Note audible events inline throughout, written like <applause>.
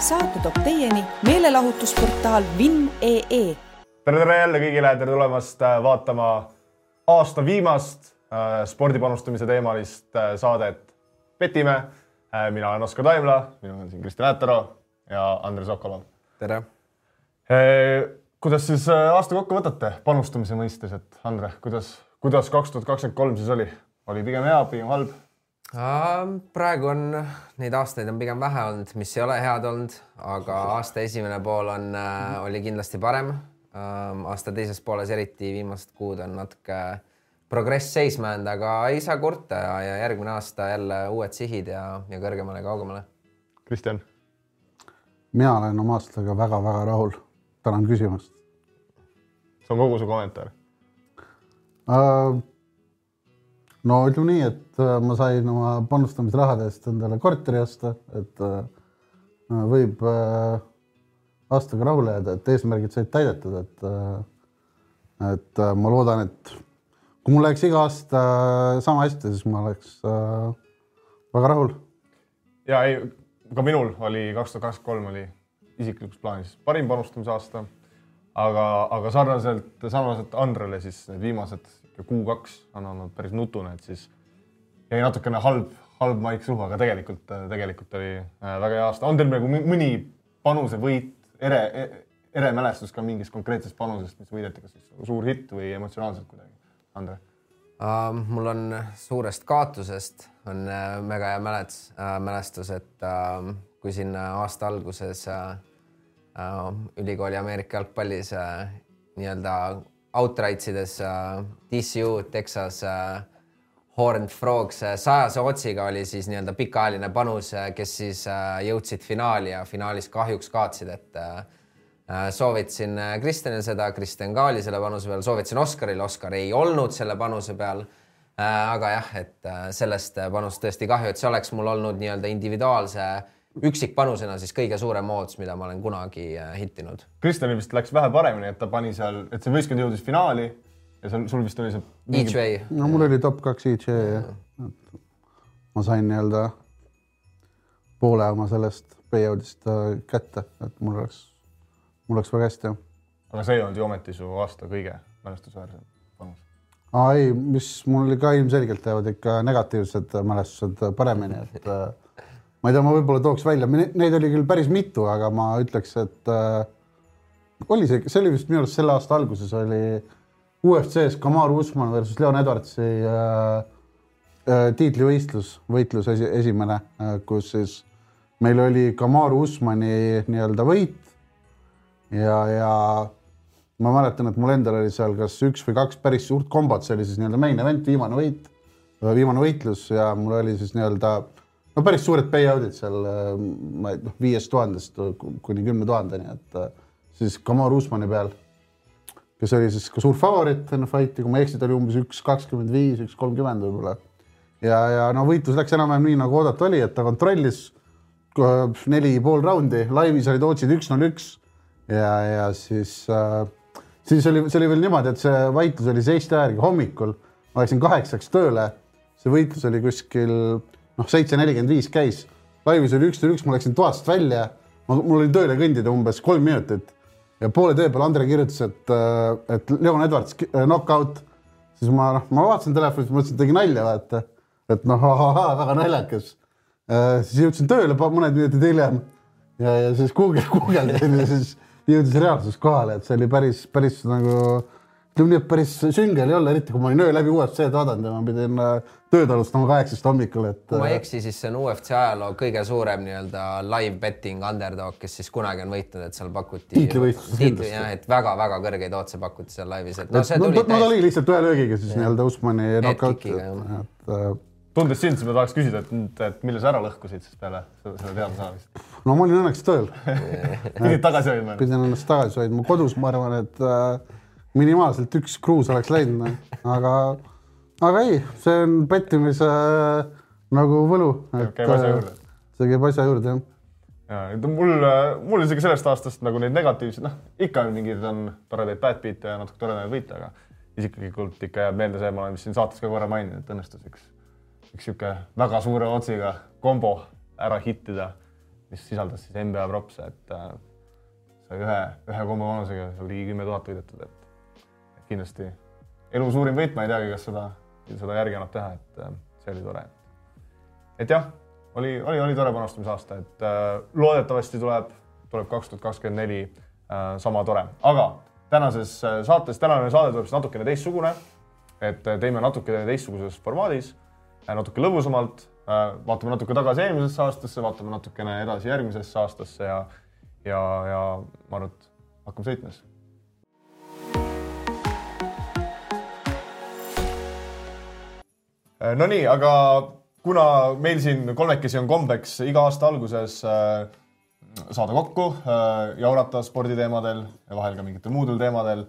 saate toob teieni meelelahutusportaal Vinn.ee. tere, tere jälle kõigile, tere tulemast äh, vaatama aasta viimast äh, spordipanustamise teemalist äh, saadet Petime. mina olen Oskar Taimla, minuga on siin Kristjan Äätero ja Andres Okolov. tere. kuidas siis aasta kokku võtate panustamise mõistes, et Andre, kuidas, kuidas kaks tuhat kakskümmend kolm siis oli? oli pigem hea, pigem halb? Praegu on, neid aastaid on pigem vähe olnud, mis ei ole head olnud, aga aasta esimene pool on, äh, oli kindlasti parem. aasta teises pooles, eriti viimased kuud on natuke progress seisma jäänud, aga ei saa kurta ja, ja järgmine aasta jälle uued sihid ja, ja kõrgemale kaugemale. Kristjan? mina olen oma aastaga väga-väga rahul. tänan küsimast. see on kogu su kommentaar uh,? No ütleme nii, et äh, ma sain oma panustamisrahade eest endale korteri osta, et äh, võib äh, aastaga rahule jääda, et eesmärgid said täidetud, et et ma loodan, et kui mul läheks iga aasta sama hästi, siis ma oleks väga rahul. ja ei, ka minul oli kaks tuhat kakskümmend kolm oli isiklikus plaanis parim panustamise aasta, aga, aga sarnaselt, sarnaselt Andrele siis need viimased kuu-kaks on olnud päris nutune, et siis jäi natukene halb, halb maik suhu, aga tegelikult, tegelikult oli äh, väga hea aasta. on teil nagu mõni panusevõit, ere, ere mälestus ka mingist konkreetsest panusest, mis võideti, kas siis suur hitt või emotsionaalselt kuidagi? Andre uh,? mul on suurest kaotusest on väga hea mäletus uh,, mälestus, et uh, kui siin aasta alguses uh, uh, ülikooli Ameerika jalgpallis uh, nii-öelda outright ides uh, TCU, Texas uh, Horned Frogs uh, sajase otsiga oli siis nii-öelda pikaajaline panus, kes siis jõudsid finaali ja finaalis kahjuks kaotsid, et soovitasin Kristjanile seda, Kristjan ka oli selle panuse peal, soovitasin Oskarile, Oskar ei olnud selle panuse peal. aga jah, et sellest panust tõesti kahju, et see oleks mul olnud nii-öelda individuaalse üksikpanusena siis kõige suurem ootus, mida ma olen kunagi äh, hittinud. Kristjanil vist läks vähe paremini, et ta pani seal, et see võistkond jõudis finaali ja sul, sul vist oli see mingi.... Way. no mul oli top kaks way jah. ma sain nii-öelda poole oma sellest payout'ist äh, kätte, et mul oleks, mul läks väga hästi. aga see ei olnud ju ometi su aasta kõige mälestusväärsem panus? aa ei, mis mul oli ka ilmselgelt jäävad ikka negatiivsed mälestused paremini, et äh, ma ei tea, ma võib-olla tooks välja, neid oli küll päris mitu, aga ma ütleks, et äh, oli see, see oli vist minu arust selle aasta alguses oli UFC-s Kamaru Usman versus Leon Edwardsi äh, äh, tiitlivõistlus, võitlus esi, esimene äh,, kus siis meil oli Kamaru Usmani nii-öelda võit. Ja, ja ma mäletan, et mul endal oli seal kas üks või kaks päris suurt kombot, see oli siis nii-öelda main event, viimane võit, viimane võitlus ja mul oli siis nii-öelda äh, no päris suured payout'id seal, äh, ma ei noh, viiest tuhandest kuni kümne tuhandeni, et äh, siis Kamar Usmani peal, kes oli siis ka suur favoriit enne fight'i, kui ma ei eksi, ta oli umbes üks kakskümmend viis, üks kolmkümmend võib-olla. ja, ja no võitlus läks enam-vähem nii, nagu oodata oli, et ta kontrollis neli pool raundi, laivis olid otsid üks-null üks ja, ja siis äh, siis oli, see oli veel niimoodi, et see võitlus oli seitse järgi hommikul, ma läksin kaheksaks tööle, see võitlus oli kuskil noh, seitse nelikümmend viis käis, laivis oli üks null üks, ma läksin toast välja, mul oli tööle kõndida umbes kolm minutit. Ja poole tee peal Andre kirjutas, et, äh, et Leon Edwards äh, knockout, siis ma noh, ma vaatasin telefonist, mõtlesin, et tegi nalja, vaata, et noh, väga naljakas. Äh, siis jõudsin tööle mõned minutid hiljem. Ja, ja siis <laughs> guugeldasin ja siis jõudis reaalsus kohale, et see oli päris, päris nagu ütleme nii, et päris sünge oli olla, eriti kui ma olin öö läbi UFC-d vaadanud ja ma pidin äh, tööd alustama kaheksast hommikul, et. kui ma ei äh, eksi, siis see on UFC ajaloo kõige suurem nii-öelda live betting underdog, kes siis kunagi on võitnud, et seal pakuti. tiitlivõistluses kindlasti. jah, et väga-väga kõrgeid otse pakuti seal laivis, et no see no, tuli no, no ta oli lihtsalt ühe löögiga siis nii-öelda Usmani knock-out. et äh, tundes sind, siis ma tahaks küsida, et, et mille sa ära lõhkusid siis peale seda teada saamist? no ma olin õnneks tööl <laughs> pidid tagasi hoidma? pidin ennast tagasi hoidma, kodus ma arvan, et äh, minimaalselt üks kruus oleks läinud, aga, aga ei, see on pettimise äh, nagu võlu. juurde. see käib asja juurde, jah ja mul, mul isegi sellest aastast nagu neid negatiivseid, noh, ikka mingid on toredaid bad beat'e ja natuke toredaid võite, aga isiklikult ikka jääb meelde see, ma olen vist siin saates ka korra maininud, et õnnestus üks, üks sihuke väga suure otsiga kombo ära hittida mis sisaldas siis NBA propse, et äh, sai ühe, ühe kombo vanusega ligi kümme tuhat võidetud, et et kindlasti elu suurim võit, ma ei teagi, kas seda, seda järgi annab teha, et äh, see oli tore. et jah, oli, oli, oli tore panustamisaasta, et äh, loodetavasti tuleb, tuleb kaks tuhat kakskümmend neli äh, sama tore, aga tänases äh, saates, tänane saade tuleb siis natukene teistsugune. et teeme natuke teistsuguses formaadis, natuke lõbusamalt, vaatame natuke tagasi eelmisesse aastasse, vaatame natukene edasi järgmisesse aastasse ja, ja, ja ma arvan, et hakkame sõitma siis. Nonii, aga kuna meil siin kolmekesi on kombeks iga aasta alguses äh, saada kokku äh,, jaurata sporditeemadel ja vahel ka mingitel muudel teemadel,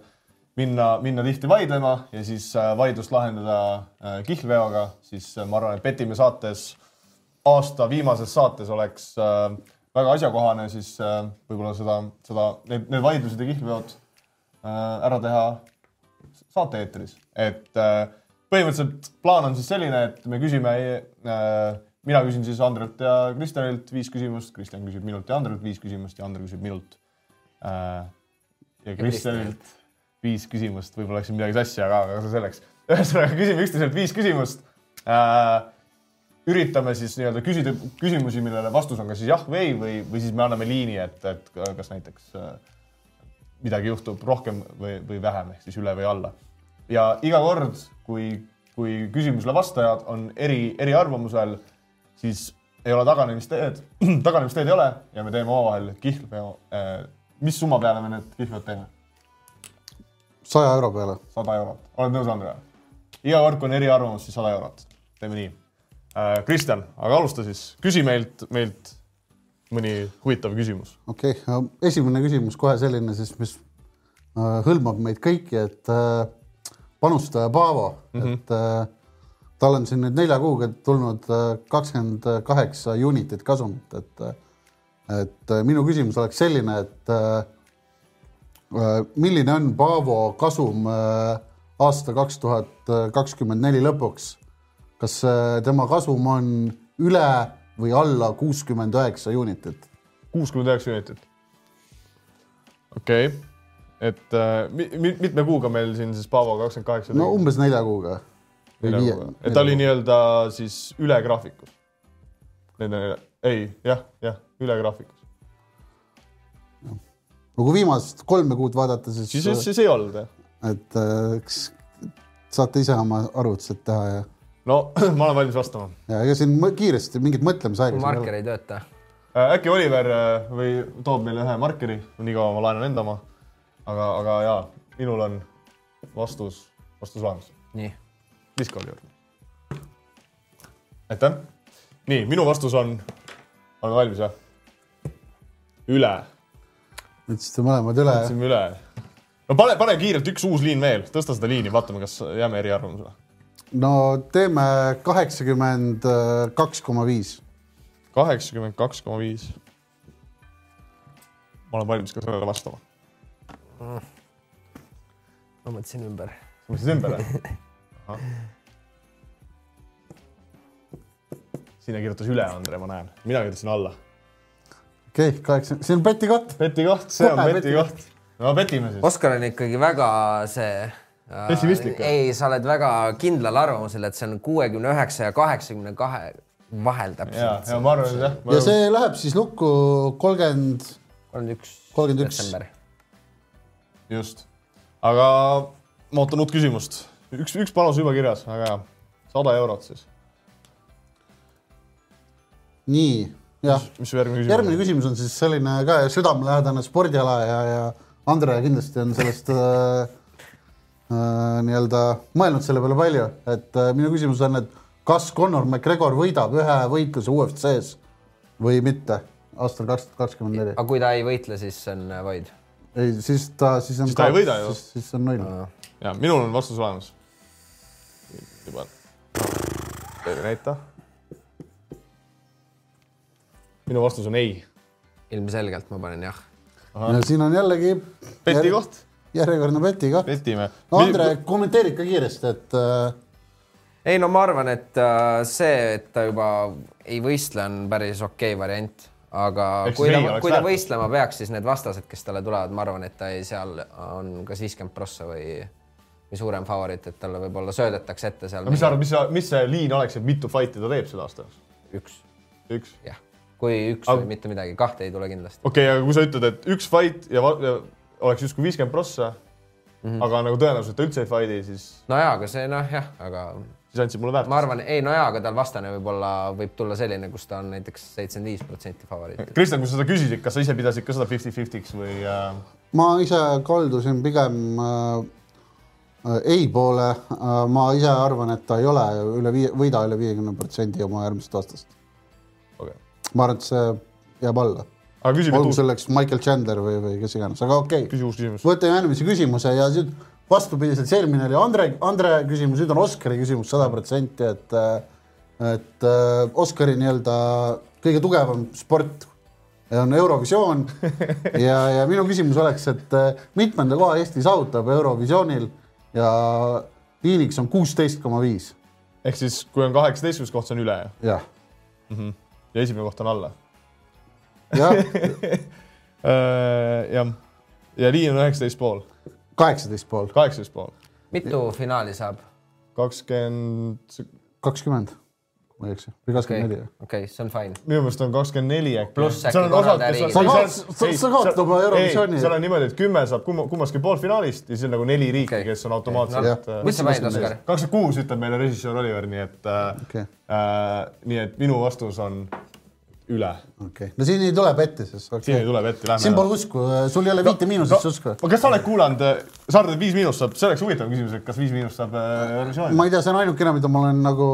minna, minna tihti vaidlema ja siis äh, vaidlust lahendada äh, kihlveoga, siis äh, ma arvan, et Petimäe saates, aasta viimases saates oleks äh, väga asjakohane siis äh, võib-olla seda, seda, need, need vaidlused ja kihlveod äh, ära teha saate-eetris, et äh, põhimõtteliselt plaan on siis selline, et me küsime äh,, mina küsin siis Andrelt ja Kristjanilt viis küsimust, Kristjan küsib minult ja Andrelt viis küsimust ja Ander küsib minult äh,. ja Kristjanilt viis küsimust, võib-olla läksin midagi sassi, aga, aga see selleks. <laughs> ühesõnaga küsime üksteiselt viis küsimust äh,. üritame siis nii-öelda küsida küsimusi, millele vastus on kas siis jah või ei või, või siis me anname liini, et, et kas näiteks äh, midagi juhtub rohkem või, või vähem ehk siis üle või alla. Ja iga kord, kui, kui küsimusele vastajad on eri, eriarvamusel, siis ei ole taganemisteed, <clears throat> taganemisteed ei ole ja me teeme omavahel kihlveo. mis summa peale me need kihlveod teeme? saja euro peale. sada eurot, oled nõus, Andre? iga kord, kui on eriarvamus, siis sada eurot, teeme nii. Kristjan, aga alusta siis, küsi meilt, meilt mõni huvitav küsimus. okei okay., esimene küsimus kohe selline siis, mis äh, hõlmab meid kõiki, et äh, panustaja Paavo mm, -hmm. et äh, tal on siin nüüd nelja kuuga tulnud kakskümmend kaheksa unitit kasumit, et et äh, minu küsimus oleks selline, et äh, äh, milline on Paavo kasum äh, aasta kaks tuhat kakskümmend neli lõpuks? kas äh, tema kasum on üle või alla kuuskümmend üheksa unitit? kuuskümmend üheksa unitit. okei okay., et äh, mi, mi, mitme kuuga meil siin siis Paavo kakskümmend kaheksa no umbes nelja kuuga. et ta oli nii-öelda siis üle graafikus. Nende, ei, jah, jah, üle graafikus. no kui viimast kolme kuud vaadata, siis, siis, siis ei olnud jah? et äh, eks saate ise oma arvutused teha ja, no <clears throat> ma olen valmis vastama. ja ega siin kiiresti mingit mõtlemisaega. marker ei tööta. äkki Oliver äh, või toob meile ühe markeri, nii kaua ma laenan enda oma. aga, aga jaa, minul on vastus, vastus olemas. nii, viska Oliver. aitäh. nii, minu vastus on, oleme valmis või? üle, ütlesite mõlemad üle. ütlesime üle. no pane, pane kiirelt üks uus liin veel, tõsta seda liini, vaatame, kas jääme eriarvamusele. no teeme kaheksakümmend kaks koma viis. kaheksakümmend kaks koma viis. ma olen valmis ka sellele vastama. Ma mõtlesin ümber. sa mõtlesid ümber või? <laughs> sina kirjutas üle, Andre, ma näen, mina kirjutasin alla. okei okay,, kaheksa, see on beti koht. beti koht, see on Kohe beti beti koht. no betime siis. Oskar on ikkagi väga see äh, Pessimistlik, jah? ei, sa oled väga kindlal arvamusel, et see on kuuekümne üheksa ja kaheksakümne kahe vahel ja, täpselt. ja ma arvan, et jah. ja see läheb siis lukku kolmkümmend, kolmkümmend üks. 31.. just, aga ma ootan uut küsimust. üks, üks panus juba kirjas, väga hea. sada eurot siis. nii, jah. mis su järgmine küsimus järgmine küsimus on siis selline ka südamelähedane spordiala ja, ja Andre kindlasti on sellest äh, äh, nii-öelda mõelnud selle peale palju, et äh, minu küsimus on, et kas Conor McGregor võidab ühe võitluse UFC-s või mitte aastal kaks tuhat kakskümmend neli? aga kui ta ei võitle, siis on äh, void. ei, siis ta, siis on. Siis ta ei võida ju. siis, on null. ja minul on vastus olemas. juba. teile näita. minu vastus on ei. ilmselgelt ma panen jah. ja siin on jällegi beti koht, järjekordne beti koht. betime. no Andre, kommenteeri ikka kiiresti, et äh, ei no ma arvan, et äh, see, et ta juba ei võistle, on päris okei variant. Aga Ehk kui ta kui ta võistlema peaks, siis need vastased, kes talle tulevad, ma arvan, et ta ei, seal on kas viiskümmend prossa või, või suurem favoriit, et talle võib-olla söödetakse ette seal mis sa arvad, mis, mis see liin oleks, et mitu fight'i ta teeb sel aastal? üks, üks? jah. kui üks Aga- või mitte midagi, kahte ei tule kindlasti. okei okay,, aga kui sa ütled, et üks fight ja, ja oleks justkui viiskümmend prossa mm. -hmm. aga nagu tõenäoliselt ta üldse ei fight'i, siis, no jaa, aga see noh, jah, aga siis andsid mulle väärtust ma. arvan, ei no jaa, aga tal vastane võib-olla võib tulla selline, kus ta on näiteks seitsekümmend viis protsenti favoriit. Kristjan, kui sa seda küsisid, kas sa ise pidasid ka seda fifty-fifty'ks või äh, ma ise kaldusin pigem äh, ei poole äh,. ma ise arvan, et ta ei ole üle viie, võida üle viiekümne protsendi oma järgmisest aastast. okay.? ma arvan, et see jääb alla. aga küsime olgu selleks Michael Chandler või, või kes iganes, aga okei okay.. võtame järgmise küsimuse ja nüüd vastupidiselt, see eelmine oli Andre, Andre küsimus, nüüd on Oskari küsimus sada protsenti, et et Oskari nii-öelda kõige tugevam sport on Eurovisioon. <laughs> Ja, ja minu küsimus oleks, et mitmenda koha Eesti saavutab Eurovisioonil ja liiniks on kuusteist koma viis, ehk siis, kui on kaheksateistkümnes koht, see on üle jah, ja esimene koht on alla? Jah, <laughs> äh,. jah, ja liin on üheksateist pool, kaheksateist pool, kaheksateist pool, mitu finaali saab? kakskümmend, kakskümmend, ma ei eksi, või okei kakskümmend neli, okei, see on fine. minu meelest on kakskümmend neli äkki. Pluss äkki korraldajariigid. Sa kaot- sa- kaotad oma Eurovisiooni. seal on niimoodi, et kümme saab kumma- kummaski poolfinaalist ja siis on nagu neli riiki okay., kes on automaatselt Jah. äh, mis sa panid, Oskar? kakskümmend kuus ütleb meile režissöör Oliver, nii et äh, okei, äh, nii et minu vastus on üle. okei, no siin ei tule petti siis, siin okei ei. tule vett, lähme siin pole usku, sul ei ole viite miinusest usku. kas sa oled kuulanud, Saarde viis miinust saab, see oleks huvitav küsimus, et kas viis miinust saab äh, Eurovisiooni? ma ei tea, see on ainukene, mida ma olen nagu,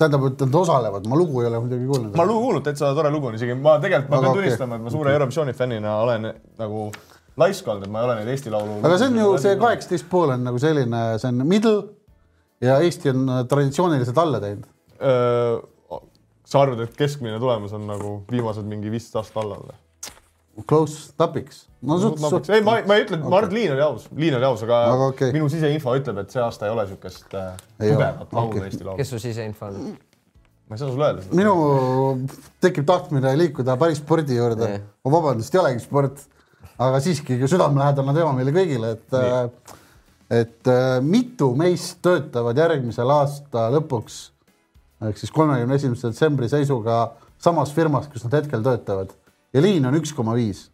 tähendab, et nad osalevad, ma lugu ei ole muidugi kuulnud. ma lugu kuulnud, täitsa tore lugu on isegi, ma tegelikult, ma Aga pean okei. tunnistama, et ma suure Eurovisiooni fännina olen nagu laisk olnud, et ma ei ole neid Eesti Laulu. aga see on ju see. kaheksateist pool on nagu selline, see on middle ja Eesti on äh, traditsiooniliselt alla teinud. Sa arvad, et keskmine tulemus on nagu viimased mingi viisteist aastat alla olnud? Close topics. no suht, suht. ei, ma, ma ei ütle, ma arvan, et liin oli aus, liin oli aus, aga, Aga okei. minu siseinfo ütleb, et see aasta ei ole niisugust äh, tugevat laulu Okei. Eesti Laulu. kes su siseinfo on? ma ei saa sulle öelda seda. minu tekib tahtmine liikuda päris spordi juurde Nii.. ma vabandust, ei olegi sport, aga siiski südamelähedane teema meile kõigile, et, et äh, mitu meist töötavad järgmisel aasta lõpuks ehk siis kolmekümne esimese detsembri seisuga samas firmas, kus nad hetkel töötavad ja liin on üks koma viis.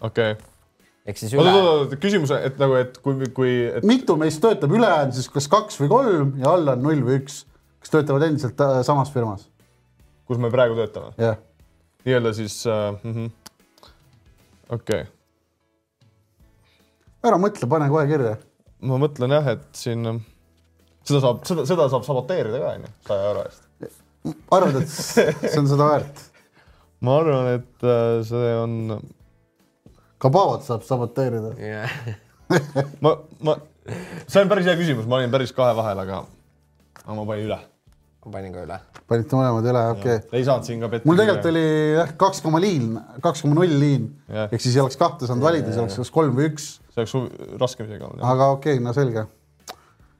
okei. ehk siis oota, üle, oota, oota, küsimus, et nagu, et kui, kui, et mitu meist töötab, ülejäänud siis kas kaks või kolm ja alla on null või üks, kes töötavad endiselt äh, samas firmas, kus me praegu töötame, jah. nii-öelda siis äh, -hmm. okei okay., ära mõtle, pane kohe kirja. ma mõtlen jah, et siin äh, seda saab, seda, seda saab saboteerida ka onju, saja euro eest. arvad, et see on seda väärt? ma arvan, et äh, see on, Kabavat saab saboteerida. <laughs> ma, ma, see on päris hea küsimus, ma olin päris kahe vahel, aga, aga ma panin üle. ma panin ka üle. panite mõlemad üle, okei okay.. ei saanud siin ka petti. mul tegelikult oli jah, kaks koma liin, kaks koma null liin Jah. ehk siis ei oleks kahte saanud valida, siis oleks kas kolm või üks, see oleks raskem isegi olnud. aga okei okay,, no selge.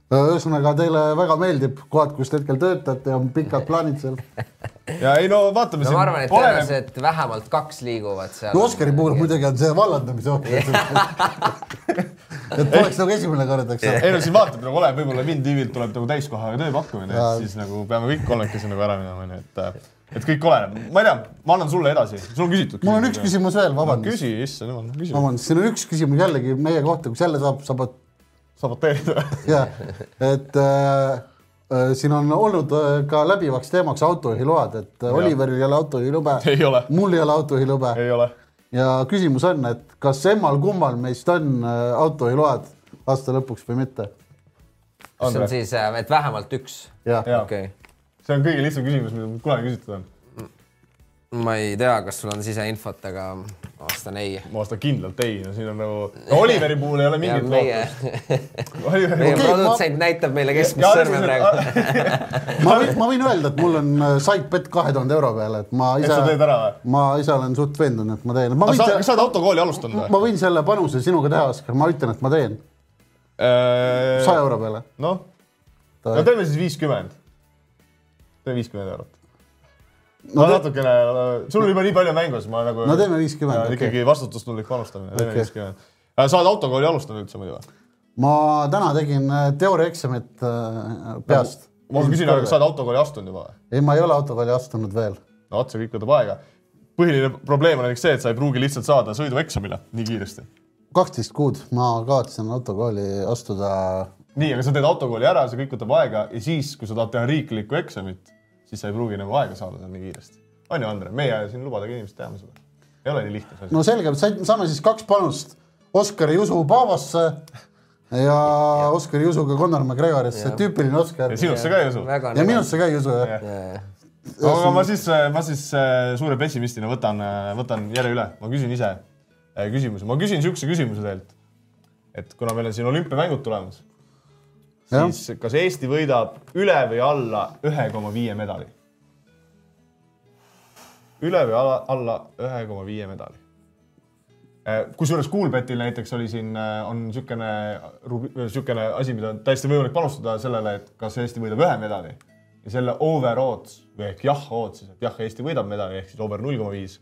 Ühesõnaga teile väga meeldib kohad, kus te hetkel töötate, on pikad plaanid seal. <laughs> ja ei no vaatame no ma arvan, et tõenäoliselt vähemalt kaks liiguvad seal. no Oskari puhul muidugi on see vallandamise oht. <laughs> et poleks nagu esimene kord, eks ole. ei no siin vaatab nagu ole, võib-olla mind tiivilt tuleb nagu täiskohaga tööpakkumine, et siis nagu peame kõik kolmekesi nagu ära minema, onju, et, et kõik oleneb. ma ei tea, ma annan sulle edasi, sul on küsitud. mul on üks. küsimus veel, no,. vabandust. küsi, issand jumal, küsi. vabandust, siin on üks küsimus jällegi meie kohta, kus jälle saab, saab saboteerida. jah, et äh, äh, siin on olnud äh, ka läbivaks teemaks autojuhiload, et äh, Oliveril ei ole autojuhilube, <laughs> ei ole, mul ei ole autojuhilube ei ole. ja küsimus on, et kas emmal-kummal meist on autojuhiload aasta lõpuks või mitte? kas see on siis, et vähemalt üks? okei. see on kõige lihtsam küsimus, mida mul kunagi küsitud on. Ma ei tea, kas sul on siseinfot, aga ma vastan ei. ma vastan kindlalt ei, no siin on nagu no,, Oliveri puhul ei ole mingit meie, lootust. Meie Okei, puhul. produtsent näitab meile keskmist sõrme praegu. <laughs> ma võin, ma võin öelda, et mul on äh, side bet kahe tuhande euro peale, et ma et ise sa, teed ära või? ma ise olen suht veendunud, et ma teen. ma kas sa, kas sa oled autokooli alustanud või? ma võin selle panuse sinuga teha, Oskar, ma ütlen, et ma teen saja euro peale. noh, no teeme siis viiskümmend. teeme viiskümmend eurot. No natukene, sul on juba nii palju mängus, ma nagu. No teeme 50, okei. ikkagi vastutustundlik panustamine, teeme viiskümmend. sa oled autokooli alustanud üldse muidu või? ma täna tegin äh, teooriaeksamit äh, peast. ma küsin, aga kas sa oled autokooli astunud juba või? ei, ma ei ole autokooli astunud veel. no vot, see kõik võtab aega. põhiline probleem on näiteks see, et sa ei pruugi lihtsalt saada sõidueksamile nii kiiresti. kaksteist kuud ma kavatsen autokooli astuda. nii, aga sa teed autokooli ära, see kõik võtab aega ja siis, kui sa tahad teha riiklikku eksamit, siis sa ei pruugi nagu aega saada seal nii kiiresti. on ju, Andre, meie siin lubadagi inimesed teame seda. ei ole nii lihtne see asi. no selge, saime siis kaks panust Oskar Jusu Paavosse ja Oskar Jusuga Connor McGregorisse, tüüpiline Oskar ja. sinusse ka ei usu. väga ja minusse ka ei usu jah. aga ma siis, ma siis äh, suure pessimistina võtan, võtan järje üle, ma küsin ise äh, küsimuse, ma küsin niisuguse küsimuse teilt. et kuna meil on siin olümpiamängud tulemas. Siis kas Eesti võidab üle või alla ühe koma viie medali? üle või alla, alla ühe koma viie medali? kusjuures Coolbetil näiteks oli siin, on niisugune, niisugune asi, mida on täiesti võimalik panustada sellele, et kas Eesti võidab ühe medali ja selle over odds või ehk jah odds et jah, Eesti võidab medali ehk siis over null koma viis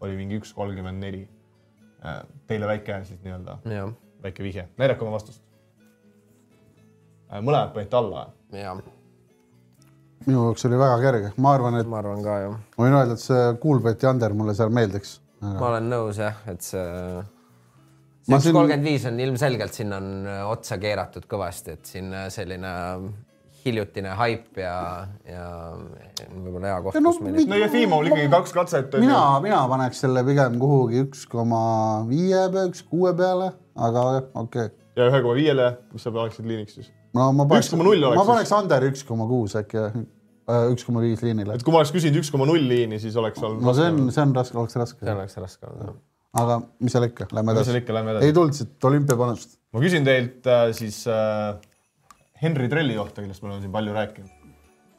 oli mingi üks kolmkümmend neli. Teile väike siis nii-öelda, väike vihje, näidake oma vastust. Mõlemad panite alla. ja minu jaoks oli väga kerge, ma arvan, et ma arvan ka ju. ma võin öelda, et see Kuulbeti under mulle seal meeldiks. ma olen nõus jah, et see, üks siin- kolmkümmend viis on ilmselgelt sinna on äh, otsa keeratud kõvasti, et siin äh, selline hiljutine haip ja, ja võib-olla hea koht no kus no Jefimov oli ikkagi kaks katset. mina, mina paneks selle pigem kuhugi üks koma viie üks kuue peale, aga okei okay.. ja ühe koma viiele, mis sa paneksid liiniks siis? No ma paneks, 1,0 oleks ma siis. paneks under üks koma kuus äkki, üks koma viis liinile et. kui ma oleks küsinud üks koma null liini, siis oleks olnud no see on, see on raske, oleks raske see. oleks raske olnud. aga mis seal ikka, lähme Mis edasi seal. ikka, lähme edasi ei. tulnud siit olümpiapanust. ma küsin teilt äh, siis äh, Henry Trelli kohta, kellest me oleme siin palju rääkinud.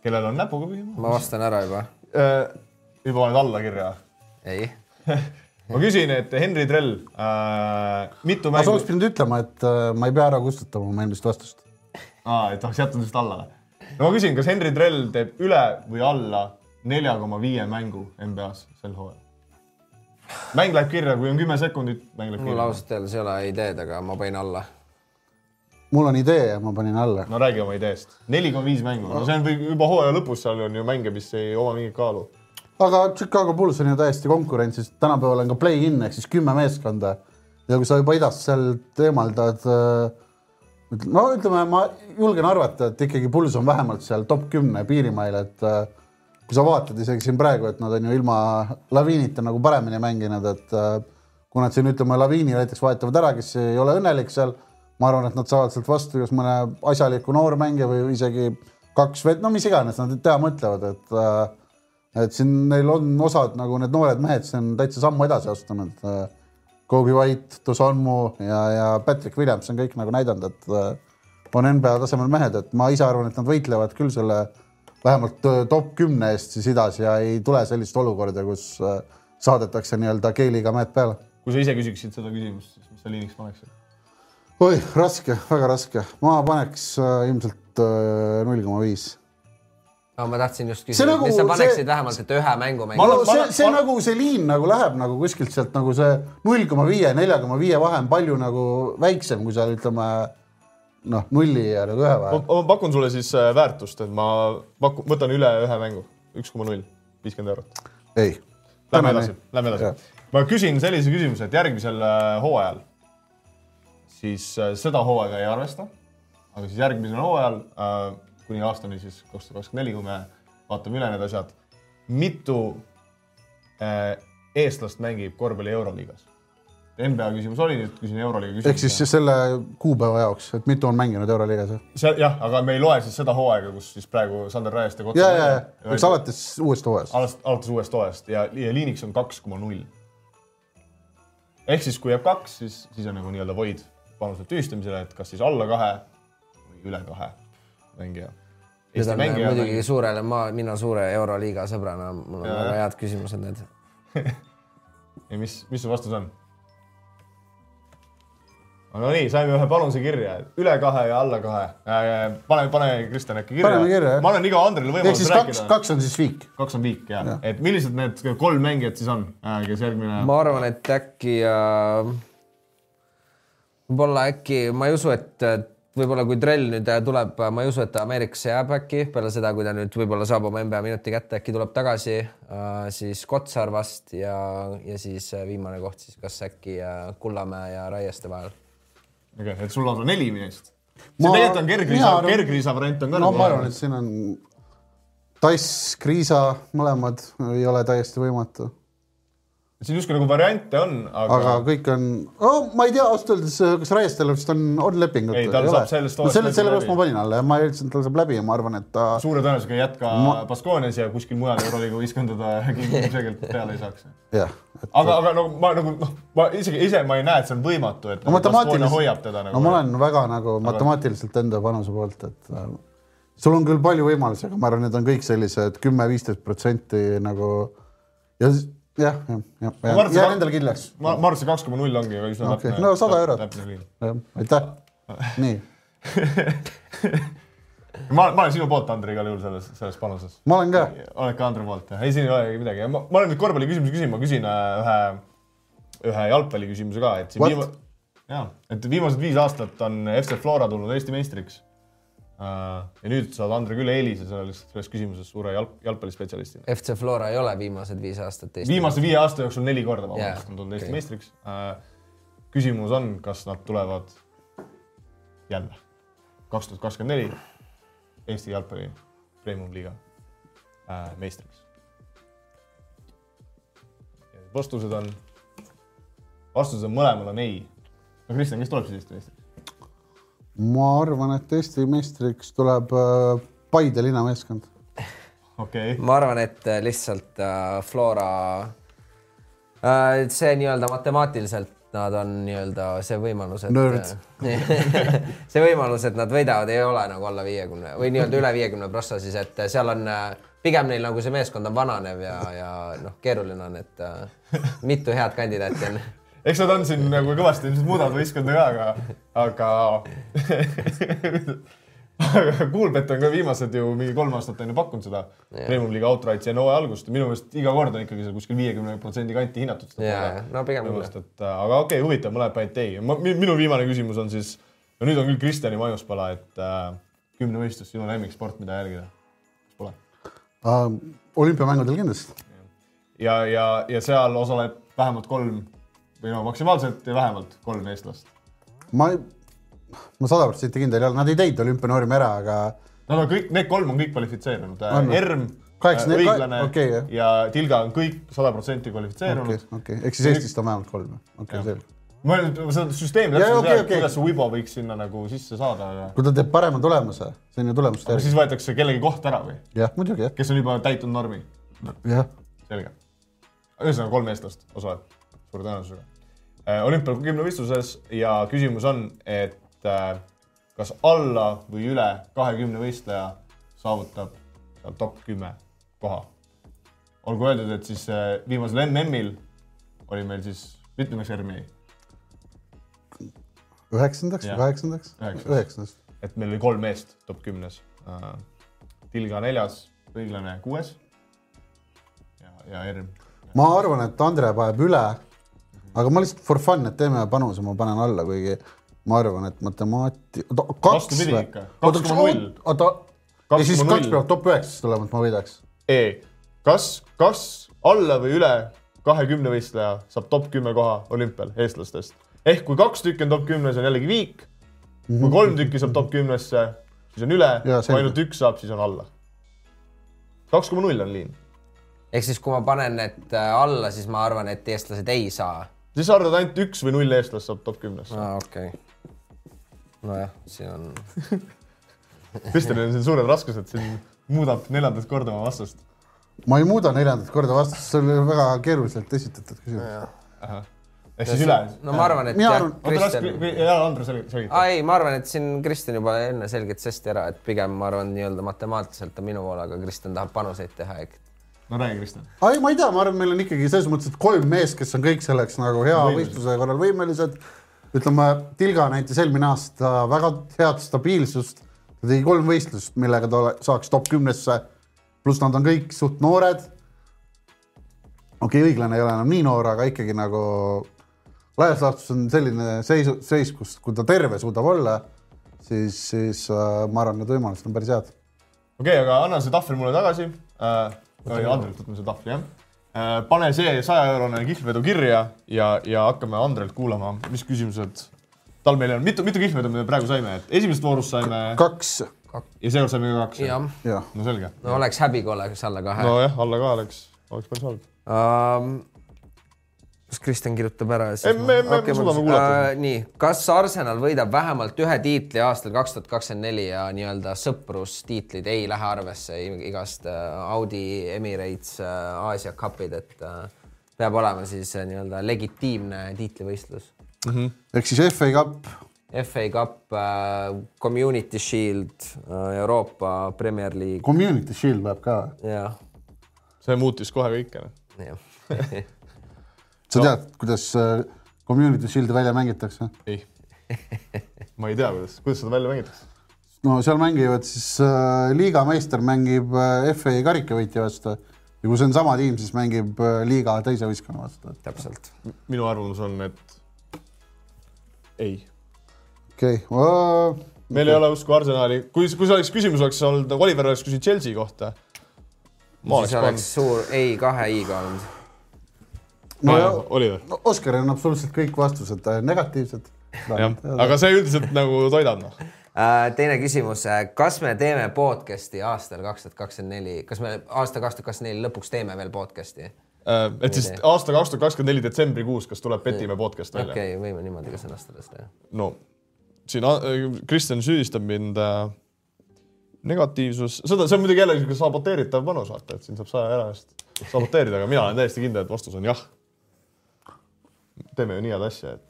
kellel on näpuga pühima ma vastan ära juba. äh,. juba paned alla kirja. ei, <laughs> ma küsin, et Henry Trell äh,, mitu mängu oleks, pidanud ütlema, et äh, ma ei pea ära kustutama oma eelmist vastust. aa, et oleks jätnud lihtsalt alla või? no ma küsin, kas Henry Trell teeb üle või alla nelja koma viie mängu NBA-s sel hooajal? mäng läheb kirja, kui on kümme sekundit, mäng läheb mul kirja. ausalt öeldes ei ole ideed, aga ma panin alla. mul on idee ja ma panin alla. no räägi oma ideest. neli koma viis mängu, no see on juba hooaja lõpus, seal on ju mänge, mis ei oma mingit kaalu. aga Chicago Bulls on ju täiesti konkurentsis, tänapäeval on ka play-in ehk siis kümme meeskonda ja kui sa juba idast sealt eemaldad, no ütleme, ma julgen arvata, et ikkagi Bulls on vähemalt seal top kümne piirimail, et äh, kui sa vaatad isegi siin praegu, et nad on ju ilma Laviinita nagu paremini mänginud, et äh, kui nad siin ütleme, Laviini näiteks vahetavad ära, kes ei ole õnnelik seal, ma arvan, et nad saavad sealt vastu kas mõne asjaliku noormängija või isegi kaks vet-, no mis iganes nad teha mõtlevad, et äh, et siin neil on osad nagu need noored mehed, see on täitsa sammu edasi astunud. Kobe White, Dosanmu ja, ja Patrick Williams on kõik nagu näidanud, et äh, on NBA tasemel mehed, et ma ise arvan, et nad võitlevad küll selle vähemalt äh, top kümne eest siis idas ja ei tule sellist olukorda, kus äh, saadetakse nii-öelda keeliga mehed peale. kui sa ise küsiksid seda küsimust, siis mis sa liiniks paneksid? oi, raske, väga raske, ma paneks ilmselt null koma viis ma tahtsin just See küsida, nagu- mis sa paneksid see- vähemalt, et ühe mängu Ma mängida see, ma- see ma- nagu see liin nagu läheb nagu kuskilt sealt nagu see null koma viie, nelja koma viie vahe on palju nagu väiksem, kui seal ütleme noh, nulli ja nagu ühe vahel. ma pakun sulle siis äh, väärtust, et ma pakun, võtan üle ühe mängu, üks koma null, viiskümmend eurot. ei. Lähme edasi, lähme edasi. ma küsin sellise küsimuse, et järgmisel äh, hooajal siis äh, seda hooaega ei arvesta, aga siis järgmisel hooajal äh, kuni aastani siis kaks tuhat kakskümmend neli, kui me vaatame üle need asjad, mitu äh, eestlast mängib korvpalli Euroliigas? NBA küsimus oli, nüüd küsin Euroliiga küsimuse. ehk siis selle kuupäeva jaoks, et mitu on mänginud Euroliigas. jah, aga me ei loe siis seda hooaega, kus siis praegu Sander Raieste ja, ja, ja, eks alates uuest hooajast. alates, alates uuest hooajast ja, ja liiniks on kaks koma null. ehk siis, kui jääb kaks, siis, siis on nagu nii-öelda void panuse tühistamisele, et kas siis alla kahe või üle kahe mängija. Need on muidugi suurele, ma, mina suure Euroliiga sõbrana, mul on Jaa. väga head küsimused need. <laughs> ja mis, mis su vastus on? no nii, saime ühe panuse kirja, üle kahe ja alla kahe. pane, pane Kristjan äkki kirja. Jah. ma annan iga Andrile ehk võimaluse siis kaks, rääkida. kaks on siis viik. kaks on viik ja, ja., et millised need kolm mängijat siis on, kes järgmine? ma arvan, et äkki äh, võib-olla äkki, ma ei usu, et äh, võib-olla kui Trell nüüd äh, tuleb, ma ei usu, et ta Ameerikasse jääb äkki peale seda, kui ta nüüd võib-olla saab oma NBA minuti kätte, äkki tuleb tagasi äh, siis Kotsar vast ja, ja siis äh, viimane koht siis kas äkki äh, Kullamäe ja Raieste vahel. okei, et sul lausa neli meest. see Ma- tegelikult on kergriisa kergriisa variant on ka no nagu ma arvan, et siin on Tass, Kriisa, mõlemad ei ole täiesti võimatu, siin justkui nagu variante on, aga, aga kõik on oh,, ma ei tea ausalt öeldes, kas Raiestel vist on, on lepingut. Ei, tal saab sellest no, selle, sellepärast ma panin alla ja ma eeldasin, et tal saab läbi ja ma arvan, et ta suure tõenäosusega ei jätka Ma- Baskoonias ja kuskil mujal Euroliiga võistkondade <laughs> ilmselgelt peale ei saaks. jah, aga, aga no ma nagu noh, ma isegi ise ma ei näe, et see on võimatu, et no nagu matemaatiliselt hoiab teda nagu. no ma olen väga nagu matemaatiliselt enda panuse poolt, et äh, sul on küll palju võimalusi, aga ma arvan, need on kõik sellised kümme-viisteist protsenti nagu ja s- jah, jah, jah, jään endale kindlaks. ma, ma arvan, et see kaks koma null ongi üsna Okei, täpne. no 100 eurot. aitäh. nii, <laughs> ma, ma olen sinu poolt, Andrei, igal juhul selles, selles panuses. ma olen ka. oled ka Andre poolt jah? ei, siin ei olegi midagi. ma, ma olen nüüd korvpalliküsimuse küsin, ma küsin äh, ühe, ühe jalgpalliküsimuse ka, et siin viima-, jaa, et viimased viis aastat on FC Flora tulnud Eesti meistriks. Ja nüüd saad Andre küll eelise selles, selles küsimuses suure jalg, jalgpallispetsialistina. FC Flora ei ole viimased viis aastat Eesti. viimase viie aasta jooksul neli korda, vabandust Jaa, on tulnud Eesti meistriks uh,. küsimus on, kas nad tulevad jälle kaks tuhat kakskümmend neli Eesti jalgpalli premium-liiga uh, meistriks. vastused on, vastused on mõlemal on ei. no Kristjan, kes tuleb siis Eesti meistriks? Ma arvan, et Eesti meistriks tuleb äh, Paide linnameeskond. okei okay., ma arvan, et äh, lihtsalt äh, Flora äh,, see nii-öelda matemaatiliselt nad on nii-öelda see võimalus, et <laughs> see võimalus, et nad võidavad, ei ole nagu alla viiekümne või nii-öelda üle viiekümne prossa siis, et seal on pigem neil nagu see meeskond on vananev ja, ja noh, keeruline on, et mitu head kandidaati on. Eks nad on siin nagu kõvasti ilmselt muudavad võistkonda ka, aga, aga aga Kuulbet on ka viimased ju mingi kolm aastat on ju pakkunud seda Premium-liiga outright'i enne hooaja algust minu meelest iga kord on ikkagi seal kuskil viiekümne protsendi kanti hinnatud seda no pigem küll äh, aga okei okay,, huvitav, mõlemad panid ei. minu viimane küsimus on siis, no nüüd on küll Kristjani majuspala, et äh, kümnevõistlus sinu lemmiksport, mida jälgida? kas pole? äh,. olümpiamängudel kindlasti. ja, ja, ja seal osaleb vähemalt kolm või no maksimaalselt vähemalt kolm eestlast ma ei, ma sada protsenti kindel ei ole, nad ei teinud olümpianormi ära, aga Nad on kõik, need kolm on kõik kvalifitseerunud või?. Erm, Kaheksa- õiglane okei, jah. ja Tilga on kõik sada protsenti okei kvalifitseerunud, okei, ehk siis Eestist on vähemalt kolm, okei Jah. selge. ma nüüd seda süsteemi täpselt ei okei, tea, okei. kuidas see Uibo võiks sinna nagu sisse saada, aga kui ta teeb parema tulemuse, aga järgi. siis võetakse kellegi koht ära või, jah, muidugi jah, kes on juba täitnud normi, jah. selge. ühesõnaga kolm eestlast osaleb suure tõenäosusega. olümpial kümnevõistluses ja küsimus on, et äh, kas alla või üle kahekümne võistleja saavutab top kümme koha. olgu öeldud, et siis äh, viimasel MM-il oli meil siis mitmeks ERM jäi, üheksandaks kaheksandaks? Üheksandaks. et meil oli kolm meest top kümnes. Tilga neljas, õiglane kuues ja, ja ERM. ma arvan, et Andre paneb üle, aga ma lihtsalt for fun, et teeme panuse, ma panen alla, kuigi ma arvan, et matemaati-, kaks Vastupidi või ikka,? kaks koma null. oota, ja siis kaks peab top üheksasse tulema, et ma võidaks. E, kas, kas alla või üle kahekümne võistleja saab top kümme koha olümpial eestlastest? ehk kui kaks tükki on top kümnes, on jällegi viik. kui kolm tükki saab top kümnesse, siis on üle, kui ainult üks saab, siis on alla. kaks koma null on liin. ehk siis, kui ma panen need äh, alla, siis ma arvan, et eestlased ei saa. Siis sa arvad, ainult üks või null eestlast saab top kümnesse. aa, okei okay.. nojah, siin on, <laughs> Kristjanil on siin suured raskused, siin muudab neljandat korda oma vastust. ma ei muuda neljandat korda vastust, see oli väga keeruliselt esitatud küsimus. ehk siis üle. no ma arvan, et jah Kristjan, jaa, Andres selgitab. aa ei, ma arvan, et siin Kristjan juba enne selgitas hästi ära, et pigem ma arvan, nii-öelda matemaatiliselt on minu pool, aga Kristjan tahab panuseid teha, ehk no räägi, Kristjan. ei, ma ei tea, ma arvan, meil on ikkagi selles mõttes, et kolm meest, kes on kõik selleks nagu hea võistluse korral võimelised. ütleme, Tilga näitas eelmine aasta väga head stabiilsust. ta tegi kolm võistlust, millega ta ole- saaks top kümnesse. pluss nad on kõik suht noored. okei okay,, õiglane ei ole enam nii noor, aga ikkagi nagu laias laastus on selline seis, seis, kus, kui ta terve suudab olla, siis, siis äh, ma arvan, need võimalused on päris head. okei okay,, aga anna see tahvel mulle tagasi äh,. Andrelt võtame selle tahvli, jah äh,. pane see saja eurone kihlvedu kirja ja, ja hakkame Andrelt kuulama, mis küsimused tal meil on, mitu, mitu kihlvedu me praegu saime, et esimesest voorust saime kaks, ja seekord saime ka kaks. no selge. no oleks häbi, kui oleks alla kahe no.. nojah, alla ka oleks, oleks päris halb. Um, kas Kristjan kirjutab ära? Ei, me- me suudame kuulata. Uh, nii, kas Arsenal võidab vähemalt ühe tiitli aastal kaks tuhat kakskümmend neli ja nii-öelda sõprustiitlid ei lähe arvesse igast uh, Audi Emirates uh, Aasia Cupid, et peab olema siis nii-öelda legitiimne tiitlivõistlus. ehk siis FA Cup, FA Cup Community Shield Euroopa Premier League Community Shield läheb ka. ja, see muutis kohe kõike. jah <laughs> sa tead, kuidas äh, Community Shield'i välja mängitakse? ei, <laughs> ma ei tea, kuidas, kuidas seda välja mängitakse. no seal mängivad siis äh, liiga meister mängib äh, FA karikavõitja vastu ja kui see on sama tiim, siis mängib äh, liiga teise võistkonna vastu. täpselt. minu arvamus on, et ei okei okay., meil ei ole usku Arsenali, kui, kui see oleks küsimus oleks olnud, Oliver oleks küsinud Chelsea kohta. siis oleks pannud, suur ei kahe i-ga olnud no ja Oliver, no, Oskar on absoluutselt kõik vastused äh, negatiivsed. jah, aga see üldiselt nagu toidab noh. Äh, teine küsimus, kas me teeme podcast'i aastal kaks tuhat kakskümmend neli, kas me aasta kaks tuhat kakskümmend neli lõpuks teeme veel podcast'i? Äh, et siis aasta kaks tuhat kakskümmend neli detsembrikuus, kas tuleb Petimäe podcast okei välja okay,, võime niimoodi ka sõnastada seda. no siin äh, Kristjan süüdistab mind äh, negatiivsus, seda, see on muidugi jälle niisugune saboteeritav panus, vaata, et siin saab saja ära eest saboteerida, aga mina olen täiesti kindel, et vastus on jah. Teeme ju nii head asja, et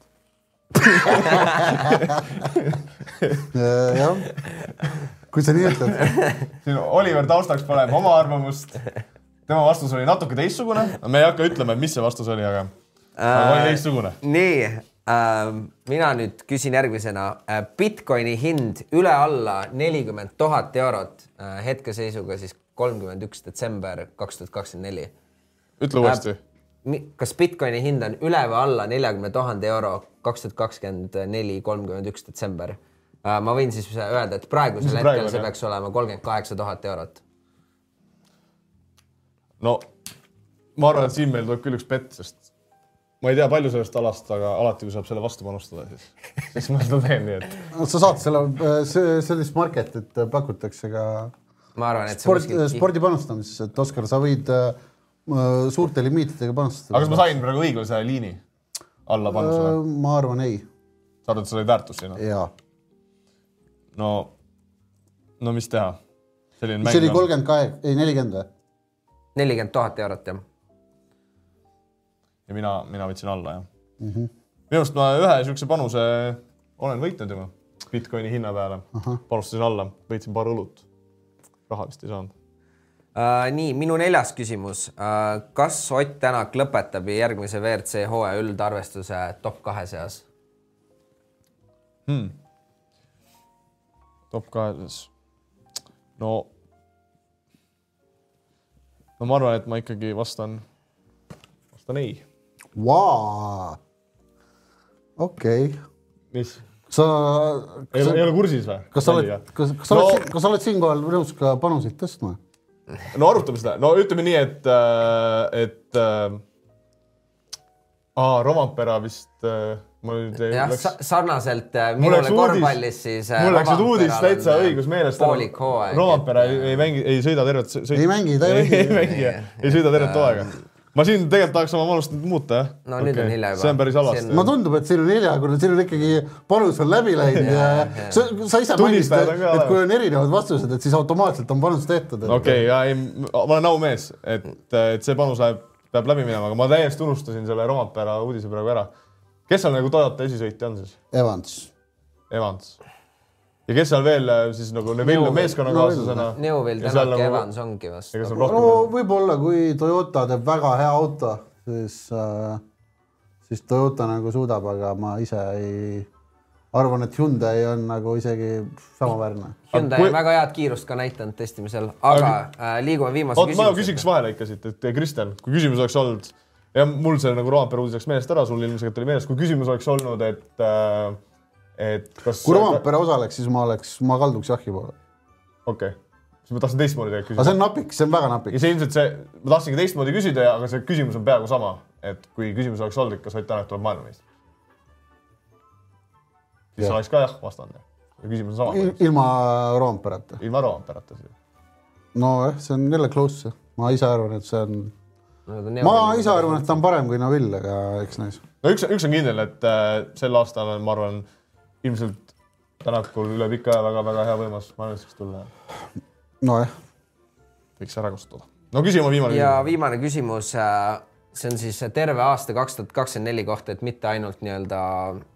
Äh, jah, kui sa nii ütled. siin Oliver taustaks paneb oma arvamust. tema vastus oli natuke teistsugune, me ei hakka ütlema, mis see vastus oli, aga, aga oli teistsugune. nii äh,, mina nüüd küsin järgmisena äh,. Bitcoini hind üle-alla nelikümmend tuhat eurot äh,, hetkeseisuga siis kolmkümmend üks detsember kaks tuhat kakskümmend neli. ütle uuesti. Kas Bitcoini hind on üle või alla neljakümne tuhande euro kaks tuhat kakskümmend neli, kolmkümmend üks detsember? ma võin siis öelda, et praegusel hetkel praegu on, see peaks olema kolmkümmend kaheksa tuhat eurot. no ma arvan, et siin meil tuleb küll üks pett, sest ma ei tea palju sellest alast, aga alati, kui saab selle vastu panustada, siis, siis ma seda teen, nii et sa saad selle, see sellist marketit pakutakse ka ma arvan, et sport, spordi panustamises, et Oskar, sa võid äh, suurte limiitidega panustada. aga kas ma sain praegu õiglase liini alla panna sulle? ma arvan ei, sa arvad, et sa said väärtust sinna? jaa. no, no mis teha? selline see oli mäng kolmkümmend kaheksa, ei nelikümmend või? nelikümmend tuhat eurot jah. ja mina, mina võtsin alla, jah mm -hmm.. minu arust ma ühe niisuguse panuse olen võitnud juba Bitcoini hinna peale. panustasin alla, võitsin paar õlut. raha vist ei saanud. Uh, nii minu neljas küsimus uh,. kas Ott Tänak lõpetab järgmise WRC hooaja üldarvestuse top kahe seas? top kahes. no, no ma arvan, et ma ikkagi vastan, vastan ei. Okei, mis? sa, ei ole, ei ole kursis või? kas sa oled, kas, kas sa No- oled, kas sa oled siinkohal nõus ka panuseid tõstma? No arutame seda, no ütleme nii, et, et äh, Rompera vist äh,, mul nüüd ei jah, läks, sarnaselt äh, minule korvpallis, siis äh, mul läks nüüd uudis täitsa äh, õigus meelest. poolik hooaeg. Rompera ei, ei mängi, ei sõida tervet sõit. Ei mängi, ta ei mängi. ei mängi, ei sõida tervet hooaega. Ma siin tegelikult tahaks oma manust nüüd muuta, jah. No nüüd on hilja juba. see on päris halvasti ma. tundub, et siin on hilja, kuna siin on ikkagi panus on läbi läinud ja, ja sa, sa ise mainisid, ka et olemas. kui on erinevad vastused, et siis automaatselt on panus tehtud. okei, ja ei, ma olen aumees, et, et see panus läheb, peab läbi minema, aga ma täiesti unustasin selle Rompera uudise praegu ära. kes seal nagu Toyota esisõitja on siis? Evans, Evans. Ja kes seal veel äh, siis nagu Neville Neuvill. meeskonnakaaslasena? Neuvill, Tänak ja Evans ongi vast. no võib-olla, kui Toyota teeb väga hea auto, siis äh,, siis Toyota nagu suudab, aga ma ise ei arvan, et Hyundai on nagu isegi samaväärne. Hyundai kui- on väga head kiirust ka näidanud testimisel, aga äh, liigume viimase oot, ma küsiks küsimuse. vahele ikka siit, et Kristjan, kui küsimus oleks olnud ja mul see nagu Roompere uudis läks meelest ära, sul ilmselgelt oli meeles, kui küsimus oleks olnud, et äh, et kas kui Roompere osaleks, siis ma oleks, ma kalduks jahi poole. okei okay., siis ma tahtsin teistmoodi tegelikult aga küsida see on napik, see on väga ja napik. see ilmselt see, ma tahtsingi teistmoodi küsida, aga see küsimus on peaaegu sama, et kui küsimus oleks olnud, et kas Ott Tänak tuleb maailmameister, siis Jah. oleks ka jah vastanud. ja küsimus on sama, ilma Roompereta. ilma Roompereta siis. nojah, see on jälle close, ma ise arvan, et see on, ma ise arvan, et ta on parem kui Neville, aga eks näis. no üks, üks on kindel, et äh, sel aastal on, ma arvan, ilmselt Tänakul üle pika aja väga-väga hea võimalus maailmameistriks tulla. nojah, võiks ära kasutada. no küsi oma viimane ja küsimus. viimane küsimus, see on siis terve aasta kaks tuhat kakskümmend neli kohta, et mitte ainult nii-öelda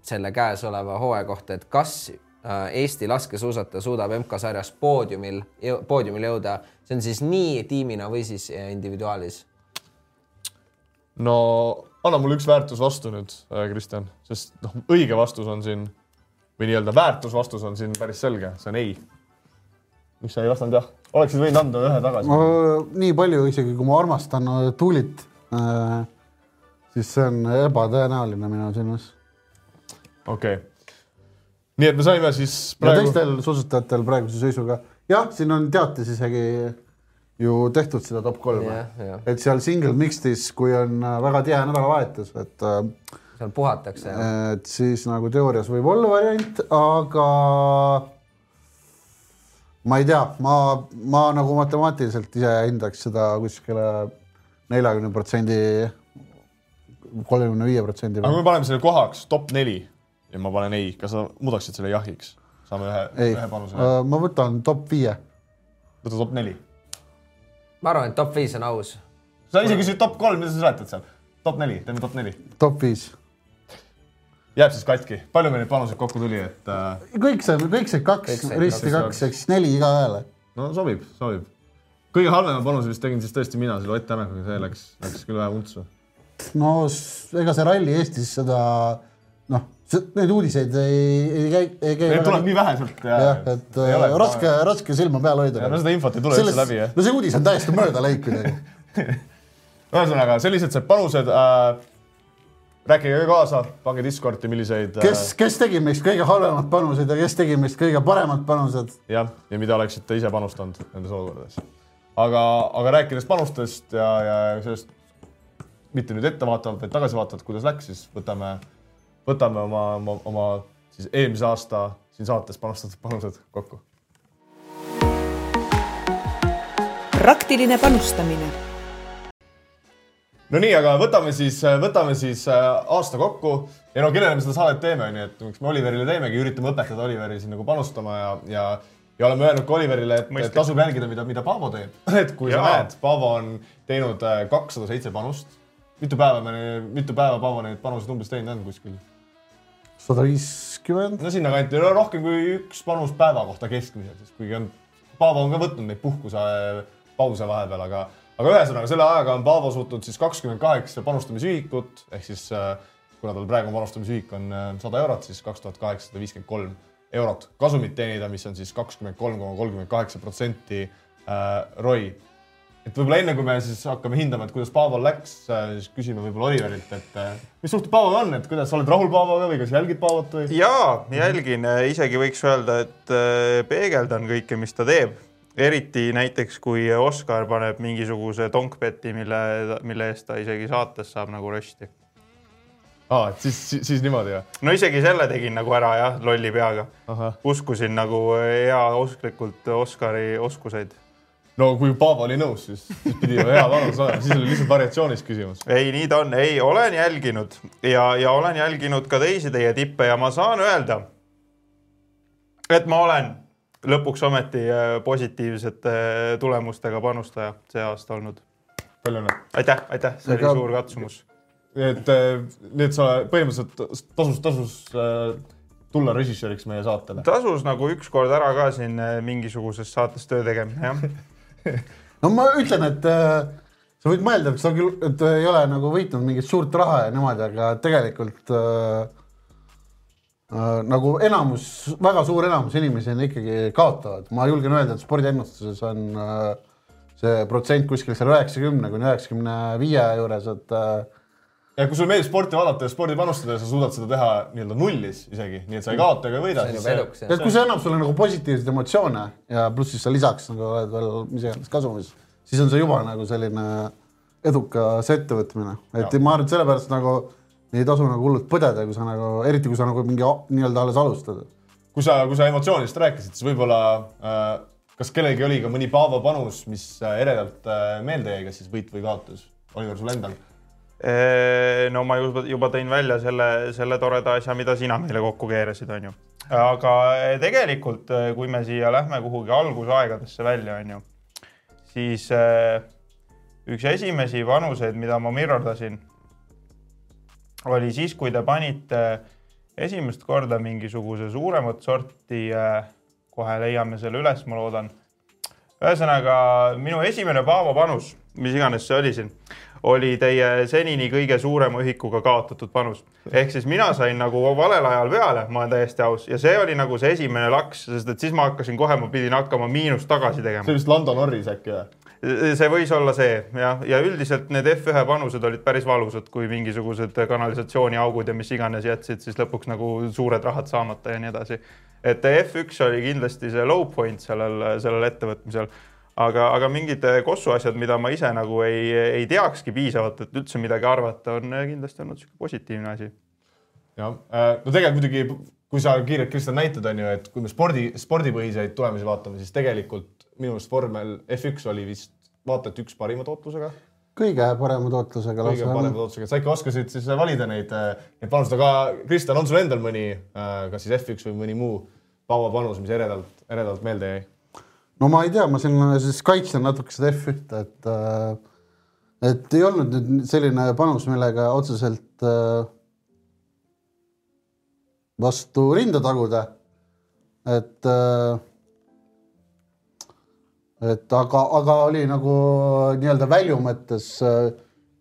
selle käesoleva hooaja kohta, et kas äh, Eesti laskesuusataja suudab MK-sarjas poodiumil, poodiumil jõuda, see on siis nii tiimina või siis äh, individuaalis no anna mulle üks väärtus vastu nüüd, Kristjan, sest noh, õige vastus on siin või nii-öelda väärtusvastus on siin päris selge, see on ei. miks sa ei vastanud jah? oleksid võinud anda ühe tagasi ma. nii palju isegi, kui ma armastan äh, Tuulit, siis see on ebatõenäoline minu silmis. okei okay.. nii et me saime siis ja praegu, teistel suusatajatel praeguse seisuga, jah, siin on teates isegi ju tehtud seda top kolme Jah, jah. et seal single mixed'is, kui on äh, väga tihe nädalavahetus, et äh, seal puhatakse et siis nagu teoorias võib olla variant, aga ma ei tea, ma, ma nagu matemaatiliselt ise hindaks seda kuskile neljakümne protsendi, kolmekümne viie protsendi aga kui me paneme selle kohaks top neli ja ma panen ei, kas sa muudaksid selle jahiks? saame ühe, ei ühe, panuse. ma võtan top viie. võta top neli. ma arvan, et top viis on aus. sa ise küsid top kolm, mida sa seletad seal? top neli, teeme top neli. top viis. Jääb siis katki. palju meil neid panuseid kokku tuli, et äh, kõik see, kõik see kaks risti kaks, ehk siis neli igaühele. no sobib, sobib. kõige halvema panuse vist tegin siis tõesti mina selle Ott Tänakaga, see läks, läks küll vähe untsu. no ega see ralli Eestis seda noh, neid uudiseid ei, ei käi, ei käi. Neid tuleb nii vähe sealt ja, jah, et äh, raske, raske silma peal hoida. No seda infot ei tule üldse läbi, jah. no see uudis on täiesti mööda läik kuidagi. ühesõnaga, sellised said panused äh,. Rääkige ka kaasa, pange Discordi, milliseid äh, kes, kes tegi meist kõige halvemad panused ja kes tegi meist kõige paremad panused? jah, ja mida oleksite ise panustanud nendes olukordades. aga, aga rääkides panustest ja, ja sellest mitte nüüd ettevaatavalt, vaid tagasivaatavalt, kuidas läks, siis võtame, võtame oma, oma, oma siis eelmise aasta siin saates panustatud panused kokku. praktiline panustamine no nii, aga võtame siis, võtame siis äh, aasta kokku ja no kellele me seda saadet teeme, onju, et miks me Oliverile teemegi, üritame õpetada Oliveri siin nagu panustama ja, ja ja oleme öelnud ka Oliverile, et Mõistlik. tasub jälgida, mida, mida Paavo teeb. <laughs> et kui Jaa. sa näed, Paavo on teinud äh, kakssada seitse panust. mitu päeva me, mitu päeva Paavo neid panuseid umbes teinud on kuskil? sada viiskümmend. no sinnakanti, no rohkem kui üks panus päeva kohta keskmiselt, siis kuigi on, Paavo on ka võtnud neid puhkuse pause vahepeal, aga, aga ühesõnaga selle ajaga on Paavo suutnud siis kakskümmend kaheksa panustamisühikut ehk siis äh, kuna tal praegu panustamisühik on äh, sada eurot, siis kaks tuhat kaheksasada viiskümmend kolm eurot kasumit teenida, mis on siis kakskümmend kolm koma kolmkümmend kaheksa protsenti äh, ROI et võib-olla enne kui me siis hakkame hindama, et kuidas Paaval läks, siis küsime võib-olla Oliverilt, et mis suhted Paavoga on, et kuidas sa oled rahul Paavoga või kas jälgid Paavot või? jaa, jälgin, isegi võiks öelda, et peegeldan kõike, mis ta teeb. Eriti näiteks, kui Oskar paneb mingisuguse tonkbeti, mille, mille eest ta isegi saates saab nagu rösti. aa, et siis, siis, siis niimoodi või? no isegi selle tegin nagu ära jah, lolli peaga. uskusin nagu heausklikult Oskari oskuseid. no kui Paavo oli nõus, siis, siis pidi ju hea vanus olema, siis oli lihtsalt variatsioonis küsimus. ei, nii ta on, ei, olen jälginud ja, ja olen jälginud ka teisi teie tippe ja ma saan öelda, et ma olen lõpuks ometi äh, positiivsete tulemustega panustaja see aasta olnud. palju õnne. aitäh, aitäh, see oli Ega- suur katsumus. et, nii et sa põhimõtteliselt tasus, tasus äh, tulla režissööriks meie saatele. tasus nagu ükskord ära ka siin äh, mingisuguses saates töö tegemine, jah. <laughs> no ma ütlen, et äh, sa võid mõelda, et sa küll, et ei ole nagu võitnud mingit suurt raha ja niimoodi, aga tegelikult äh, äh, nagu enamus, väga suur enamus inimesi on ikkagi kaotavad. ma julgen öelda, et spordiennustuses on äh, see protsent kuskil seal üheksakümne kuni üheksakümne viie juures, et äh, ja kui sulle meeldib sporti vaadata ja spordi panustada ja sa suudad seda teha nii-öelda nullis isegi, nii et sa ei kaota ega ei võida, et kui see annab sulle nagu positiivseid emotsioone ja pluss siis sa lisaks nagu oled veel mis iganes kasumis, siis on see juba nagu selline edukas ettevõtmine, et Ja. ma arvan, et sellepärast nagu ei tasu nagu hullult põdeda, kui sa nagu, eriti kui sa nagu mingi nii-öelda alles alustad. kui sa, kui sa emotsioonidest rääkisid, siis võib-olla äh, kas kellelgi oli ka mõni Paavo panus, mis äh, eredalt äh, meelde jäi, kas siis võit või kaotus? Oliver, sul endal? no ma juba, juba tõin välja selle, selle toreda asja, mida sina meile kokku keerasid, onju. aga eh, tegelikult, eh, kui me siia lähme kuhugi algusaegadesse välja, onju, siis eh, üks esimesi panuseid, mida ma mirrordasin, oli siis, kui te panite esimest korda mingisuguse suuremat sorti, kohe leiame selle üles, ma loodan. ühesõnaga minu esimene Paavo panus, mis iganes see oli siin, oli teie senini kõige suurema ühikuga kaotatud panus. ehk siis mina sain nagu valel ajal peale, ma olen täiesti aus, ja see oli nagu see esimene laks, sest et siis ma hakkasin kohe, ma pidin hakkama miinust tagasi tegema see oli vist Lando Norris äkki või? See võis olla see jah, ja üldiselt need F1 panused olid päris valusad, kui mingisugused kanalisatsiooniaugud ja mis iganes jätsid siis lõpuks nagu suured rahad saamata ja nii edasi. et F1 oli kindlasti see low point sellel, sellel ettevõtmisel. aga, aga mingid kossu asjad, mida ma ise nagu ei, ei teakski piisavalt, et üldse midagi arvata, on kindlasti olnud niisugune positiivne asi. jah, no tegelikult muidugi, kui sa kiirelt, Kristjan, näitad, on ju, et kui me spordi, spordipõhiseid tulemusi vaatame, siis tegelikult minu arust vormel F1 oli vist vaata et üks parima tootlusega, kõige parema tootlusega kõige parema tootlusega, sa ikka oskasid siis valida neid, neid panuseid, aga Kristjan, on sul endal mõni, kas siis F1 või mõni muu Paavo panus, mis eredalt, eredalt meelde jäi? no ma ei tea, ma siin siis kaitsen natuke seda F1-te, et äh, et ei olnud nüüd selline panus, millega otseselt äh, vastu rinda taguda. et äh, et aga, aga oli nagu nii-öelda välju mõttes äh,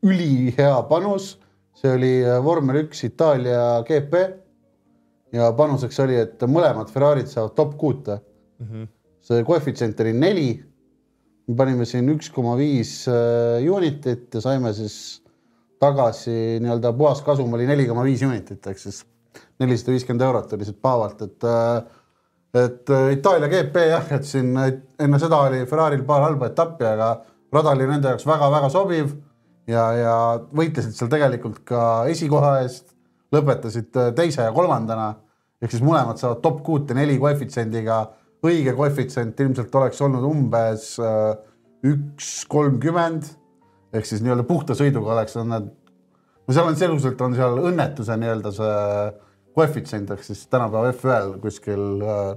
ülihea panus, see oli äh, vormel üks Itaalia GP ja panuseks oli, et mõlemad Ferrarid saavad top kuute mm. -hmm. see koefitsient oli neli. me panime siin üks koma viis äh, unitit ja saime siis tagasi nii-öelda puhaskasum oli neli koma viis unitit ehk siis nelisada viiskümmend eurot oli siit päevalt, et äh, et äh, Itaalia GP jah, et siin enne seda oli Ferrari'l paar halba etappi, aga rada oli nende jaoks väga-väga sobiv ja, ja võitlesid seal tegelikult ka esikoha eest, lõpetasid äh, teise ja kolmandana ehk siis mõlemad saavad top kuute neli koefitsiendiga. õige koefitsient ilmselt oleks olnud umbes äh, üks kolmkümmend ehk siis nii-öelda puhta sõiduga oleks nad, no seal on selguselt on seal õnnetuse nii-öelda see koefitsient ehk siis tänapäeva F1-l kuskil äh,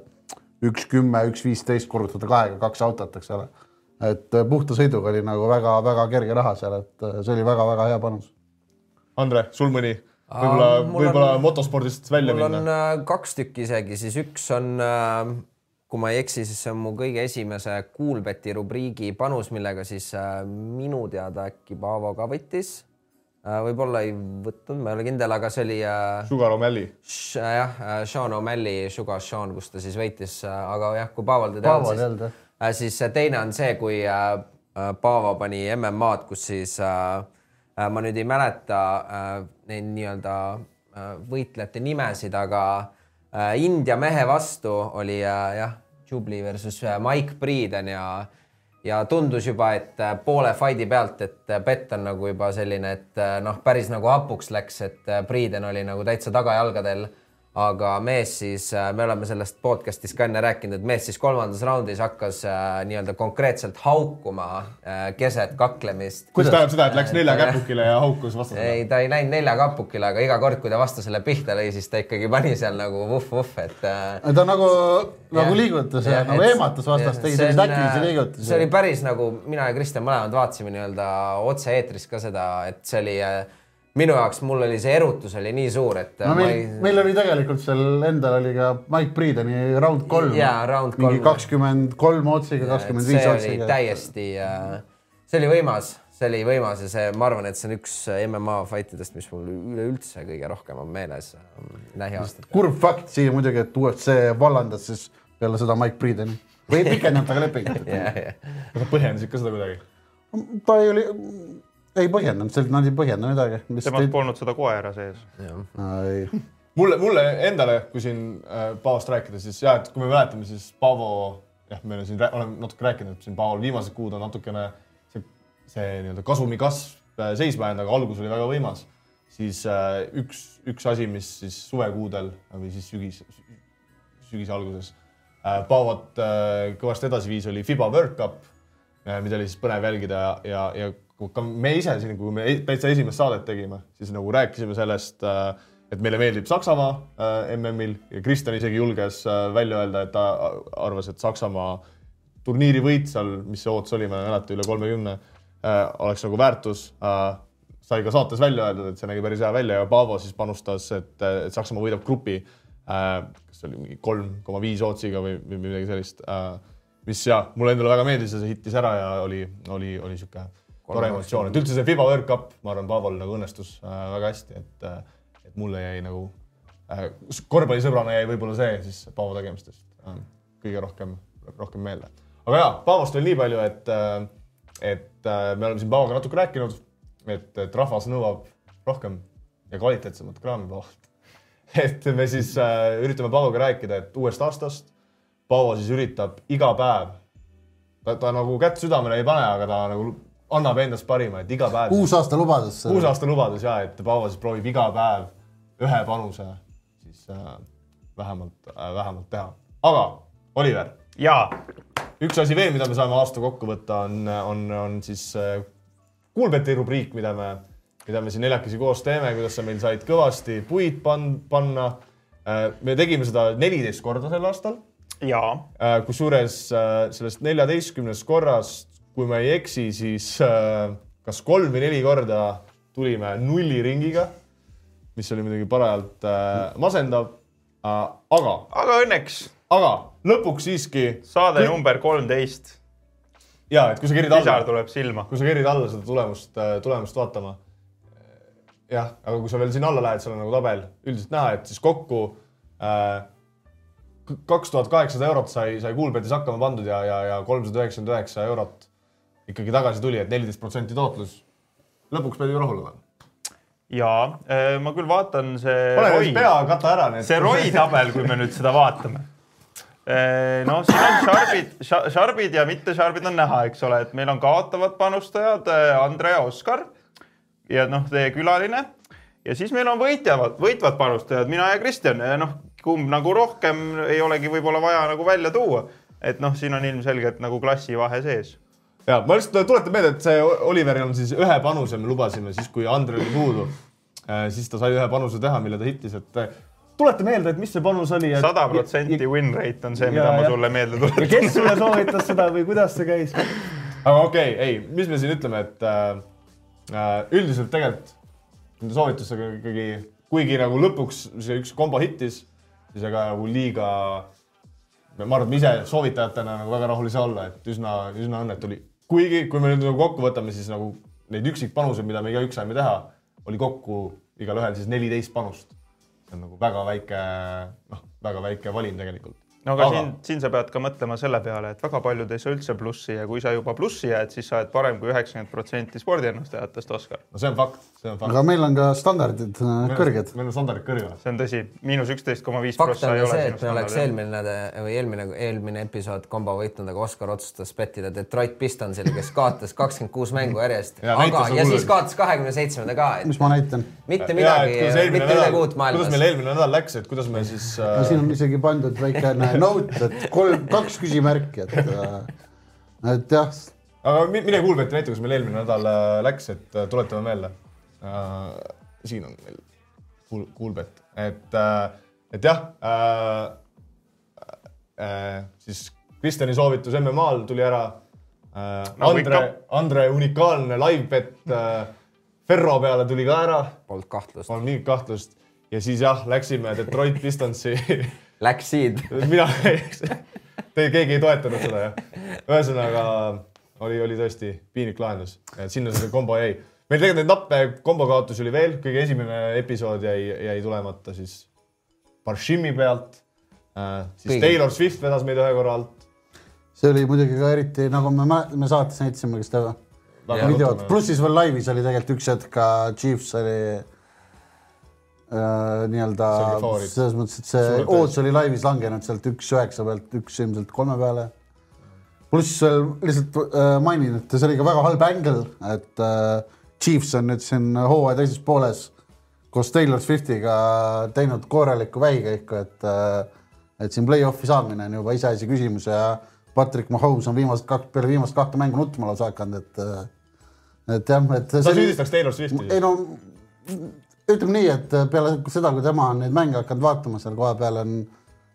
üks kümme, üks viisteist korrutada kahega, kaks autot, eks ole. et äh, puhta sõiduga oli nagu väga-väga kerge raha seal, et äh, see oli väga-väga hea panus. Andre, sul mõni võib-olla, võib-olla motospordist välja mul minna? on äh, kaks tükki isegi, siis üks on, äh, kui ma ei eksi, siis see on mu kõige esimese Coolbeti rubriigi panus, millega siis minu teada äkki Paavo ka võttis. Võib-olla ei võtnud, ma ei ole kindel, aga see oli Sugar O'Malley. jah, Sean O'Malley, Sugar Sean, kus ta siis võitis, aga jah, kui Paaval teda ei olnud, siis siis see teine on see, kui äh, äh, Paavo pani MM-ad, kus siis äh, äh, ma nüüd ei mäleta äh, neid nii-öelda äh, võitlejate nimesid, aga äh, India mehe vastu oli äh, jah, Jubli versus äh, Mike Breeden ja ja tundus juba, et äh, poole fight'i pealt, et äh, bett on nagu juba selline, et äh, noh, päris nagu hapuks läks, et Breeden oli nagu täitsa tagajalgadel aga mees siis, me oleme sellest podcast'is ka enne rääkinud, et mees siis kolmandas raundis hakkas äh, nii-öelda konkreetselt haukuma äh, keset kaklemist. mis tähendab seda, et läks nelja käpukile ja haukus vastasele? ei, ta ei läinud nelja kapukile, aga iga kord, kui ta vastasele pihta lõi, siis ta ikkagi pani seal nagu vuh-vuh, et äh, ta nagu, nagu liigutas ja Jah, nagu eematas vastast, tegi selliseid äkilisi äh, liigutusi. see oli päris nagu mina ja Kristjan mõlemad vaatasime nii-öelda otse-eetris ka seda, et see oli äh, minu jaoks, mul oli see erutus oli nii suur, et äh, no meil ei- ei..., meil oli tegelikult seal endal oli ka Mike Breedeni round kolm. Jaa, round mingi kakskümmend kolm otsiga, kakskümmend see viis oli otsiga. täiesti, see oli võimas, see oli võimas ja see, ma arvan, et see on üks MMA fight idest, mis mul üleüldse kõige rohkem on meeles lähiaastatel. kurb fakt siia muidugi, et UFC vallandas siis peale seda Mike Breedeni või pikendab temaga lepingut. <laughs> sa põhjendasid ka seda kuidagi? ta ei oli, ei põhjendanud, sealt nad ei põhjenda midagi. temast polnud seda koera sees. ei, mulle, mulle endale, kui siin äh, Paavost rääkida, siis jah, et kui me mäletame, siis Paavo, jah, me siin, oleme natuke rääkinud, siin Paaval viimased kuud on natukene see, see nii-öelda kasumi kasv äh, seisma jäänud, aga algus oli väga võimas. siis äh, üks, üks asi, mis siis suvekuudel või siis sügis, sügise alguses äh, Paavot äh, kõvasti edasi viis, oli Fiba World Cup, mida oli siis põnev jälgida ja, ja, ka me ise siin, kui me e- täitsa esimest saadet tegime, siis nagu rääkisime sellest äh, et meile meeldib Saksamaa äh, MM-il ja Kristjan isegi julges äh, välja öelda, et ta arvas, et Saksamaa turniiri võit seal, mis see ootus oli, ma ei mäleta, üle kolmekümne oleks nagu väärtus sai ka saates välja öeldud, et see nägi päris hea välja ja Paavo siis panustas, et, et Saksamaa võidab grupi kas see oli mingi kolm koma viis ootsiga või, või midagi sellist mis ja mulle endale väga meeldis ja see hittis ära ja oli, oli, oli sihuke tore emotsioon, et üldse see Fiba World Cup, ma arvan, Paaval nagu õnnestus äh, väga hästi, et äh, et mulle jäi nagu äh, korvpallisõbrana jäi võib-olla see siis Paavo tegemistest äh, kõige rohkem, rohkem meelde. aga jaa, Paavost veel nii palju, et äh,, et äh, me oleme siin Paavoga natuke rääkinud, et, et rahvas nõuab rohkem ja kvaliteetsemat kraami Paavolt. <laughs> et me siis äh, üritame Paavoga rääkida, et uuest aastast Paavo siis üritab iga päev, ta, ta nagu kätt südamele ei pane, aga ta nagu annab endast parima, et iga päev. uus aasta lubadus. uus aasta lubadus ja, et Paavo siis proovib iga päev ühe panuse siis äh, vähemalt äh,, vähemalt teha. aga Oliver, jaa, üks asi veel, mida me saame aasta kokku võtta, on, on, on siis äh, Kuulbeti rubriik, mida me, mida me siin neljakesi koos teeme, kuidas sa meil said kõvasti puid pan-, panna äh,. me tegime seda neliteist korda sel aastal jaa, äh,. kusjuures äh, sellest neljateistkümnest korrast, kui ma ei eksi, siis äh, kas kolm või neli korda tulime nulliringiga, mis oli muidugi parajalt äh, masendav äh,. aga, aga õnneks aga lõpuks siiski saade Kõik- number kolmteist, ja et kui sa kerid alla pisar, tuleb silma. kui sa kerid alla seda tulemust, tulemust vaatama. jah, aga kui sa veel sinna alla lähed, seal on nagu tabel üldiselt näha, et siis kokku äh, kaks tuhat kaheksasada eurot sai, sai Kuulbetis hakkama pandud ja, ja, ja kolmsada üheksakümmend üheksa eurot ikkagi tagasi tuli, et neliteist protsenti tootlus. lõpuks pead ju rahul olema. jaa, ma küll vaatan see pane ROI pea kata ära need. see ROI tabel, kui me nüüd seda vaatame. no siin on šarbid, šarbid ja mitte šarbid on näha, eks ole, et meil on kaotavad panustajad äh, Andre ja Oskar ja noh, teie külaline ja siis meil on võitjavad, võitvad panustajad, mina ja Kristjan, noh, kumb nagu rohkem ei olegi võib-olla vaja nagu välja tuua. et noh, siin on ilmselgelt nagu klassivahe sees. Ja ma lihtsalt tuletan meelde, et see Oliveril on siis ühe panuse me lubasime siis, kui Andre oli puudu. siis ta sai ühe panuse teha, mille ta hittis, et äh, tuleta meelde, et mis see panus oli. sada protsenti win rate on see, mida Ja, ma sulle meelde tuletan. kes sulle soovitas seda või kuidas see käis? aga okei okay,, ei, mis me siin ütleme, et äh, äh, üldiselt tegelikult nende soovitustega ikkagi, kuigi nagu lõpuks see üks kombo hittis, siis ega nagu liiga, ma arvan, et me ise soovitajatena nagu väga rahul ei saa olla, et üsna, üsna õnnetu oli. kuigi, kui me nüüd nagu kokku võtame, siis nagu neid üksikpanuseid, mida me igaüks saime teha, oli kokku igalühel siis neliteist panust. see on nagu väga väike, noh, väga väike valim tegelikult. No aga, Aga- siin, siin sa pead ka mõtlema selle peale, et väga paljud ei saa üldse plussi ja kui sa juba plussi jääd, siis sa oled parem kui üheksakümmend protsenti spordiennustajatest, Oskar. no see on fakt, see on fakt. aga meil on ka standardid äh, kõrged. meil on standardid kõrged. see on tõsi, miinus üksteist koma viis fakt prossa on ei ju ole see, et me oleks eelmine nädal või eelmine, eelmine episood kombo võitnud, aga Oskar otsustas pettida Detroit Pistonsile, kes kaotas kakskümmend kuus mängu järjest. Ja aga ja nagu siis kaotas kahekümne seitsmenda ka, et mis ma näitan? mitte midagi, mitte midagi uut kuidas meil maailmas. eelmine nädal läks, et kuidas me siis no äh, siin on isegi pandud väikene <laughs> note, et kolm, kaks küsimärki, et, et jah, aga mi- mine Kuulbeti näita, kuidas meil eelmine nädal äh, läks, et äh, tuletame meelde äh,. siin on meil Kuul-, Kuulbet, et äh,, et jah äh,, äh, siis Kristjani soovitus MM-al tuli ära äh,. Nagu Andre Andre unikaalne live bet äh, Ferro peale tuli ka ära, Polnud kahtlust. polnud mingit kahtlust ja siis jah, läksime Detroit Pistonsi <laughs> Läksid. mina, te keegi ei toetanud seda jah. ühesõnaga oli, oli tõesti piinlik lahendus, et sinna see kombo jäi. meil tegelikult neid nappe kombokaotusi oli veel, kõige esimene episood jäi, jäi tulemata siis Barshimi pealt äh,. siis Kõige. Taylor Swift vedas meid ühe korra alt. see oli muidugi ka eriti nagu me, me saates näitasime, kas te videot, pluss siis veel laivis oli tegelikult üks hetk ka Chiefs oli nii-öelda oli favoriit. selles mõttes, et see ootus oli laivis langenud sealt üks üheksa pealt üks ilmselt kolme peale. pluss lihtsalt äh, mainin, et see oli ka väga halb ängel, et äh, Chiefs on nüüd siin hooaja teises pooles koos Taylor Swiftiga teinud korralikku vähikäiku, et äh, et siin play-off'i saamine on juba iseasi küsimus ja Patrick Mahomes on viimased kaks, peale viimast kahte mängu nutma lausa hakanud, et äh, et jah, et sa süüdistaks Taylor Swifti ei? no ütleme nii, et peale seda, kui tema on neid mänge hakanud vaatama seal koha peal on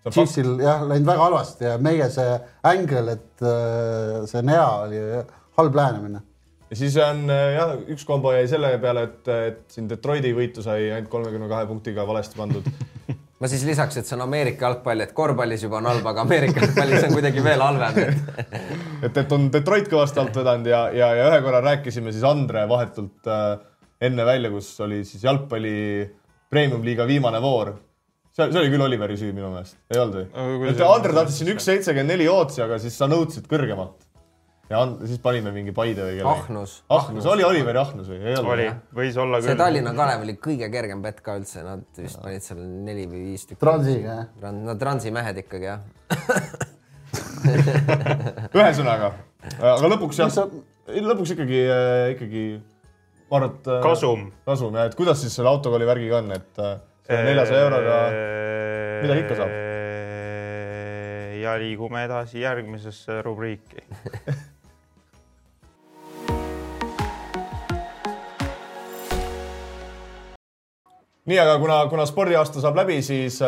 on Chiefsil jah läinud väga halvasti ja meie see ängel, et äh, see Nea oli halb lähenemine. ja siis on äh, jah, üks kombo jäi selle peale, et, et siin Detroiti võitu sai ainult kolmekümne kahe punktiga valesti pandud. <laughs> ma siis lisaks, et see on Ameerika jalgpall, et korvpallis juba on halb, aga Ameerika jalgpallis on kuidagi veel halvem. et, <laughs> et on Detroit kõvasti alt vedanud ja, ja, ja ühe korra rääkisime siis Andre vahetult äh, enne välja, kus oli siis jalgpalli premium-liiga viimane voor. see, see oli küll Oliveri süü minu meelest, ei olnud Aga või? et see- Andre tahtis siin üks seitsekümmend neli ootsi, aga siis sa nõudsid kõrgemat. ja And, siis panime mingi Paide või kellegi. Ahnus. ahnus, oli Oliveri ahnus või ei olnud? oli, võis olla see küll. Tallinna Kalev oli kõige kergem bett ka üldse, nad vist panid seal neli või viis tükki. Transiga jah. no transi mehed ikkagi jah. <laughs> ühesõnaga, aga lõpuks jah lõpuks ikkagi, ikkagi ma arvan, et. kasum. kasum ja et kuidas siis selle autokooli värgiga on, et äh, neljasaja euroga midagi ikka saab.. ja liigume edasi järgmisesse rubriiki. <laughs> nii, aga kuna, kuna spordiaasta saab läbi, siis,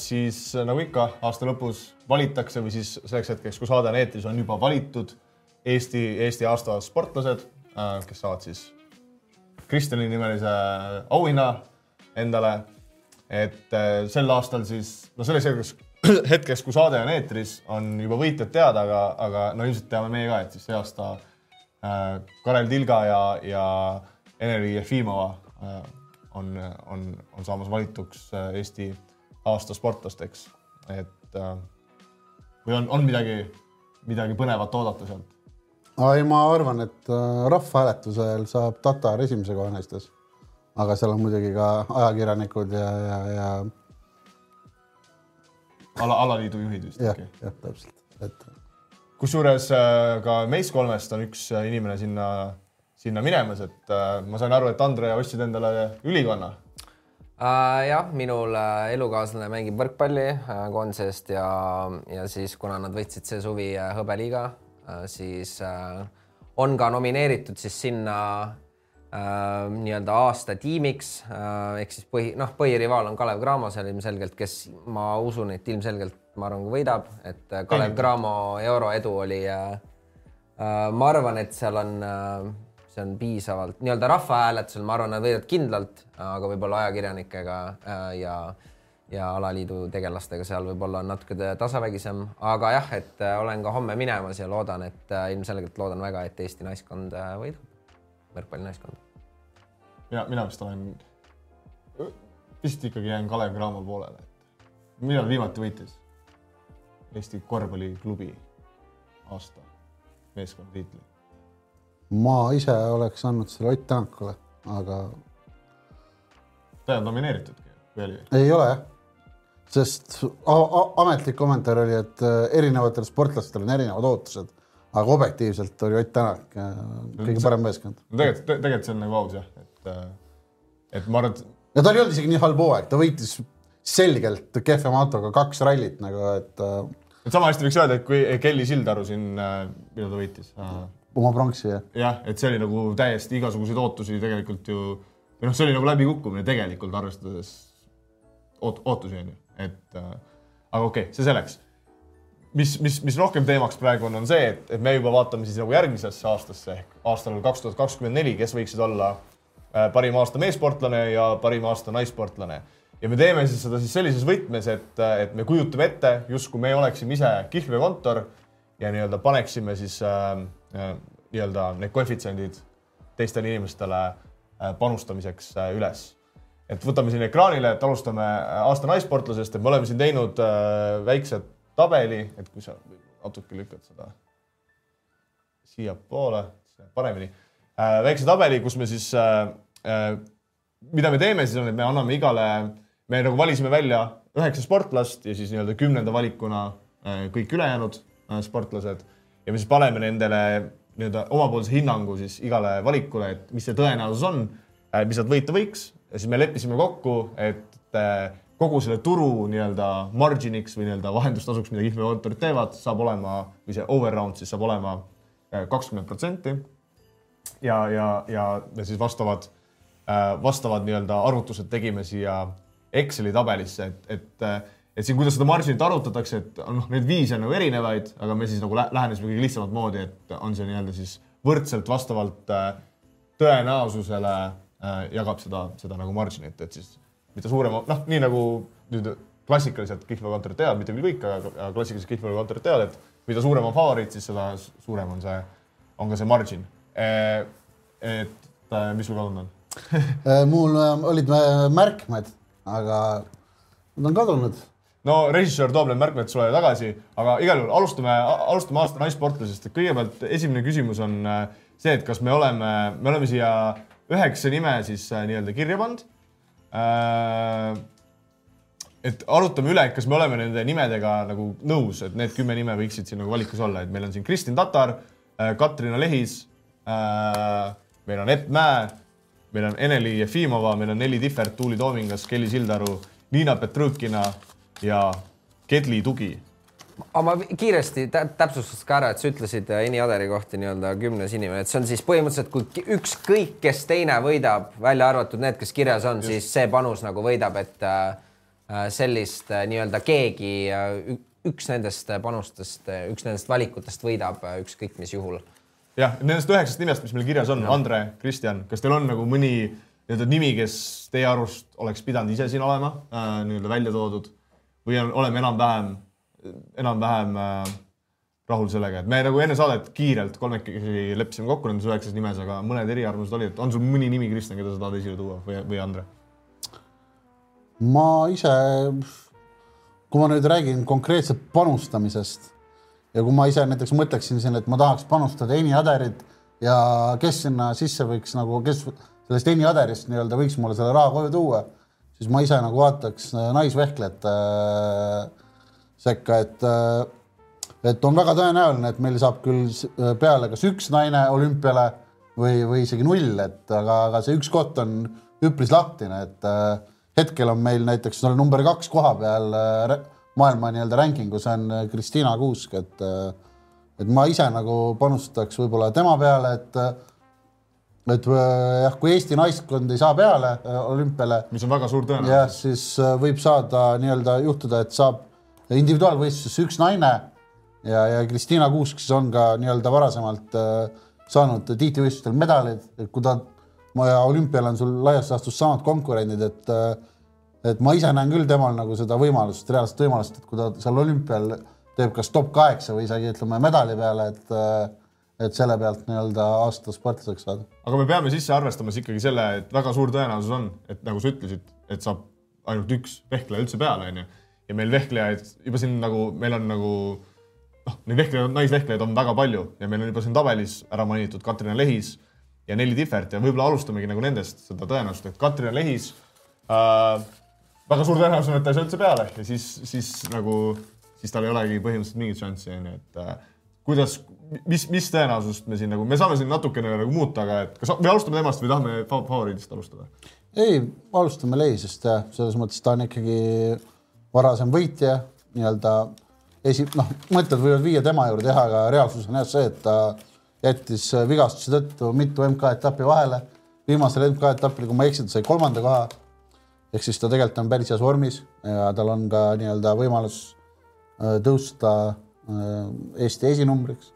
siis nagu ikka aasta lõpus valitakse või siis selleks hetkeks, kui saade on eetris, on juba valitud Eesti, Eesti aasta sportlased, kes saavad siis Kristjani nimelise auhinna endale. et äh, sel aastal siis, no selleks <clears throat> hetkeks, hetkeks, kui saade on eetris, on juba võitjad teada, aga, aga no ilmselt teame meie ka, et siis see aasta äh, Karel Tilga ja, ja Eneli Jefimova äh, on, on, on saamas valituks Eesti aasta sportlasteks. et või on, on midagi, midagi põnevat oodata sealt? ei, ma arvan, et äh, rahvahääletusel saab Tatar esimese koha naistes. aga seal on muidugi ka ajakirjanikud ja, ja, ja ala, alaliidu juhid vist jah jah, täpselt, et kusjuures äh, ka meist kolmest on üks äh, inimene sinna, sinna minemas, et ma sain aru, et Andre ostsid endale ülikonna. Uh, jah, minul uh, elukaaslane mängib võrkpalli uh, koondisest ja, ja siis kuna nad võitsid see suvi uh, hõbeliiga siis uh, on ka nomineeritud siis sinna uh, nii-öelda aasta tiimiks. Uh, ehk siis põhi, noh, põhirivaal on Kalev Cramo seal ilmselgelt, kes ma usun, et ilmselgelt ma arvan, võidab, et uh, Kalev Cramo euroedu oli uh, uh, ma arvan, et seal on uh, see on piisavalt nii-öelda rahvahääletusel, ma arvan, nad võidavad kindlalt, aga võib-olla ajakirjanikega äh, ja ja alaliidu tegelastega seal võib-olla on natuke tasavägisem, aga jah, et äh, olen ka homme minemas ja loodan, et äh, ilmselgelt loodan väga, et Eesti naiskond äh, võidab, võrkpallinaiskond. ja mina vist olen, vist ikkagi jään Kalev Cramo poolele, et millal viimati võitis Eesti korvpalliklubi aasta meeskonnatiitli? ma ise oleks andnud selle Ott Tänakule, aga ta ei olnud nomineeritudki või oli? ei ole jah. Sest ametlik kommentaar oli, et äh, erinevatel sportlastel on erinevad ootused, aga objektiivselt oli Ott Tänak äh, kõige parem meeskond. tegelikult, tegelikult see on nagu aus jah, et, et ma arvan, et ja tal ei olnud isegi nii halb hooaeg, ta võitis selgelt kehvema autoga kaks rallit nagu, et äh, et sama hästi võiks öelda, et kui Kelly Sildaru siin, millal ta võitis. Äh, oma pronksi ja jah, et see oli nagu täiesti igasuguseid ootusi tegelikult ju, või noh, see oli nagu läbikukkumine tegelikult arvestades oot-, ootusi on ju, et äh, aga okei okay,, see selleks. mis, mis, mis rohkem teemaks praegu on, on see, et, et me juba vaatame siis nagu järgmisesse aastasse ehk aastal kaks tuhat kakskümmend neli, kes võiksid olla äh, parim aasta meessportlane ja parim aasta naissportlane. ja me teeme siis seda siis sellises võtmes, et, et me kujutame ette, justkui me oleksime ise kihlveokontor ja nii-öelda paneksime siis äh, äh, nii-öelda need koefitsiendid teistele inimestele äh, panustamiseks äh, üles. Et võtame siin ekraanile, et alustame äh, aasta naissportlasest, et me oleme siin teinud äh, väikse tabeli, et kui sa natuke lükkad seda siiapoole, paremini äh,. väikse tabeli, kus me siis äh,, äh, mida me teeme siis on, et me anname igale, me nagu valisime välja üheksa sportlast ja siis nii-öelda kümnenda valikuna äh, kõik ülejäänud äh, sportlased ja me siis paneme nendele nii-öelda omapoolse hinnangu siis igale valikule, et mis see tõenäosus on äh,, mis nad võita võiks ja siis me leppisime kokku, et äh, kogu selle turu nii-öelda margin'iks või nii-öelda vahendustasuks, mida kihlveokontorid teevad, saab olema või see overround siis saab olema äh, kakskümmend protsenti. ja, ja, ja me siis vastavad, vastavad nii-öelda arvutused tegime siia Exceli tabelisse, et, et, et siin, kuidas seda margin'it arvutatakse, et noh, neid viise on nagu erinevaid, aga me siis nagu lähenesime kõige lihtsamat moodi, et on see nii-öelda siis võrdselt vastavalt tõenäosusele jagab seda, seda nagu margin'it, et siis mida suurem, noh, nii nagu nüüd klassikaliselt kihlveokontorid teavad, mitte küll kõik, aga klassikalised kihlveokontorid teavad, et mida suurem on favoriit, siis seda suurem on see, on ka see margin. et mis sul kadunud on? <laughs> mul olid märkmed, aga nad on kadunud. no režissöör toob need märkmed sulle tagasi, aga igal juhul alustame, alustame aasta naissportlasest, kõigepealt esimene küsimus on see, et kas me oleme, me oleme siia üheksa nime siis nii-öelda kirja pannud. Äh, et arutame üle, kas me oleme nende nimedega nagu nõus, et need kümme nime võiksid siin nagu valikus olla, et meil on siin Kristin Tatar, äh, Katrina Lehis, äh, meil on Epp Mäe, meil on Eneli Jefimova, meil on Nelli Tihvert, Tuuli Toomingas, Kelly Sildaru, Niina Petrõkina ja Kedli Tugi aga ma kiiresti täpsustaks ka ära, et sa ütlesid äh, Ini Aderi kohta nii-öelda kümnes inimene, et see on siis põhimõtteliselt, kui ükskõik, kes teine võidab, välja arvatud need, kes kirjas on, siis see panus nagu võidab, et äh, äh sellist nii-öelda keegi üks nendest panustest, üks nendest valikutest võidab ükskõik mis juhul. jah, nendest üheksast nimest, mis meil kirjas on Andre, Kristjan, kas teil on nagu mõni nii-öelda nimi, kes teie arust oleks pidanud ise siin olema nii-öelda välja toodud? Või oleme enam-vähem enam-vähem äh, rahul sellega, et me nagu enne saadet kiirelt kolmekesi leppisime kokku nendes üheksas nimes, aga mõned eriarvamused olid, on sul mõni nimi, Kristjan, keda sa tahad esile tuua või, või Andre? ma ise, kui ma nüüd räägin konkreetselt panustamisest ja kui ma ise näiteks mõtleksin siin, et ma tahaks panustada Eni Aderit ja kes sinna sisse võiks nagu, kes sellest Eni Aderist nii-öelda võiks mulle selle raha koju tuua, siis ma ise nagu vaataks naisvehklejat äh, sekka, et äh, et on väga tõenäoline, et meil saab küll äh, peale kas üks naine olümpiale või, või isegi null, et aga, aga see üks koht on üpris lahtine, et äh, hetkel on meil näiteks number kaks koha peal maailma nii-öelda rankingus on Kristiina Kuusk, et et ma ise nagu panustaks võib-olla tema peale, et et jah, kui Eesti naiskond ei saa peale olümpiale. mis on väga suur tõenäosus. jah, siis võib saada nii-öelda juhtuda, et saab individuaalvõistluses üks naine ja, ja Kristiina Kuusk siis on ka nii-öelda varasemalt äh, saanud tiitlivõistlustel medaleid, et kui ta ja olümpial on sul laias laastus samad konkurendid, et äh, et ma ise näen küll temal nagu seda võimalust, reaalset võimalust, et kui ta seal olümpial teeb kas top kaheksa või isegi ütleme medali peale, et äh, et selle pealt nii-öelda aasta sportlaseks saada. aga me peame sisse arvestama siis ikkagi selle, et väga suur tõenäosus on, et nagu sa ütlesid, et saab ainult üks vehkleja üldse peale, onju ja meil vehklejaid juba siin nagu, meil on nagu noh, neid vehklejaid, naisvehklejaid on väga palju ja meil on juba siin tabelis ära mainitud Katrina Lehis ja Nelli Tihvert ja võib-olla alustamegi nagu nendest seda tõenäosust, et Katrina Lehis äh, väga suur tõenäosus on, et ta ei saa üldse peale ja siis, siis nagu, siis tal ei olegi põhimõtteliselt mingit šanssi, onju, et äh, kuidas, mis, mis tõenäosust me siin nagu, me saame siin natukene nagu muuta, aga et kas me alustame temast või tahame favoriidist alustada? ei, alustame Lehisest selles mõttes ta on ikkagi varasem võitja nii-öelda esi-, noh, mõtted võivad viia tema juurde jah, aga reaalsus on jah see, et ta jättis vigastuse tõttu mitu MK-etappi vahele. viimasel MK-etapil, kui ma ei eksi, ta sai kolmanda koha. ehk siis ta tegelikult on päris heas vormis ja tal on ka nii-öelda võimalus äh, tõusta äh, Eesti esinumbriks.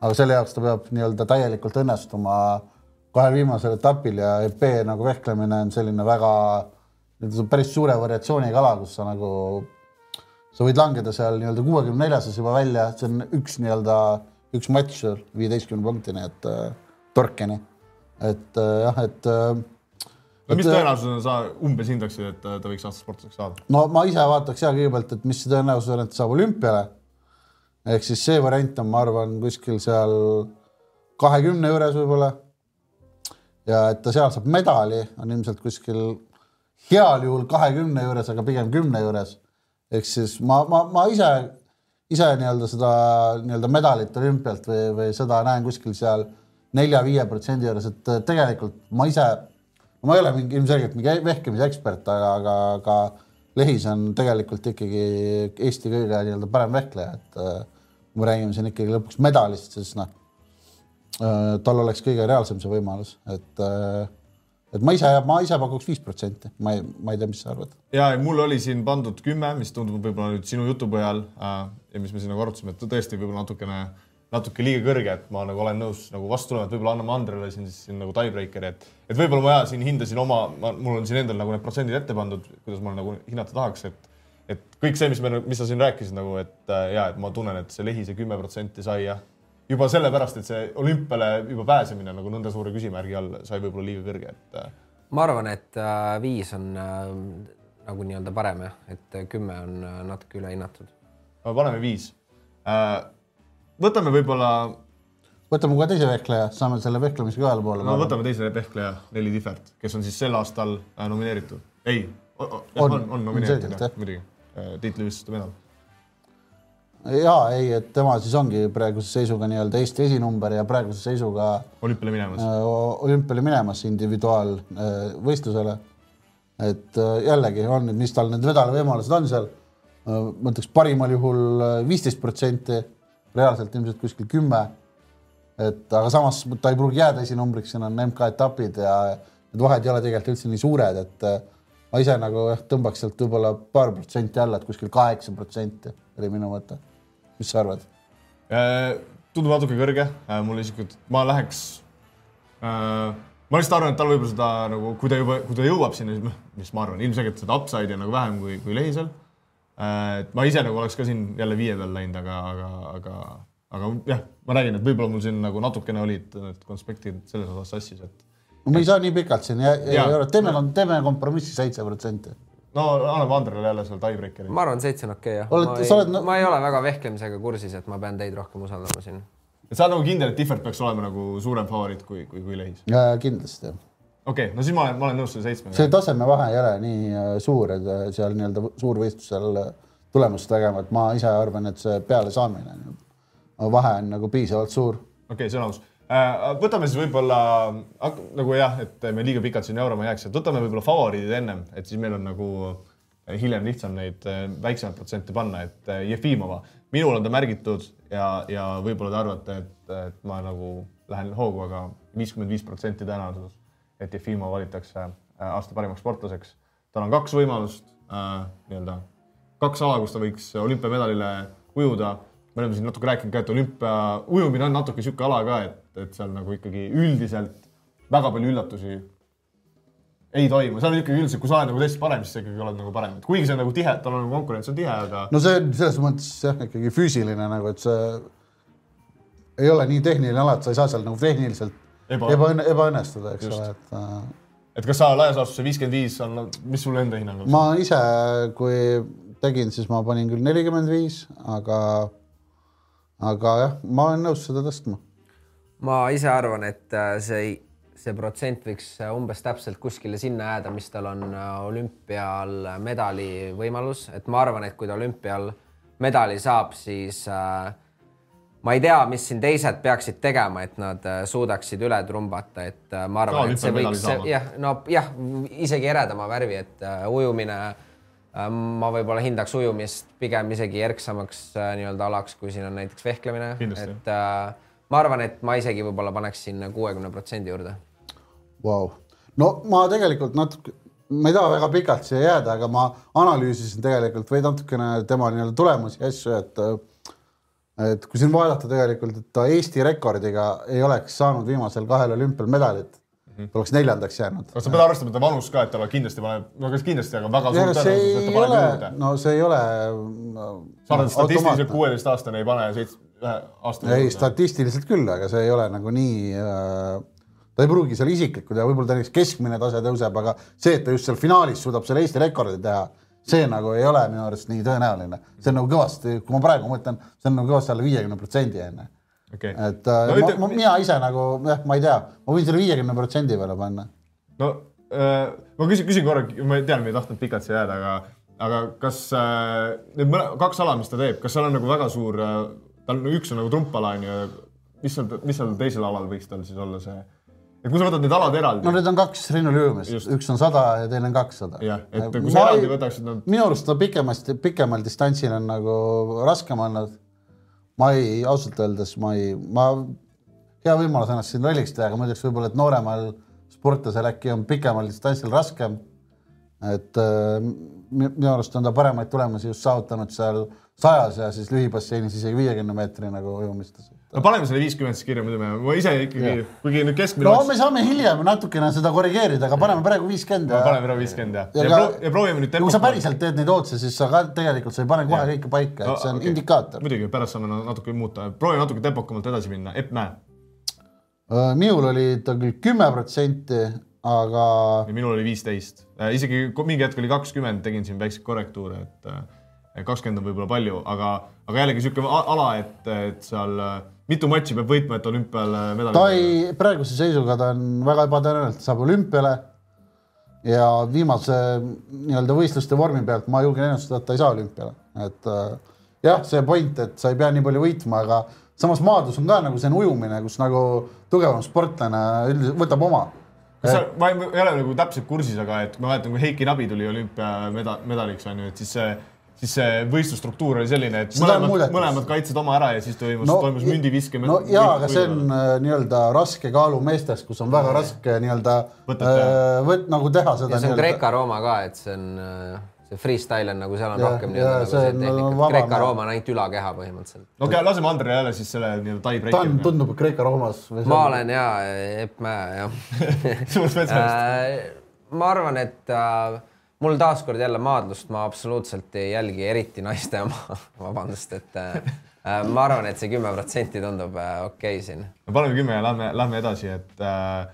aga selle jaoks ta peab nii-öelda täielikult õnnestuma kahel viimasel etapil ja EP nagu vehklemine on selline väga nüüd on päris suure variatsiooniga ala, kus sa nagu sa võid langeda seal nii-öelda kuuekümne neljases juba välja, see on üks nii-öelda, üks matš viieteistkümne punktini, et äh, torkeni. et äh, jah, et äh, no mis et, tõenäosusena sa umbes hindaksid, et ta võiks aasta sportlaseks saada? no ma ise vaataks ja kõigepealt, et mis see tõenäosus on, et saab olümpiale. ehk siis see variant on, ma arvan, kuskil seal kahekümne juures võib-olla. ja et ta seal saab medali, on ilmselt kuskil heal juhul kahekümne juures, aga pigem kümne juures. ehk siis ma, ma, ma ise, ise nii-öelda seda nii-öelda medalit olümpialt või, või seda näen kuskil seal nelja-viie protsendi juures, et tegelikult ma ise ma ei ole mingi ilmselgelt mingi vehkimise ekspert, aga, aga, aga Lehis on tegelikult ikkagi Eesti kõige nii-öelda parem vehkleja, et äh, kui me räägime siin ikkagi lõpuks medalist, siis noh äh,, tal oleks kõige reaalsem see võimalus, et äh, et ma ise, ma ise pakuks viis protsenti, ma ei, ma ei tea, mis sa arvad. ja mul oli siin pandud kümme, mis tundub võib-olla nüüd sinu jutu põhjal äh, ja mis me siin nagu arutasime, et tõesti võib-olla natukene natuke liiga kõrge, et ma nagu olen nõus nagu vastu tulema, et võib-olla anname Andrele siin siis siin nagu tiebreakeri, et et võib-olla ma ja siin hindasin oma, mul on siin endal nagu need protsendid ette pandud, kuidas ma nagu hinnata tahaks, et et kõik see, mis me, mis sa siin rääkisid nagu, et äh, ja et ma tunnen, et see Lehi see kümme protsenti sai jah, juba sellepärast, et see olümpiale juba pääsemine nagu nõnda suure küsimärgi all sai võib-olla liiga kõrge, et. Äh. ma arvan, et äh, viis on äh, nagu nii-öelda parem jah, et kümme on äh, natuke ülehinnatud. paneme viis äh, võtame võib-olla. võtame kohe teise vehkleja, saame selle vehklemisega ühele poole. no võtame teise vehkleja, Nelli Tihvert, kes on siis sel aastal äh, nomineeritud. ei, on, on, on nomineeritud jah, muidugi, äh, tiitlivõistluste medal ja ei, et tema siis ongi praeguse seisuga nii-öelda Eesti esinumber ja praeguse seisuga olümpiale minemas äh,, olümpiale minemas individuaalvõistlusele äh,. et äh, jällegi on nüüd, mis tal need medalivõimalused on seal ma ütleks parimal juhul viisteist protsenti reaalselt ilmselt kuskil kümme. et aga samas ta ei pruugi jääda esinumbriks, siin on MK-etapid ja need vahed ei ole tegelikult üldse nii suured, et ma ise nagu jah, tõmbaks sealt võib-olla paar protsenti alla, et kuskil kaheksa protsenti oli minu mõte. Mis sa arvad? Äh, tundub natuke kõrge, äh, mulle isiklikult, ma läheks äh, ma lihtsalt arvan, et tal võib-olla seda nagu, kui ta juba, kui ta jõuab sinna, siis noh, mis ma arvan, ilmselgelt seda upside'i on nagu vähem kui, kui Lehisel Äh, et ma ise nagu oleks ka siin jälle viie peal läinud, aga, aga, aga, aga jah, ma räägin, et võib-olla mul siin nagu natukene olid need konspektid selles osas sassis, et. no me ei saa nii pikalt siin teeme, teeme kompromissi seitse protsenti no anname Andrele jälle selle tiebreakeri. ma arvan, seitse on okei okay, jah. oled, sa oled no.... ma ei ole väga vehklemisega kursis, et ma pean teid rohkem usaldama siin. et sa oled nagu kindel, et Tihvert peaks olema nagu suurem favoriit kui, kui, kui Lehis? kindlasti jah okei okay,, no siis ma olen, ma olen nõus selle seitsmega. see tasemevahe ei ole nii äh, suur, et äh, seal nii-öelda suurvõistlusel äh, tulemust tegema, et ma ise arvan, et see pealesaamine, vahe on nagu piisavalt suur. okei okay,, see on aus. Võtame siis võib-olla nagu jah, et me liiga pikalt siin jaurama ei jääks, et võtame võib-olla favoriidid ennem, et siis meil on nagu hiljem lihtsam neid väiksemaid protsente panna, et Jefimova, minul on ta märgitud ja, ja võib-olla te arvate, et, et ma nagu lähen hoogu, aga viiskümmend viis protsenti tõenäosus et Jefimov valitakse äh, aasta parimaks sportlaseks. tal on kaks võimalust äh, nii-öelda, kaks ala, kus ta võiks olümpiamedalile ujuda. Me oleme siin natuke rääkinud ka, et olümpia ujumine on natuke niisugune ala ka, et, et seal nagu ikkagi üldiselt väga palju üllatusi ei toimu, seal on ikkagi üldiselt, kui sa oled nagu teistest parem, siis sa ikkagi oled nagu parem, et kuigi see on nagu tihe, tal on nagu konkurents on tihe, aga. no see on selles mõttes jah, ikkagi füüsiline nagu, et see ei ole nii tehniline ala, et sa ei saa seal nagu tehniliselt Eba... ebaõnne, ebaõnnestuda, eks ole, et. Äh, et kas sa laias laastus see viiskümmend viis on, mis sul enda hinnang on? ma ise, kui tegin, siis ma panin küll nelikümmend viis, aga, aga jah, ma olen nõus seda tõstma. ma ise arvan, et äh, see, see protsent võiks äh, umbes täpselt kuskile sinna jääda, mis tal on olümpial medali võimalus, et ma arvan, et kui ta olümpial medali saab, siis äh, ma ei tea, mis siin teised peaksid tegema, et nad äh, suudaksid üle trumbata, et äh, ma arvan no,, et see võiks jah, no jah, isegi eredama värvi, et ujumine uh,, ma võib-olla hindaks ujumist pigem isegi erksamaks uh, nii-öelda alaks, kui siin on näiteks vehklemine, et uh, ma arvan, et ma isegi võib-olla paneks sinna kuuekümne protsendi juurde. Wow.. no ma tegelikult natuke, ma ei taha väga pikalt siia jääda, aga ma analüüsisin tegelikult või natukene tema nii-öelda tulemusi ja asju, et uh, et kui siin vaadata tegelikult, et ta Eesti rekordiga ei oleks saanud viimasel kahel olümpial medalit ta oleks neljandaks jäänud. kas sa pead arvestama ta vanust ka, et ta kindlasti paneb, no kas kindlasti, aga väga suur tõenäosus, et ta paneb juurde,. no see ei ole. sarnaselt statistiliselt. kuueteistaastane ei pane seits-, ühe aasta ei, statistiliselt küll, aga see ei ole nagu nii äh,, ta ei pruugi seal isiklikud ja võib-olla ta näiteks keskmine tase tõuseb, aga see, et ta just seal finaalis suudab selle Eesti rekordi teha, see nagu ei ole minu arust nii tõenäoline. see on nagu kõvasti, kui ma praegu mõtlen, see on nagu kõvasti alla viiekümne protsendi onju. okei, et äh, No no, ütle- ma, ma, mina ise nagu jah, ma ei tea, ma võin selle viiekümne protsendi peale panna. no äh, ma küsin, küsin korra, ma tean, me ei tahtnud pikalt siia jääda, aga, aga kas äh, need mõne, kaks ala, mis ta teeb, kas seal on nagu väga suur äh,, tal on üks on nagu trumpala onju, mis seal, mis seal teisel alal võiks tal siis olla see, et kui sa võtad need alad eraldi no need on kaks rinnulüümist, Just. üks on sada ja teine on kakssada. jah, et kui sa eraldi võtaksid nad, minu arust ta pikemast, pikemal distantsil on nagu raskem olnud. Ma ei, ausalt öeldes ma ei, ma, hea võimalus ennast siin lolliks teha, aga ma ütleks võib-olla, et nooremal sportlasel äkki on pikemal distantsil raskem. et äh, mi- minu arust on ta paremaid tulemusi just saavutanud seal sajas ja siis lühibasseinis isegi viiekümne meetri nagu ujumistes. No paneme selle viiskümmend siis kirja, muidu me, ma ise ikkagi, kuigi nüüd keskmine no oleks- me saame hiljem natukene seda korrigeerida, aga paneme praegu viiskümmend no,. paneme ära viiskümmend ja, Ja ja, ka- ja, proo- ja proovime nüüd ja kui sa päriselt teed neid otse, siis sa ka tegelikult sa ei pane kohe kõike paika, et see on okay. indikaator. muidugi, pärast saame na- natuke muuta, proovime natuke tempokamalt edasi minna, Epp Mäe Äh, minul oli ta küll kümme protsenti, aga ja minul oli viisteist, isegi ku- mingi hetk oli kakskümmend, tegin siin väikseid korrektuure, et äh, kakskümmend on võib-olla palju, aga, aga jällegi niisugune ala, et, et seal äh, mitu matši peab võitma, et olümpial äh, medali ta ei, praeguse seisuga ta on väga ebatõenäoline, et saab olümpiale. ja viimase nii-öelda võistluste vormi pealt ma julgen ennustada, et ta ei saa olümpiale, et äh, jah, see point, et sa ei pea nii palju võitma, aga samas maadlus on ka nagu see on ujumine, kus nagu tugevam sportlane üldiselt võtab oma. kas sa, ma ei ei ole nagu täpselt kursis, aga et ma mäletan, kui Heiki Nabi tuli olümpiameda-, medaliks on ju, et siis see, siis see võistlusstruktuur oli selline, et Seda mõlemad mõlemad kaitsid oma ära ja siis toimus no,, toimus mündivisse. no jaa, aga see on äh, nii-öelda raske kaalu meestes, kus on väga raske nii-öelda äh, võt- nagu teha seda. ja see on Kreeka-Rooma ka, et see on, see freestyle on nagu seal on Ja- rohkem nii-öelda nagu see tehnika, Kreeka-Rooma on ainult ülakeha põhimõtteliselt. no okei, laseme Andre jälle siis selle nii-öelda tai ta on, breiki. tundub Kreeka-Roomas. ma olen ja Epp Mäe jah <laughs> suur spetsialist. Äh, ma arvan, et äh, mul taaskord jälle maadlust ma absoluutselt ei jälgi, eriti naiste oma, <laughs> vabandust, et äh, äh, ma arvan, et see kümme protsenti tundub äh, okei okay siin. no paneme kümme ja lähme, lähme edasi, et äh,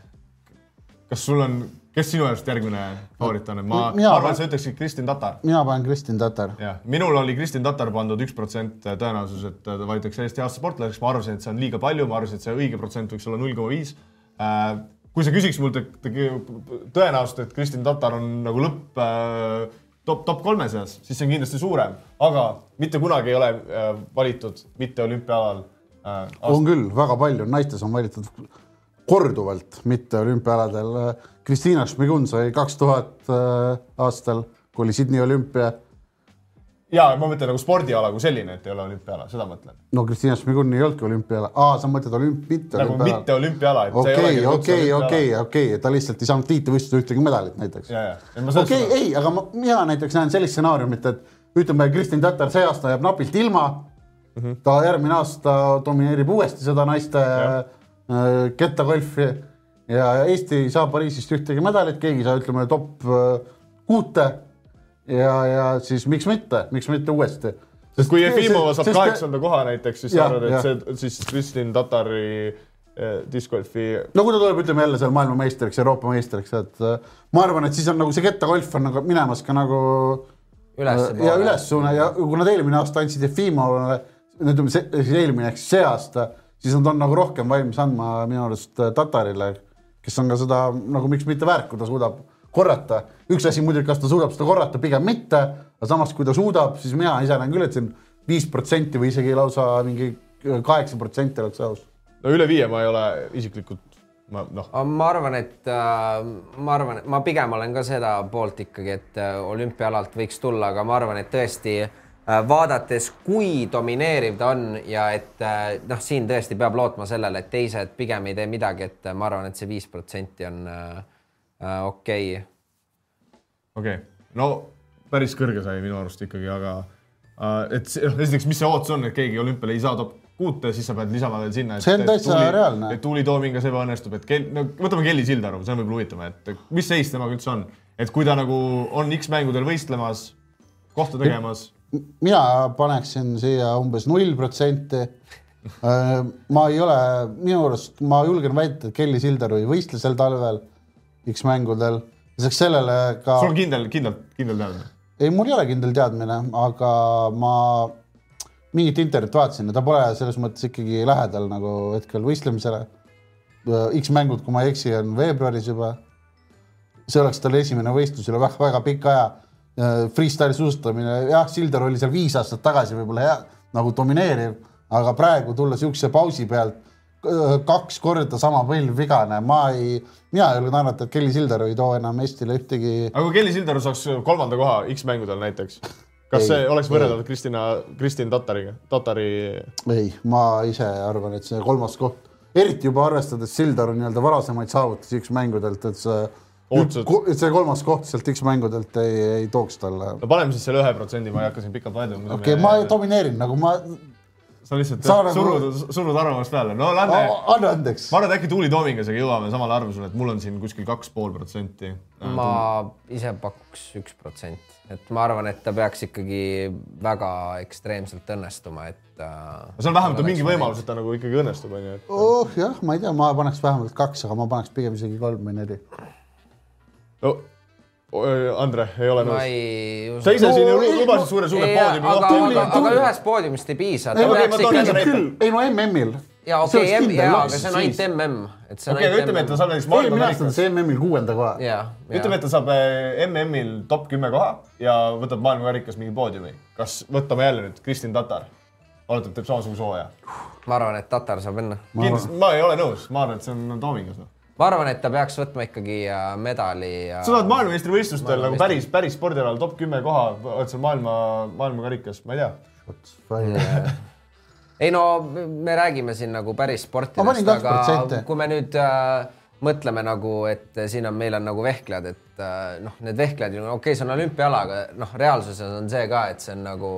kas sul on, kes sinu arust järgmine favoriit on, et ma Mina- arvan, et sa ütleksid Kristin Tatar. mina panen Kristin Tatar. jah, minul oli Kristin Tatar pandud üks protsent tõenäosus, et ta valitakse Eesti aasta sportlaseks, ma arvasin, et see on liiga palju, ma arvasin, et see õige protsent võiks olla null koma viis. Kui sa küsiks mult, et tõenäoliselt, et Kristin Tatar on nagu lõpp äh, top, top kolme seas, siis see on kindlasti suurem, aga mitte kunagi ei ole äh, valitud mitte olümpiaalal äh, on küll, väga palju, naistes on valitud korduvalt mitte olümpiaaladel. Kristiina Šmigun sai kaks tuhat äh, aastal, kui oli Sydney olümpia. Ja ma mõtlen nagu spordiala kui selline, et ei ole olümpiaala, seda mõtlen. no Kristiina Šmigun ei olnudki olümpiaala, aa, sa mõtled olümp-, mitte nagu mitte olümpiaala, et see ei okei, olegi okei, okei, okei, ta lihtsalt ei saanud tiitlivõistlusel ühtegi medalit näiteks. ja, ja, ja ma selles okei, ei, aga ma, mina näiteks näen sellist stsenaariumit, et ütleme, Kristin Tatar see aasta jääb napilt ilma mm. -hmm. ta järgmine aasta domineerib uuesti seda naiste äh, kettagolfi ja Eesti ei saa Pariisist ühtegi medalit, keegi ei saa, ütleme top äh, kuute. ja, ja siis miks mitte, miks mitte uuesti. sest kui Jefimova saab kaheksanda koha näiteks, siis sa arvad, et see siis Kristin Tatari eh, discgolfi no kui ta tuleb, ütleme jälle seal maailmameistriks, Euroopa meistriks, et äh, ma arvan, et siis on nagu see kettagolf on nagu minemas ka nagu Ülespoole. ja ülessuuna ja kui nad eelmine aasta andsid Jefimovale, ütleme see siis eelmine ehk siis see aasta, siis nad on nagu rohkem valmis andma minu arust Tatarile, kes on ka seda nagu miks mitte väärt, kui ta suudab korrata. üks asi muidugi, kas ta suudab seda korrata, pigem mitte, aga samas, kui ta suudab, siis mina ise näen küll, et siin viis protsenti või isegi lausa mingi kaheksa protsenti oleks aus. no üle viie ma ei ole isiklikult, ma noh, ma arvan, et äh, ma arvan, et ma pigem olen ka seda poolt ikkagi, et äh, olümpiaalalt võiks tulla, aga ma arvan, et tõesti äh, vaadates, kui domineeriv ta on ja et noh, siin tõesti peab lootma sellele, et teised pigem ei tee midagi, et ma arvan, et see viis protsenti on äh, okei okay.. okei okay., no päris kõrge sai minu arust ikkagi, aga äh, et noh, esiteks, mis see ootus on, et keegi olümpiale ei saa top kuute, siis sa pead lisama veel sinna. See on täitsa reaalne. et Tuuli Toomingas ebaõnnestub, et kell, no võtame Kelly Sildaru, see on võib-olla huvitav, et mis seis temaga üldse on, et kui ta nagu on X-mängudel võistlemas, kohta tegemas, mina paneksin siia umbes null protsenti. ma ei ole, minu arust ma julgen väita, et Kelly Sildaru ei võistle sel talvel X-mängudel. lisaks sellele ka, sul on kindel, kindlalt, kindel teadmine. ei, mul ei ole kindel teadmine, aga ma mingit intervjuud vaatasin ja ta pole selles mõttes ikkagi lähedal nagu hetkel võistlemisele. X-mängud, kui ma ei eksi, on veebruaris juba. see oleks tal esimene võistlus üle väga-väga pika aja. Freestyle suusatamine, jah, Sildar oli seal viis aastat tagasi võib-olla hea nagu domineeriv, aga praegu tulla siukse pausi pealt kaks korda sama põlv vigane, ma ei, mina julgen arvata, et Kelly Sildaru ei too enam Eestile ühtegi aga kui Kelly Sildaru saaks kolmanda koha X-mängudel näiteks, kas Ei, see oleks ei. võrreldav Kristina, Kristin Tatariga, Tatari, ei, ma ise arvan, et see kolmas koht, eriti juba arvestades Sildaru nii-öelda varasemaid saavutusi X-mängudelt, et see, Ootused. see kolmas koht sealt X-mängudelt ei, ei tooks talle. no paneme siis selle ühe protsendi, ma ei hakka siin pikalt vaidlema. okei okay,, ma domineerin nagu ma, sa lihtsalt Sa nagu- surud, surud arvamust peale, no lähme. anna andeks. ma arvan, et äkki Tuuli Toomingasega jõuame samale arvamusele, et mul on siin kuskil kaks pool protsenti. ma ise pakuks üks protsent, et ma arvan, et ta peaks ikkagi väga ekstreemselt õnnestuma, et äh,. seal vähemalt on mingi võimalus, et ta nagu ikkagi õnnestub, onju. oh jah, ma ei tea, ma paneks vähemalt kaks, aga ma paneks pigem isegi kolm või neli. Andre, ei ole nõus? sa ise siin ju lubasid suure suure ei, poodiumi aga, aga, aga ühest poodiumist ei piisa. ei, no MM-il. ja okei jaa, aga see on ainult MM, et see on okei, aga ütleme, et ta saab näiteks eelmine aasta on maailmakarikas. see MM-il kuuenda koha. jaa, ütleme, et ta saab eh, MM-il top kümme koha ja võtab maailmakarikas mingi poodiumi. kas võtame jälle nüüd Kristin Tatar? oletame, teeb samasuguse hooaja. ma arvan, et Tatar saab enne. kindlasti, ma ei ole nõus, ma arvan, et see on Toomingas noh. Ma arvan, et ta peaks võtma ikkagi äh, medali ja. sa oled maailmameistrivõistlustel nagu päris, päris spordialal top kümme koha, oled seal maailma, maailmakarikas, ma ei tea. ei no me räägime siin nagu päris sportidest, aga kui me nüüd äh, mõtleme nagu, et siin on, meil on nagu vehklejad, et äh, noh, need vehklejad ju, okei okay,, see on olümpiaala, aga noh, reaalsuses on see ka, et see on nagu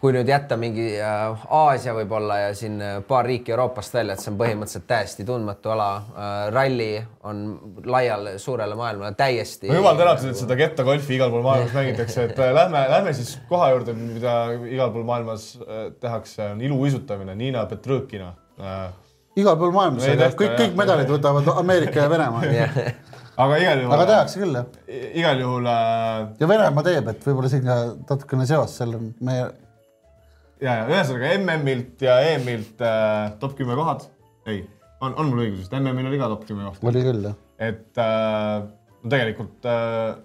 kui nüüd jätta mingi äh, Aasia võib-olla ja siin äh, paar riiki Euroopast välja, et see on põhimõtteliselt täiesti tundmatu ala äh,. ralli on laial suurele maailmale täiesti. no jumal tänatud, et seda kettagolfi igal pool maailmas mängitakse, et äh, lähme, lähme siis koha juurde, mida igal pool maailmas tehakse, on iluuisutamine, Niina Petrõkina igal pool maailmas, kõik, kõik medalid võtavad Ameerika ja Venemaa. <laughs> aga igal juhul. aga tehakse küll jah. igal juhul äh, ja Venemaa teeb, et võib-olla siin ka natukene seos seal on meie, ja, ja ühesõnaga MM-ilt ja EM-ilt äh, top kümme kohad. ei, on, on mul õigus vist, MM-il oli ka top kümme kohta. oli küll jah. et äh, tegelikult äh,,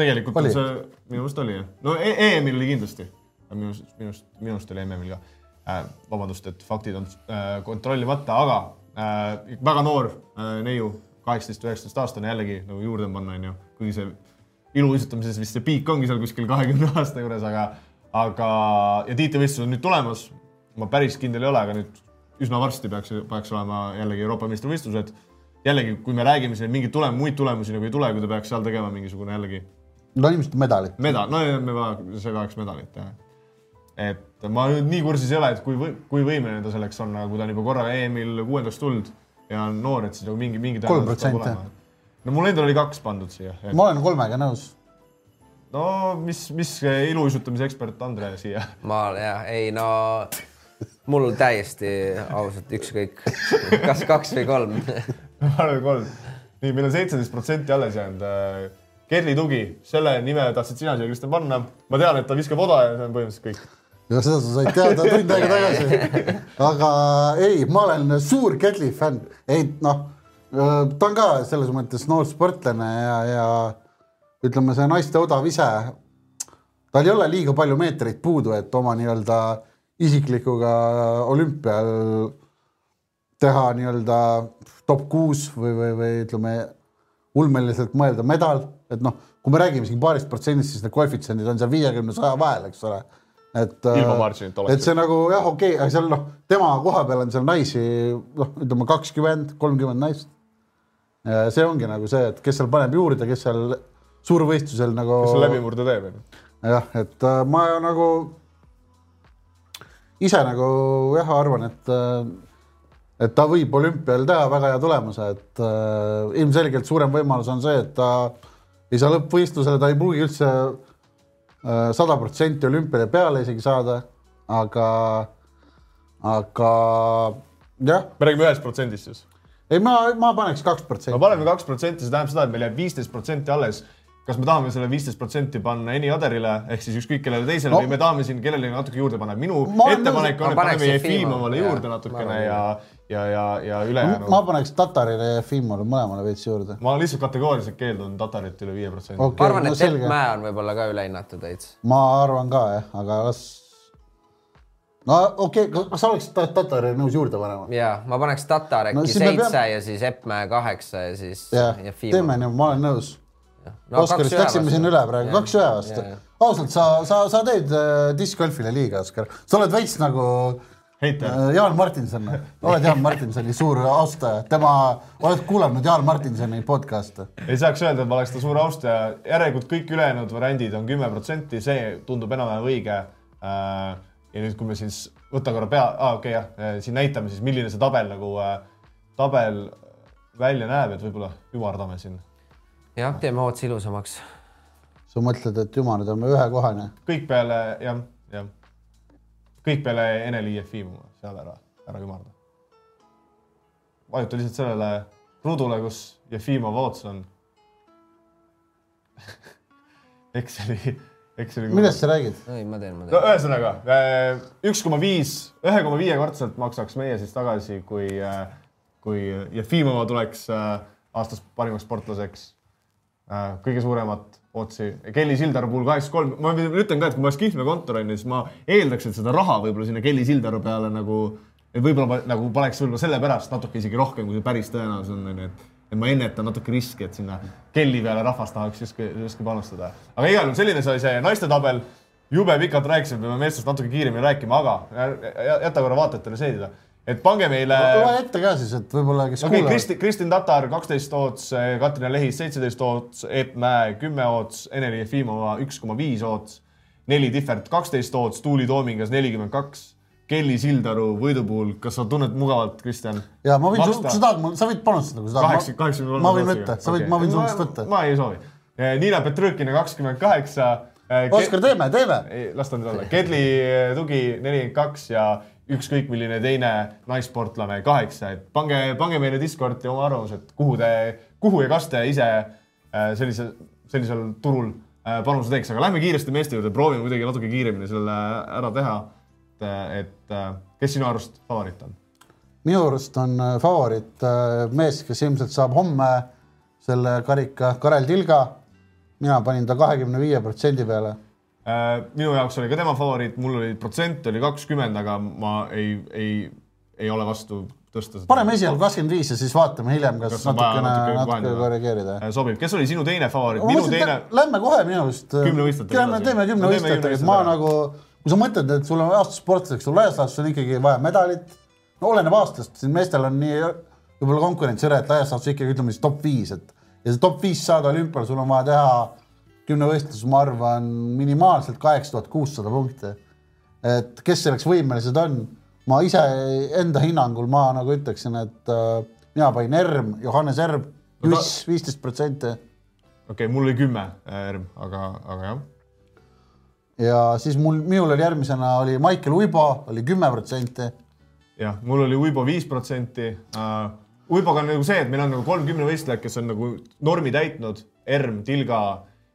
tegelikult Oli. see, minu meelest oli jah, no e EM-il oli kindlasti, minust, minust, minust oli MM-il ka äh,. vabandust, et faktid on äh, kontrollimata, aga äh, väga noor äh, neiu, kaheksateist, üheksateist aastane jällegi nagu juurde panna, onju, kuigi see iluuisutamises vist see piik ongi seal kuskil kahekümne <laughs> aasta juures, aga, aga ja tiitlivõistlused on nüüd tulemas. ma päris kindel ei ole, aga nüüd üsna varsti peaks, peaks olema jällegi Euroopa meistrivõistlused jällegi, kui me räägime siin, et mingeid tulem-, muid tulemusi nagu ei tule, kui ta peaks seal tegema mingisugune jällegi no ilmselt medalit. medal, no me vaja, see vajaks medalit jah. et ma nüüd nii kursis ei ole, et kui või,, kui võimeline ta selleks on, aga kui ta on juba korra EM-il kuuendaks tulnud ja on noor, et siis nagu mingi, mingi Kolm protsenti. no mul endal oli kaks pandud siia. ma olen kolmega nõus. No mis, mis iluuisutamise ekspert Andre siia? ma jah, ei no mul täiesti ausalt ükskõik, kas kaks või kolm. ma arvan kolm. nii, meil on seitseteist protsenti alles jäänud. Kerli Tugi, selle nime tahtsid sina siia, Kristjan, panna. ma tean, et ta viskab oda ja see on põhimõtteliselt kõik. ja seda sa said teada tund aega <laughs> tagasi. aga ei, ma olen suur Ketli fänn, ei noh, ta on ka selles mõttes noor sportlane ja, ja ütleme, see naiste odav ise, tal ei ole liiga palju meetreid puudu, et oma nii-öelda isiklikuga olümpial teha nii-öelda top kuus või, või, või ütleme ulmeliselt mõelda medal, et noh, kui me räägime siin paarist protsendist, siis need koefitsiendid on seal viiekümne, saja vahel, eks ole. et, oleks. et see nagu jah, okei okay,, aga seal noh, tema koha peal on seal naisi noh, ütleme kakskümmend, kolmkümmend naist. see ongi nagu see, et kes seal paneb juurde, kes seal suurvõistlusel nagu. kes läbimurde teeb, jah, et äh, ma nagu ise nagu jah, arvan, et, et ta võib olümpial teha väga hea tulemuse, et äh, ilmselgelt suurem võimalus on see, et ta ei saa lõppvõistlusele, ta ei pruugi üldse äh, sada protsenti olümpiale peale isegi saada, aga, aga jah, me räägime ühest protsendist siis. ei ma, ma paneks kaks no protsenti. paneme kaks protsenti, see tähendab seda, et meil jääb viisteist protsenti alles. Kas me tahame selle viisteist protsenti panna Eni Aderile ehk siis ükskõik kellele teisele No. no. või me tahame siin kellelegi natuke juurde panna. minu Ma ettepanek on, et paneme Jefimov, Jefimovale jah. juurde Ma natukene ja, ja, ja, ja ülejäänu ma paneks Tatarile ja Fimole mõlemale veits juurde. ma lihtsalt kategooriliselt keeldun Tatarit üle viie protsendi Okei. ma arvan, no et selge. Epp Mäe on võib-olla ka ülehinnatud veits. ma arvan ka jah, aga las. no okei okay,, kas sa oleksid Ta- Tatarile nõus juurde panema? ja ma paneks Tatar No äkki siis me seitse peame- ja siis Epp Mäe kaheksa ja siis jah, teeme nii, ma olen nõus no,. Oscarist läksime siin üle praegu, kaks ühe vastu. ausalt, sa, sa, sa teed äh, discgolfile liiga, Oskar, sa oled veits nagu heiter. äh, Jaan Martinson, oled Jaan Martinsoni suur austaja, tema, oled kuulanud Jaan Martinsoni podcast'e? ei saaks öelda, et ma oleks ta suur austaja, järelikult kõik ülejäänud variandid on kümme protsenti, see tundub enam-vähem õige. ja nüüd, kui me siis, võta korra pea ah,, okei okay, jah, siin näitame siis, milline see tabel nagu, tabel välja näeb, et võib-olla ümardame siin jah, teeme otsa ilusamaks. sa mõtled, et ümardame ühekohane? kõik peale, jah, jah, kõik peale Eneli Jefimova seal ära, ära ümarda. vajuta lihtsalt sellele rudule, kus Jefimov ots on. <laughs> Exceli, Exceli. millest sa räägid? ei, ma teen, ma no teen. ühesõnaga üks koma viis, ühe koma viiekordselt maksaks meie siis tagasi, kui, kui Jefimova tuleks äh, aastas parimaks sportlaseks. Kõige suuremat otsi, Kelly Sildaru puhul kaheksakümmend kolm, ma ütlen ka, et kui ma oleks Kihnve kontor onju, siis ma eeldaks, et seda raha võib-olla sinna Kelly Sildaru peale nagu, et võib-olla nagu paneks võib-olla sellepärast natuke isegi rohkem, kui see päris tõenäosus on onju, et et ma ennetan natuke riski, et sinna Kelly peale rahvas tahaks justkui, justkui panustada. aga igal juhul selline sai see naiste tabel. Jube pikalt rääkisime, peame meestest natuke kiiremini rääkima, aga jä- jä- jäta korra vaatajatele seedida, et pange meile. loe ette ka siis, et võib-olla kes okay,, kuulavad Kristi, Kristin Tatar kaksteist oots, Katrin Lehis seitseteist oots, Eep Mäe kümme oots, Eneli Jefimova üks koma viis oots, Neli Tihvert kaksteist oots, Tuuli Toomingas nelikümmend kaks, Kelly Sildaru võidu puhul, kas sa tunned mugavalt, Kristjan? ja ma võin, sa tahad, sa võid panustada, kui sa tahad. kaheksakümne kolm. ma võin võtta, sa võid, ma võin sinust võtta. ma ei soovi. Niina Petrõkina kakskümmend kaheksa. Oskar, teeme, teeme. ei, las ta nüüd olla. Kedli tugi nelikümmend kaks ja ükskõik milline teine naissportlane kaheksa, et pange, pange meile Discordi oma arvamused, kuhu te, kuhu ja kas te ise äh, sellise, sellisel turul äh, panuse teeks, aga lähme kiiresti meeste juurde, proovime kuidagi natuke kiiremini selle ära teha. et, et äh, kes sinu arust favoriit on? minu arust on favoriit mees, kes ilmselt saab homme selle karika, Karel Tilga. mina panin ta kahekümne viie protsendi peale. Äh, minu jaoks oli ka tema favoriit, mul oli protsent oli kakskümmend, aga ma ei, ei, ei ole vastu tõsta seda. paneme esialgu kakskümmend viis ja siis vaatame hiljem, kas, Kas natukene, natuke natuke korrigeerida. sobib, kes oli sinu teine favoriit? minu teine lähme kohe minu arust. Kümnevõistlejatega lähme edasi. teeme teeme kümnevõistlejatega, et ma kümnevõistlejatega. nagu, kui sa mõtled, et sul on aasta sportlaseks, sul laias laastus on ikkagi vaja medalit. no oleneb aastast, siin meestel on nii võib-olla konkurents hõre, et laias laastus ikkagi ütleme siis top viis, et ja see top viis saada olümpial, sul on vaja teha kümnevõistlus, ma arvan, minimaalselt kaheksa tuhat kuussada punkti. et kes selleks võimelised on, ma ise enda hinnangul ma nagu ütleksin, et äh, mina panin Erm, Johannes Erm, Juss viisteist protsenti okei okay,, mul oli kümme ERM, aga, aga jah. ja siis mul, minul oli järgmisena oli Maicel Uibo oli kümme protsenti. jah, mul oli Uibo viis protsenti uh,. Uiboga on nagu see, et meil on nagu kolm kümnevõistlejat, kes on nagu normi täitnud, ERM, Tilga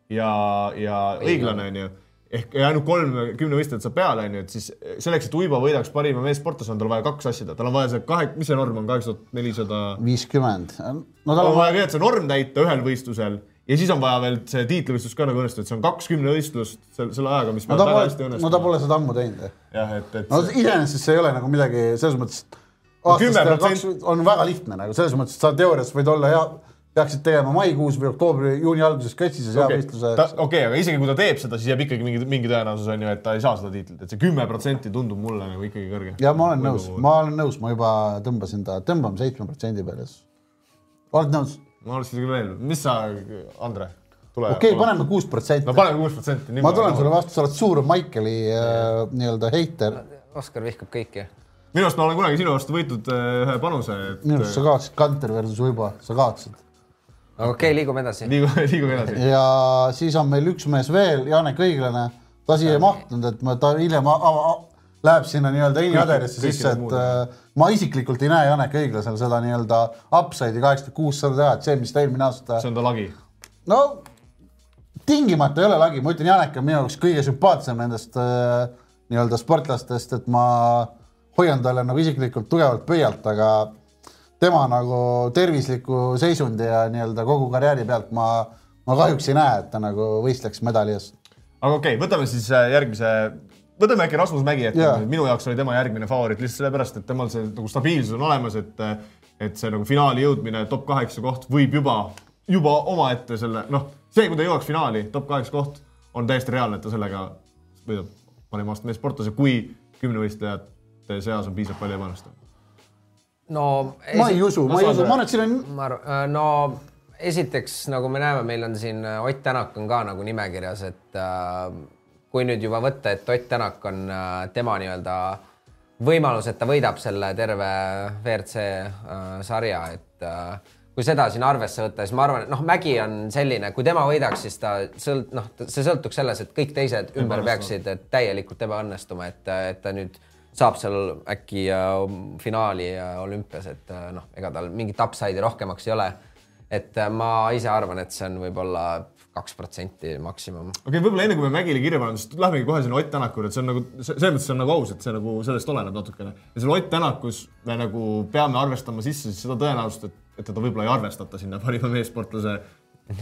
ja, ja õiglane onju ehk ja ainult kolm kümnevõistlejat saab peale onju, et siis selleks, et Uibo võidaks parima meessportlase, on tal vaja kaks asja teha, tal on vaja see kahe, mis see norm on, kaheksa tuhat nelisada viiskümmend. no tal on vaja kõigepealt see norm täita ühel võistlusel ja siis on vaja veel see tiitlivõistlus ka nagu õnnestuda, et see on kaks kümnevõistlust selle, selle ajaga, mis no peab väga hästi pole, no ta õnnestuma. pole seda ammu teinud. jah, et, et no iseenesest see ei ole nagu midagi selles mõttes. aastast 10% on väga lihtne nagu selles mõttes, et sa teoorias võid olla hea, peaksid tegema maikuus või oktoobri, juuni alguses kötsises hea okei võistluse. okay,, aga isegi kui ta teeb seda, siis jääb ikkagi mingi, mingi tõenäosus on ju, et ta ei saa seda tiitlit, et see kümme protsenti tundub mulle nagu ikkagi kõrge. ja ma olen nõus, ma olen nõus, ma juba tõmbasin ta, tõmbame seitsme protsendi peale siis. oled nõus? ma oleks isegi veel, mis sa, Andre, tule. okei okay,, paneme kuus protsenti no. paneme kuus protsenti. ma tulen sulle vastu, sa oled suur Maikeli äh, nii-öelda heiter. Oskar vihkab kõiki. minu arust ma olen kunagi sinu vastu võitnud äh, ühe panuse, minu arust sa et kaotasid Kanter versus Uibo, sa kaotasid. Okei okay,, liigume edasi. liigume, <laughs> liigume edasi. ja siis on meil üks mees veel, Janek Õiglane. ta siia ei mahtunud, et ma, ta hiljem läheb sinna nii-öelda iniaderisse kõik sisse, et äh, ma isiklikult ei näe Janek Õiglasel seda nii-öelda upside'i kaheksakümmend kuus sada teha, et see, mis ta eelmine aasta see on ta lagi. no tingimata ei ole lagi, ma ütlen, Janek on minu jaoks kõige sümpaatsem nendest äh, nii-öelda sportlastest, et ma hoian talle nagu isiklikult tugevalt pöialt, aga tema nagu tervisliku seisundi ja nii-öelda kogu karjääri pealt ma, ma kahjuks ei näe, et ta nagu võistleks medali eest. aga okei okay,, võtame siis äh, järgmise, võtame äkki Rasmus Mägi Jaa. yeah., minu jaoks oli tema järgmine favoriit lihtsalt sellepärast, et temal see nagu stabiilsus on olemas, et et see nagu finaali jõudmine, top kaheksa koht võib juba, juba omaette selle, noh, see, kui ta jõuaks finaali, top kaheksa koht, on täiesti reaalne, et ta sellega võidab parima aasta mees sportlase, kui kümnevõistlejate seas on piisavalt palju ebaõnnestunud. No ma ei usu, ma ei usu, ma arvan, et siin on ma arvan, no esiteks nagu me näeme, meil on siin äh, Ott Tänak on ka nagu nimekirjas, et äh, kui nüüd juba võtta, et Ott Tänak on äh, tema nii-öelda võimalus, et ta võidab selle terve WRC äh, sarja, et äh, kui seda siin arvesse võtta, siis ma arvan, et noh, Mägi on selline, kui tema võidaks, siis ta sõlt-, noh, see sõltuks selles, et kõik teised ümber peaksid et täielikult ebaõnnestuma, et, et ta nüüd saab seal äkki äh, finaali äh, olümpias, et äh, noh, ega tal mingit upside'i rohkemaks ei ole. et äh, ma ise arvan, et see on võib-olla kaks protsenti maksimum. okei okay,, võib-olla enne kui me Mägile kirja paneme, siis lähmegi kohe sinna Ott Tänaku juurde, et see on nagu, selles mõttes see on nagu aus, et see nagu sellest oleneb natukene. ja seal Ott Tänakus me nagu peame arvestama sisse siis seda tõenäosust, et, et teda võib-olla ei arvestata sinna parima meessportlase.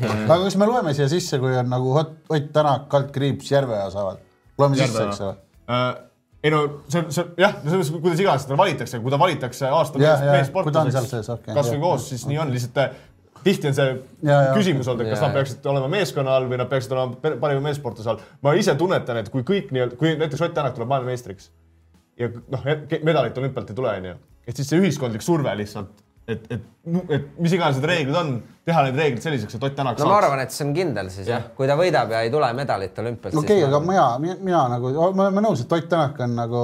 aga kas me loeme siia sisse, kui on nagu Ott, Ott Tänak, Kalt Kriips, Järveoja saavad? loeme sisse, eks ole? Ei no see, see jah, no selles mõttes, kuidas iganes teda valitakse, kui ta valitakse aasta mees, okei, kasvõi koos, siis nii on lihtsalt äh, tihti on see Ja, ja, küsimus olnud, et kas Ja, nad peaksid olema meeskonna all või nad peaksid olema parima meessportlase all. ma ise tunnetan, et kui kõik nii-öelda, kui näiteks Ott Tänak tuleb maailmameistriks ja noh, medalit olümpialt ei tule, onju, et siis see ühiskondlik surve lihtsalt, et, et, et mis iganes need reeglid on, teha need reeglid selliseks, et Ott Tänak no ma arvan, et see on kindel siis jah, kui ta võidab ja ei tule medalit olümpialt. okei okay,, aga mina, mina nagu, me oleme nõus, et Ott Tänak on nagu,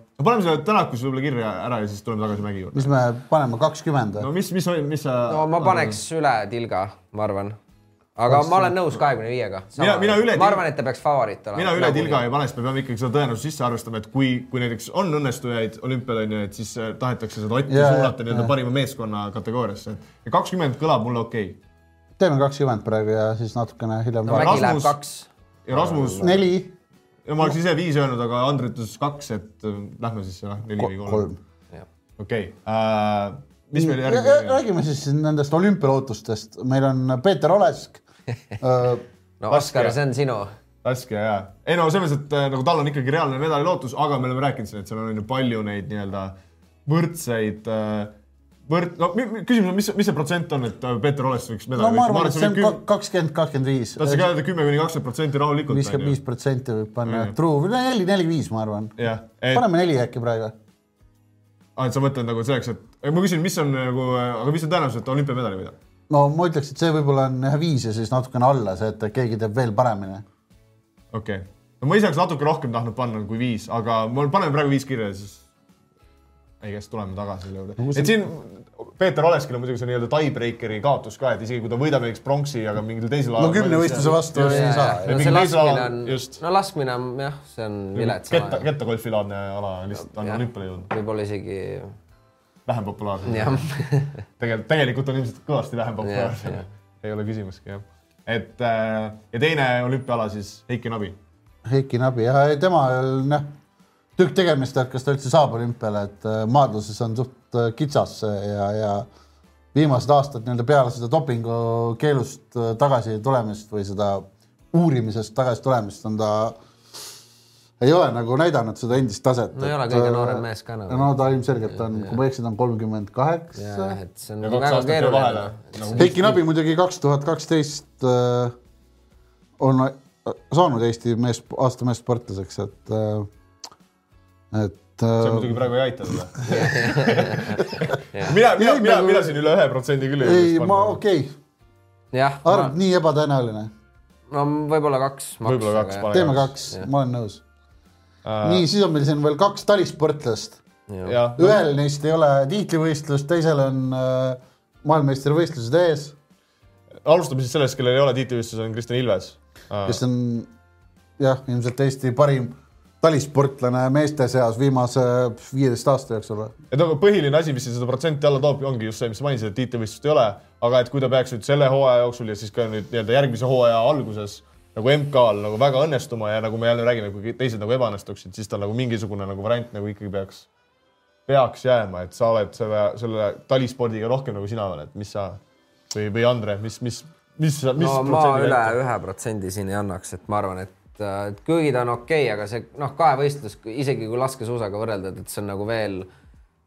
no paneme selle Tänakus võib-olla kirja ära ja siis tuleme tagasi Mägi juurde. mis me paneme, kakskümmend no mis, mis, mis sa? no ma paneks üle tilga, ma arvan. Aga ma olen nõus kahekümne viiega. Mina- mina üle ma arvan, et ta peaks favoriit olema. mina üle tilga ei pane, sest me peame ikkagi seda tõenäosust sisse arvestama, et kui, kui näiteks on õnnestujaid olümpial onju, et siis äh, tahetakse seda Otti Jaa, suunata jaa, nii-öelda jaa. parima meeskonna kategooriasse. ja kakskümmend kõlab mulle okei okay.. teeme kakskümmend praegu ja siis natukene hiljem no. Mägi läheb Rasmus- kaks. ja Rasmus, neli, ja ma oleks ise viis öelnud, aga Andri ütles kaks, et äh, lähme siis jah, neli või kolm. okei, mis meil järgmine räägime siis nendest olümpialootustest, meil on Peeter Olesk äh, no Laske. Oskar, see on sinu. raske ja, ei no selles mõttes, et äh, nagu tal on ikkagi reaalne medali lootus, aga me oleme rääkinud siin, et seal on ju palju neid nii-öelda võrdseid äh, võrd-, no küsimus on, mis, mis see protsent on, et äh, Peeter Oles võiks no medali ma arvan, et see on küm- kakskümmend, kakskümmend viis. tahtsin ka öelda kümme kuni kakskümmend protsenti rahulikult. viiskümmend viis protsenti võib panna Mm. true, või neli, neli, viis, ma arvan. jah, et, paneme neli äkki praegu. et sa mõtled nagu selleks, et ma küsin, mis on nagu, aga mis on tõenäosus, et olümpiamedali võidab? No ma ütleks, et see võib-olla on jah viis ja siis natukene alla see, et keegi teeb veel paremini. okei okay., no ma ise oleks natuke rohkem tahtnud panna kui viis, aga ma paneme praegu viis kirja ja siis ei käes tuleme tagasi selle juurde no,. et siin Peeter Oleskil on muidugi see nii-öelda tiebreakeri kaotus ka, et isegi kui ta võidab näiteks pronksi, aga mingil teisel no kümne võistluse vastu ei saa. No see laskmine on just., no laskmine on jah, see on vilets ketta, ala. kettagolfilaadne ala lihtsalt on olümpiale jõudnud, võib-olla isegi vähem populaarsem. jah, <laughs> tegelikult, tegelikult on ilmselt kõvasti vähem populaarsem Jah,, ei ole küsimuski jah. et äh, ja teine olümpiaala siis Heiki Nabi. Heiki Nabi jah, tema noh, tükk tegemist, et kas ta üldse saab olümpiale, et äh, maadluses on suht äh, kitsas ja, ja viimased aastad nii-öelda peale seda dopingu keelust tagasi tulemist või seda uurimisest tagasi tulemist on ta, ei ole nagu näidanud seda endist taset. no ei ole kõige noorem mees ka nagu. no ta ilmselgelt on, kui ma ei eksi, ta on kolmkümmend kaheksa et see on ja nagu väga keeruline. nagu Heiki Nabi muidugi kaks tuhat kaksteist äh, on saanud Eesti mees, aasta meessportlaseks, et, et see äh, muidugi praegu ei aita teda. <laughs> mina, mina, mina, mina siin üle ühe protsendi küll ei, julgeks ma okei okay., jah, arv nii ebatõenäoline, no võib-olla kaks. Võib-olla kaks, teeme kaks, ma olen nõus. nii, siis on meil siin veel kaks talisportlast. ühel neist ei ole tiitlivõistlust, teisel on äh, maailmameistrivõistlused ees, alustame siis sellest, kellel ei ole tiitlivõistlus, on Kristjan Ilves. kes on jah, ilmselt Eesti parim talisportlane meeste seas viimase viieteist aasta jooksul. et aga põhiline asi, mis siin seda protsenti alla toob, ongi just see, mis sa mainisid, et tiitlivõistlust ei ole, aga et kui ta peaks nüüd selle hooaja jooksul ja siis ka nüüd nii-öelda järgmise hooaja alguses nagu MK-l nagu väga õnnestuma ja nagu me jälle räägime, kui teised nagu ebaõnnestuksid, siis tal nagu mingisugune nagu variant nagu ikkagi peaks, peaks jääma, et sa oled selle, selle talispordiga rohkem nagu sina oled, mis sa või, või Andre, mis, mis, mis, mis no ma üle ühe protsendi siin ei annaks, et ma arvan, et et ta on okei okay,, aga see noh, kahevõistlus, isegi kui laskesuusaga võrrelda, et see on nagu veel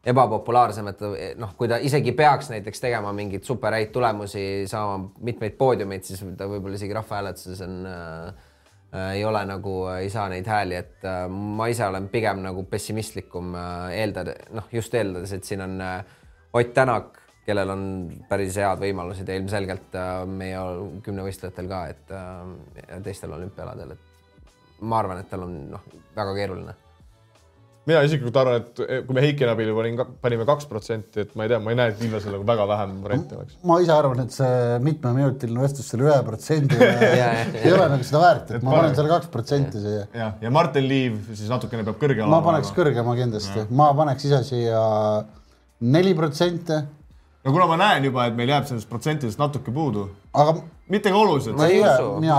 ebapopulaarsem, et ta- noh, kui ta isegi peaks näiteks tegema mingeid super häid tulemusi, saama mitmeid poodiumeid, siis ta võib-olla isegi rahvahääletuses on äh, äh, ei ole nagu, ei saa neid hääli, et äh, ma ise olen pigem nagu pessimistlikum äh, eeldada, noh just eeldades, et siin on äh, Ott Tänak, kellel on päris head võimalused ja ilmselgelt äh, meie kümnevõistlejatel ka, et äh, teistel olümpiaaladel, et ma arvan, et tal on noh, väga keeruline mina isiklikult arvan, et kui me Heiki Nabili panin, panime kaks protsenti, et ma ei tea, ma ei näe, et Ilvesel nagu väga vähem variante oleks. ma ise arvan, et see mitmeminutiline vestlus selle ühe protsendi <laughs> ja, ei ole nagu seda väärt, et ma panen pane- selle kaks protsenti siia. jah, ja Martin Liiv siis natukene peab kõrge ma paneks. kõrgema kindlasti, ma paneks ise siia neli protsenti, no kuna ma näen juba, et meil jääb sellest protsentidest natuke puudu, aga mitte ka oluliselt mina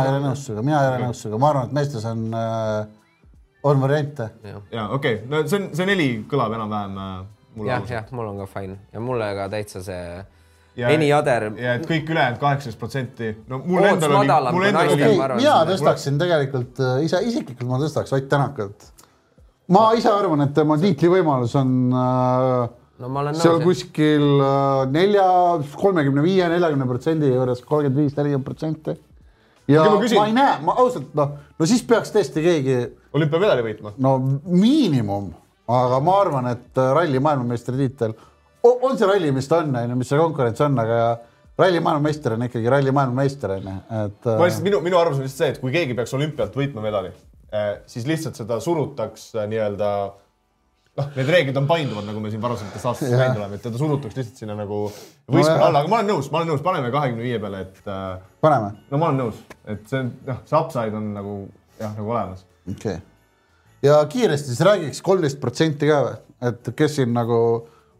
ei ole nõus sinuga, mina ei ole nõus sinuga, ma arvan, et meestes on äh,, on variante. ja okei okay., no see on, see neli kõlab enam-vähem äh, mulle jah, jah, mul on ka fine ja mulle ka täitsa see Ja- Eni Ader, ja et kõik ülejäänud kaheksateist protsenti, no mul Ootus endal oli, mul endal oli mina tõstaksin tegelikult äh, ise, isiklikult ma tõstaks Ott Tänakat. ma ise arvan, et tema tiitlivõimalus on äh, no ma olen seal kuskil äh, nelja, kolmekümne viie, neljakümne protsendi juures, kolmkümmend viis, nelikümmend protsenti. Ja ma ma, küsin- ma ei näe, ma ausalt noh, no siis peaks tõesti keegi olümpiamedali võitma. no miinimum, aga ma arvan, et äh, ralli maailmameistritiitel on see ralli, mis ta on, on ju, mis see konkurents on, aga ralli maailmameister on ikkagi ralli maailmameister on ju, et ma äh, lihtsalt, minu, minu arvamus on lihtsalt see, et kui keegi peaks olümpialt võitma medali, siis lihtsalt seda surutaks äh, nii-öelda noh, need reeglid on painduvad, nagu me siin varasematest aastatest Jah. näinud oleme, et teda surutaks lihtsalt sinna nagu võistkonna jah. alla, aga ma olen nõus, ma olen nõus, paneme kahekümne viie peale, et äh, paneme, no ma olen nõus, et see on noh, see upside on nagu jah, nagu olemas. okei okay.. ja kiiresti siis räägiks kolmteist protsenti ka või, et kes siin nagu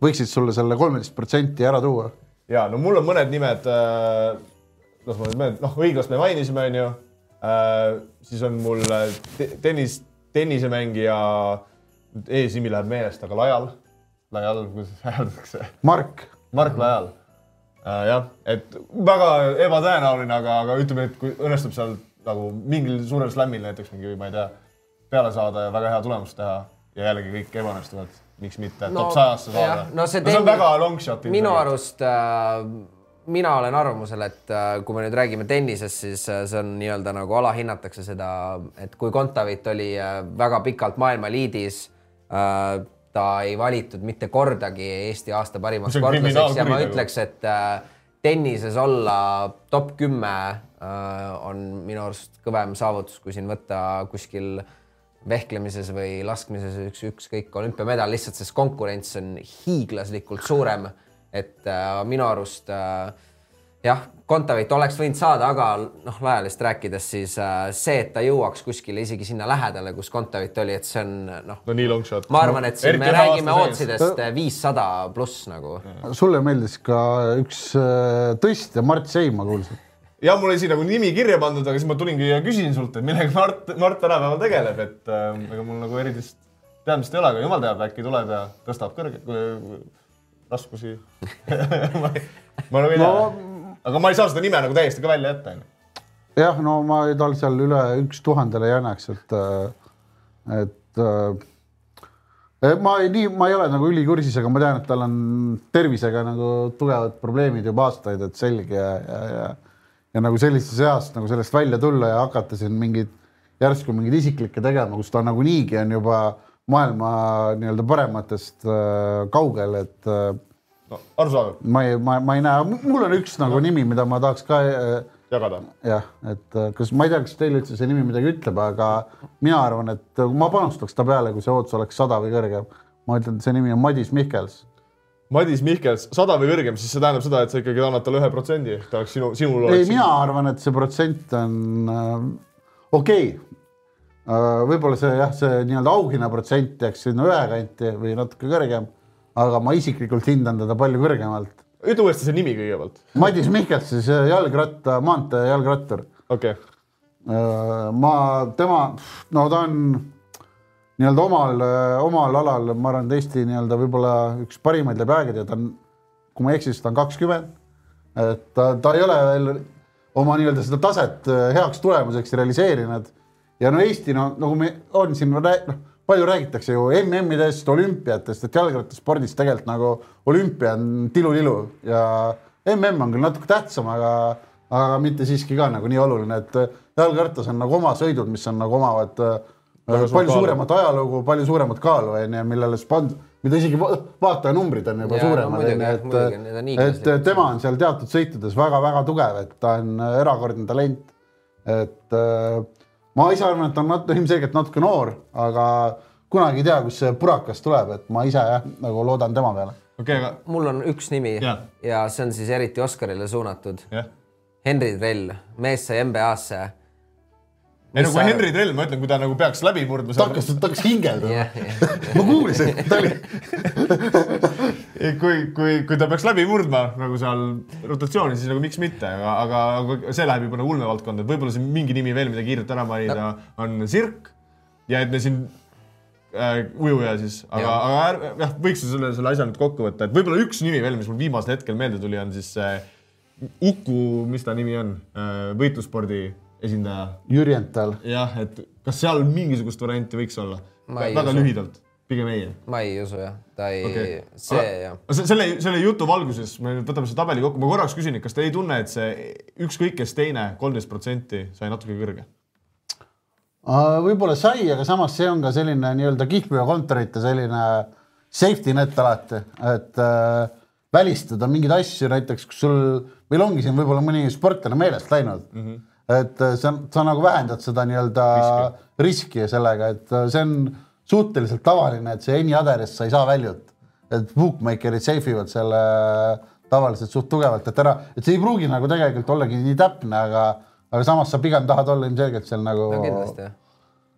võiksid sulle selle kolmeteist protsenti ära tuua? ja no mul on mõned nimed äh,, las ma nüüd mõtlen, noh, õiglast me mainisime, onju äh,. siis on mul äh, te tennis, tennisemängija, eesnimi läheb meelest, aga Lajal, Lajal, kuidas hääldatakse, Mark, Mark Lajal äh,. jah, et väga ebatõenäoline, aga, aga ütleme, et kui õnnestub seal nagu mingil suurel slam'il näiteks mingi, ma ei tea, peale saada ja väga hea tulemust teha ja jällegi kõik ebaõnnestuvad, miks mitte No, top sajasse saada. no see no, see on väga long shot. minu arust äh, mina olen arvamusel, et äh, kui me nüüd räägime tennisest, siis äh, see on nii-öelda nagu alahinnatakse seda, et kui Kontaveit oli äh, väga pikalt maailma liidis ta ei valitud mitte kordagi Eesti aasta parimaks sportlaseks ja ma ütleks, et äh, tennises olla top kümme äh, on minu arust kõvem saavutus, kui siin võtta kuskil vehklemises või laskmises üks, ükskõik olümpiamedal, lihtsalt sest konkurents on hiiglaslikult suurem. et äh, minu arust äh, jah, Kontaveit oleks võinud saada, aga noh, Lajalist rääkides, siis äh, see, et ta jõuaks kuskile isegi sinna lähedale, kus Kontaveit oli, et see on noh, no nii long shot. ma arvan, et siin me Eriti ühe räägime sees. ootsidest viissada pluss nagu. sulle meeldis ka üks äh, tõstja, Mart Seim, ma kuulsin. ja mul oli siin nagu nimi kirja pandud, aga siis ma tulingi ja küsisin sult, et millega Mart, Mart tänapäeval tegeleb, et äh, ega mul nagu erilist teadmist ei ole, aga jumal teab, äkki tuleb ja tõstab kõrge, raskusi <laughs> ma, ma tea no.. Aga ma ei saa seda nime nagu täiesti ka välja jätta, jah, no ma tal seal üle üks tuhandele annaks, et, et äh, ma ei, nii, ma ei ole nagu ülikursis, aga ma tean, et tal on tervisega nagu tugevad probleemid juba aastaid, et selge ja, ja, ja ja nagu sellises eas nagu sellest välja tulla ja hakata siin mingeid järsku mingeid isiklikke tegema, kus ta nagunii on juba maailma nii-öelda parematest äh, kaugel, et äh, no arusaadav. ma ei, ma, ma ei näe, mul on üks nagu nimi, mida ma tahaks ka äh, jagada. jah, et äh, kas ma ei tea, kas teile üldse see nimi midagi ütleb, aga mina arvan, et kui ma panustaks ta peale, kui see ootus oleks sada või kõrgem, ma ütlen, et see nimi on Madis Mihkels. Madis Mihkels, sada või kõrgem, siis see tähendab seda, et sa ikkagi annad talle ühe protsendi, ehk ta oleks sinu, sinul ei, oleks. mina arvan, et see protsent on äh, okei okay.. võib-olla see jah, see nii-öelda auhinna protsent jääks sinna ühe kanti või natuke kõrgem, aga ma isiklikult hindan teda palju kõrgemalt. ütle uuesti see nimi kõigepealt. Madis Mihkels, siis äh, jalgratta, maantee jalgrattur. okei okay., ma, tema, no ta on nii-öelda omal, omal alal, ma arvan, et Eesti nii-öelda võib-olla üks parimaid läbi aegade ja ta on, kui ma ei eksi, siis ta on kakskümmend. et ta, ta ei ole veel oma nii-öelda seda taset äh, heaks tulemuseks realiseerinud ja no Eesti no nagu me on siin noh, palju räägitakse ju MM-idest, olümpiatest, et jalgrattaspordis tegelikult nagu olümpia on tilulilu ja MM on küll natuke tähtsam, aga, aga mitte siiski ka nagu nii oluline, et jalgrattas on nagu oma sõidud, mis on nagu omavad äh, palju kaalu. suuremat ajalugu, palju suuremat kaalu onju, millele spond-, mida isegi va- vaatajanumbrid on juba no suuremad onju, on et, et tema on seal teatud sõitudes väga-väga tugev, et ta on erakordne talent. et äh, ma ise arvan, et on nat- ilmselgelt natuke noor, aga kunagi ei tea, kus see purakas tuleb, et ma ise jah, nagu loodan tema peale. okei okay,, aga mul on üks nimi Jah. ja see on siis eriti Oskarile suunatud. jah. Henri Trell, mees sai NBA-sse. ei no kui Henri Trell, ma ütlen, kui ta nagu peaks läbi murdma. ta hakkas, ta hakkas hingeldama jah, jah, ma kuulsin, ta oli, <laughs> kui, kui, kui ta peaks läbi murdma nagu seal rotatsiooni, siis nagu miks mitte, aga, aga, aga see läheb juba nagu ulmevaldkonda, et võib-olla siin mingi nimi veel, mida kiirelt ära mainida, on Sirk ja et me siin äh, ujuja siis, aga, aga jah, võiks ju selle, selle asja nüüd kokku võtta, et võib-olla üks nimi veel, mis mul viimasel hetkel meelde tuli, on siis see Uku, mis ta nimi on, võitlusspordi esindaja Jürjental. jah, et kas seal mingisugust varianti võiks olla? Väga usu. lühidalt, pigem ei ma ei usu jah, ta ei okay., see jah. aga se- selle, selle jutu valguses me nüüd võtame selle tabeli kokku, ma korraks küsin, et kas te ei tunne, et see ükskõik kes teine, kolmteist protsenti sai natuke kõrge? võib-olla sai, aga samas see on ka selline nii-öelda kihlveokontorite selline safety net alati, et äh, välistada mingeid asju, näiteks kus sul, meil ongi siin võib-olla mõni sportlane meelest läinud mm. -hmm. et äh, sa, sa nagu vähendad seda nii-öelda riski. riski sellega, et äh, see on suhteliselt tavaline, et see any other'ist sa ei saa väljut. et bookmaker'id safe ivad selle tavaliselt suht tugevalt, et ära, et see ei pruugi nagu tegelikult ollagi nii täpne, aga, aga samas sa pigem tahad olla ilmselgelt seal nagu no kindlasti jah.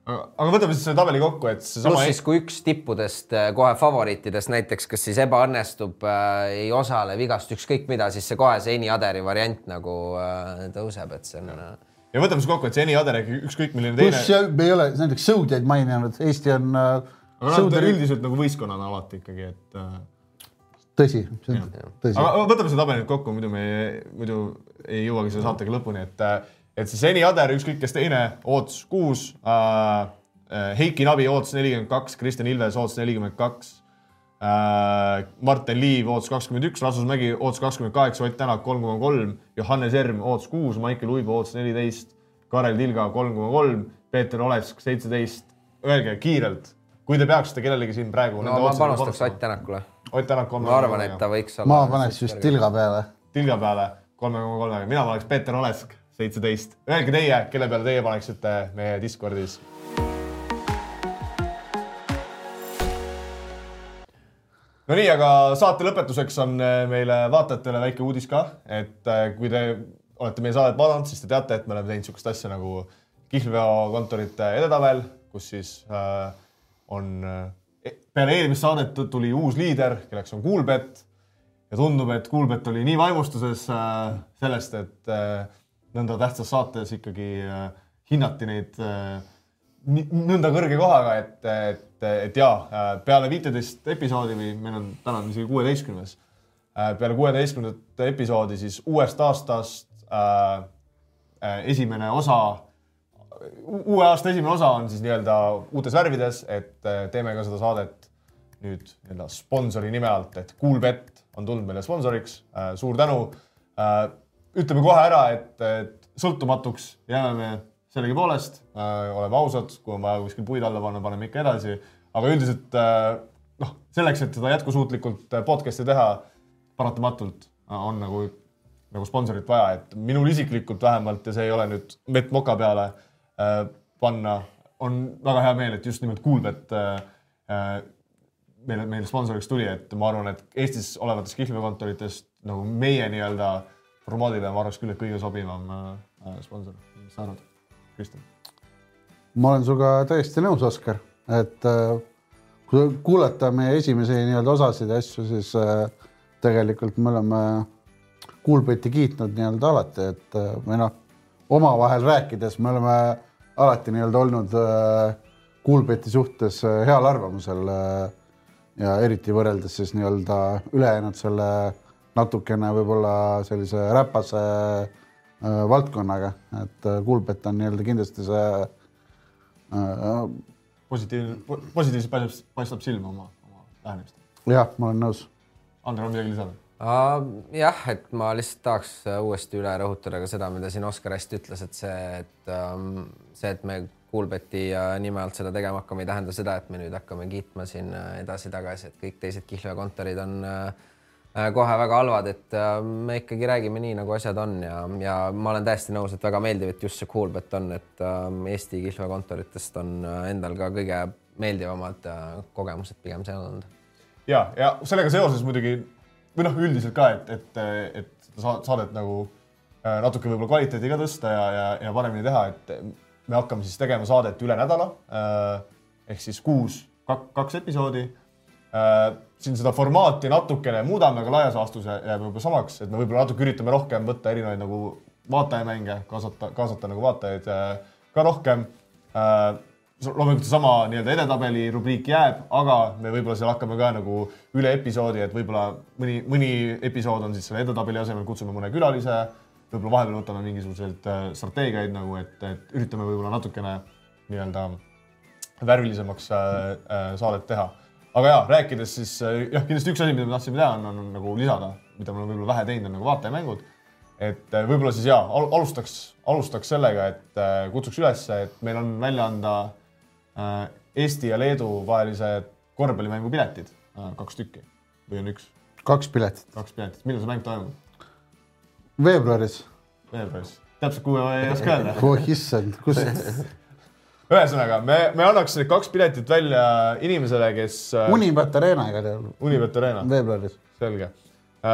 aga aga võtame siis selle tabeli kokku, et seesama pluss siis, kui üks tippudest äh, kohe favoriitidest näiteks, kas siis ebaõnnestub äh,, ei osale vigast, ükskõik mida, siis see kohe see Eni Aderi variant nagu äh, tõuseb, et see on äh, ja võtame siis kokku, et see Eni Ader, ükskõik milline pluss teine, see- me ei ole näiteks sõudjaid maininud, Eesti on äh, aga nad sõudjad, üldiselt nagu võistkonnana alati ikkagi, et äh, tõsi, see on tõsi. aga võtame selle tabeli nüüd kokku, muidu me ei, muidu ei jõuagi selle saatega lõpuni, et, et siis Eni Ader, ükskõik kes teine, ootus kuus äh,, Heiki Nabi ootus nelikümmend kaks, Kristjan Ilves ootus nelikümmend kaks äh,, Martin Liiv ootus kakskümmend üks, Rasmus Mägi ootus kakskümmend kaheksa, Ott Tänak kolm koma kolm, Johannes Erm ootus kuus, Maicel Uibo ootus neliteist, Karel Tilga kolm koma kolm, Peeter Olesk seitseteist. Öelge kiirelt, kui te peaksite kellelegi siin praegu no ma panustaks Ott. Tänakule. Ott Tänak kolme ma arvan, et ta võiks olla. ma paneks just. tilga peale. tilga peale kolme koma kolmega, mina paneks Peeter Olesk seitseteist. Öelge teie, kelle peale teie paneksite meie Discordis. Nonii, aga saate lõpetuseks on äh, meile vaatajatele väike uudis ka, et äh, kui te olete meie saadet vaadanud, siis te teate, et me oleme teinud niisugust asja nagu kihlveokontorite edetabel, kus siis äh, on äh, peale eelmist saadet tuli uus liider, kelleks on Kuulbett. Ja tundub, et Kuulbett oli nii vaimustuses äh, sellest, et äh, nõnda tähtsas saates ikkagi äh, hinnati neid äh, nõnda kõrge kohaga, et, et, et jaa, peale viiteist episoodi või meil on täna on isegi kuueteistkümnes, peale kuueteistkümnendat episoodi siis uuest aastast äh, äh, esimene osa, uue aasta esimene osa on siis nii-öelda uutes värvides, et äh, teeme ka seda saadet nüüd nii-öelda sponsori nime alt, et Coolbet on tulnud meile sponsoriks äh,, suur tänu äh,. ütleme kohe ära, et, et sõltumatuks jääme me sellegipoolest äh,, oleme ausad, kui on vaja kuskil puid alla panna, paneme ikka edasi, aga üldiselt äh, noh, selleks, et seda jätkusuutlikult äh, podcast'i teha, paratamatult äh, on nagu nagu sponsorit vaja, et minul isiklikult vähemalt ja see ei ole nüüd Met Moka peale äh, panna, on väga hea meel, et just nimelt Kuulbet äh, äh, meile, meile sponsoriks tuli, et ma arvan, et Eestis olevatest kihlveokontoritest nagu meie nii-öelda formaadile ma arvaks küll, et kõige sobivam äh, sponsor. mis sa arvad, Kristjan? ma olen sinuga täiesti nõus, Oskar, et äh, kui kuulata meie esimesi nii-öelda osasid ja asju, siis äh, tegelikult me oleme Kuulbeti kiitnud nii-öelda alati, et äh, või noh, omavahel rääkides me oleme alati nii-öelda olnud Kuulbeti suhtes heal arvamusel ja eriti võrreldes siis nii-öelda ülejäänud selle natukene võib-olla sellise räpase äh, valdkonnaga, et äh, Kuulbet on nii-öelda kindlasti see äh, positiivne, positiivselt paistab, paistab silma oma, oma lähenemist. jah, ma olen nõus. Andrei, on midagi lisada? jah, et ma lihtsalt tahaks äh, uuesti üle rõhutada ka seda, mida siin Oskar hästi ütles, et see, et ähm, see, et me Kuulbeti äh, nime alt seda tegema hakkame, ei tähenda seda, et me nüüd hakkame kiitma siin äh, edasi-tagasi, et kõik teised kihlveokontorid on äh, äh, kohe väga halvad, et äh, me ikkagi räägime nii, nagu asjad on ja, ja ma olen täiesti nõus, et väga meeldiv, et just see Kuulbet on, et äh, Eesti kihlveokontoritest on äh, endal ka kõige meeldivamad äh, kogemused pigem seal olnud. ja, ja sellega seoses muidugi või noh, üldiselt ka, et, et, et seda sa- saadet nagu äh, natuke võib-olla kvaliteedi ka tõsta ja, ja, ja paremini teha, et me hakkame siis tegema saadet üle nädala äh, ehk siis kuus, kaks episoodi äh,. Siin seda formaati natukene muudame, aga laias laastus jääb võib-olla samaks, et me võib-olla natuke üritame rohkem võtta erinevaid nagu vaatajamänge, kaasata, kaasata nagu vaatajaid äh, ka rohkem äh, loomulikult seesama nii-öelda edetabeli rubriik jääb, aga me võib-olla seal hakkame ka nagu üle episoodi, et võib-olla mõni, mõni episood on siis selle edetabeli asemel kutsume mõne külalise, võib-olla vahepeal võtame mingisuguseid äh, strateegiaid nagu, et, et üritame võib-olla natukene nii-öelda värvilisemaks äh, äh, saadet teha. Aga ja rääkides siis äh, jah, kindlasti üks asi, mida me tahtsime teha, on, on nagu lisada, mida me oleme võib-olla vähe teinud, on nagu vaatajamängud. et äh, võib-olla siis ja al alustaks, alustaks sellega, et äh, kutsuks üles, et meil on välja anda äh, Eesti ja Leedu vahelised korvpallimängu piletid äh,, kaks tükki või on üks, kaks piletit kaks piletit, millal see mäng toimub? veebruaris. veebruaris, täpselt kuupäeva ei oska öelda. oh issand, kus, <laughs> ühesõnaga, me, me annaks need kaks piletit välja inimesele, kes äh, Unibet Arena igal juhul, Unibet Arena, veebruaris. selge äh,.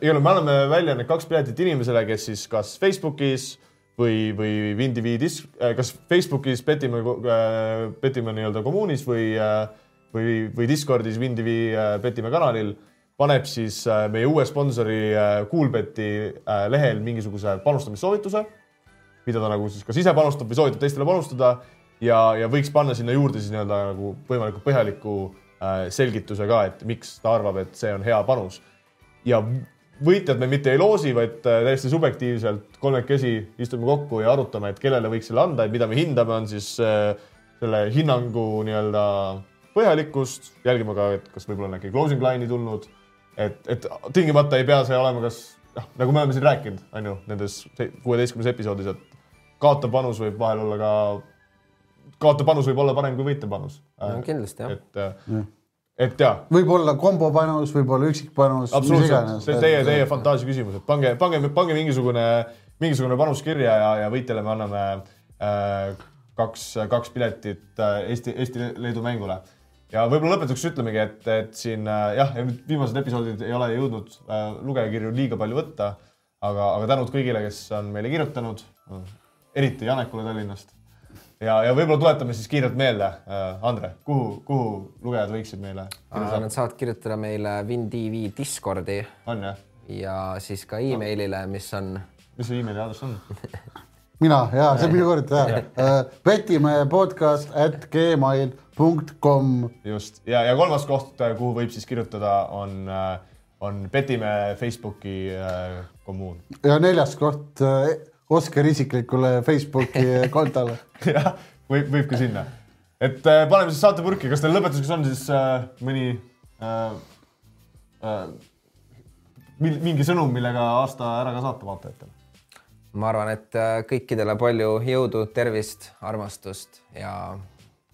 igal juhul me anname välja need kaks piletit inimesele, kes siis kas Facebookis või, või Windivi dis-, kas Facebookis petime äh,, petime nii-öelda kommuunis või äh,, või, või Discordis Windivi äh, petime kanalil paneb siis äh, meie uue sponsori äh, Coolbeti äh, lehel mingisuguse panustamissoovituse mida ta nagu siis kas ise panustab või soovitab teistele panustada ja, ja võiks panna sinna juurde siis nii-öelda nagu võimalikult põhjaliku äh, selgituse ka, et miks ta arvab, et see on hea panus. ja võitjad me mitte ei loosi, vaid äh, täiesti subjektiivselt kolmekesi istume kokku ja arutame, et kellele võiks selle anda, et mida me hindame, on siis äh, selle hinnangu nii-öelda põhjalikkust, jälgime ka, et kas võib-olla on äkki closing line'i tulnud, et, et tingimata ei pea see olema, kas noh, nagu me oleme siin rääkinud, on ju, nendes kuueteistkümnes episoodis, et kaotav panus võib vahel olla ka, kaotav panus võib olla parem kui võitev panus. kindlasti jah. et, et ja, võib-olla kombopanus, võib-olla üksikpanus, absoluutselt, iganes. see on teie, teie fantaasia küsimus, et pange, pange, pange mingisugune, mingisugune panus kirja ja, ja võitjale me anname äh, kaks, kaks piletit äh, Eesti, Eesti-Leedu mängule. ja võib-olla lõpetuseks ütlemegi, et, et siin äh, jah, viimased episoodid ei ole jõudnud äh, lugejakirju liiga palju võtta, aga, aga tänud kõigile, kes on meile kirjutanud, eriti Janekule Tallinnast. ja, ja võib-olla tuletame siis kiirelt meelde äh,, Andre, kuhu, kuhu lugejad võiksid meile kirjutada, Nad saavad kirjutada meile WinTV Discordi on jah? ja siis ka emailile, mis on mis see emaili aadress on? <laughs> mina ja see on minu kord ja. petimehe podcast at gmail.com just ja, ja kolmas koht, kuhu võib siis kirjutada, on, on Petimäe Facebooki äh, kommuun. ja neljas koht äh, Oskar isiklikule Facebooki <laughs> kontole. jah, võib, võib ka sinna. et äh, paneme siis saate purki, kas teil lõpetuseks on siis äh, mõni äh, äh, mingi sõnum, millega aasta ära ka saata vaatajatele? ma arvan, et äh, kõikidele palju jõudu, tervist, armastust ja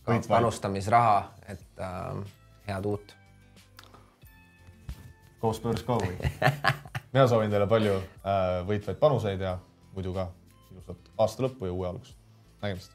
ka panustamisraha, et äh, head uut. Go Spurs go või? <laughs> mina soovin teile palju äh, võitvaid panuseid ja muidu ka ilusat aasta lõppu ja uue algust. nägemist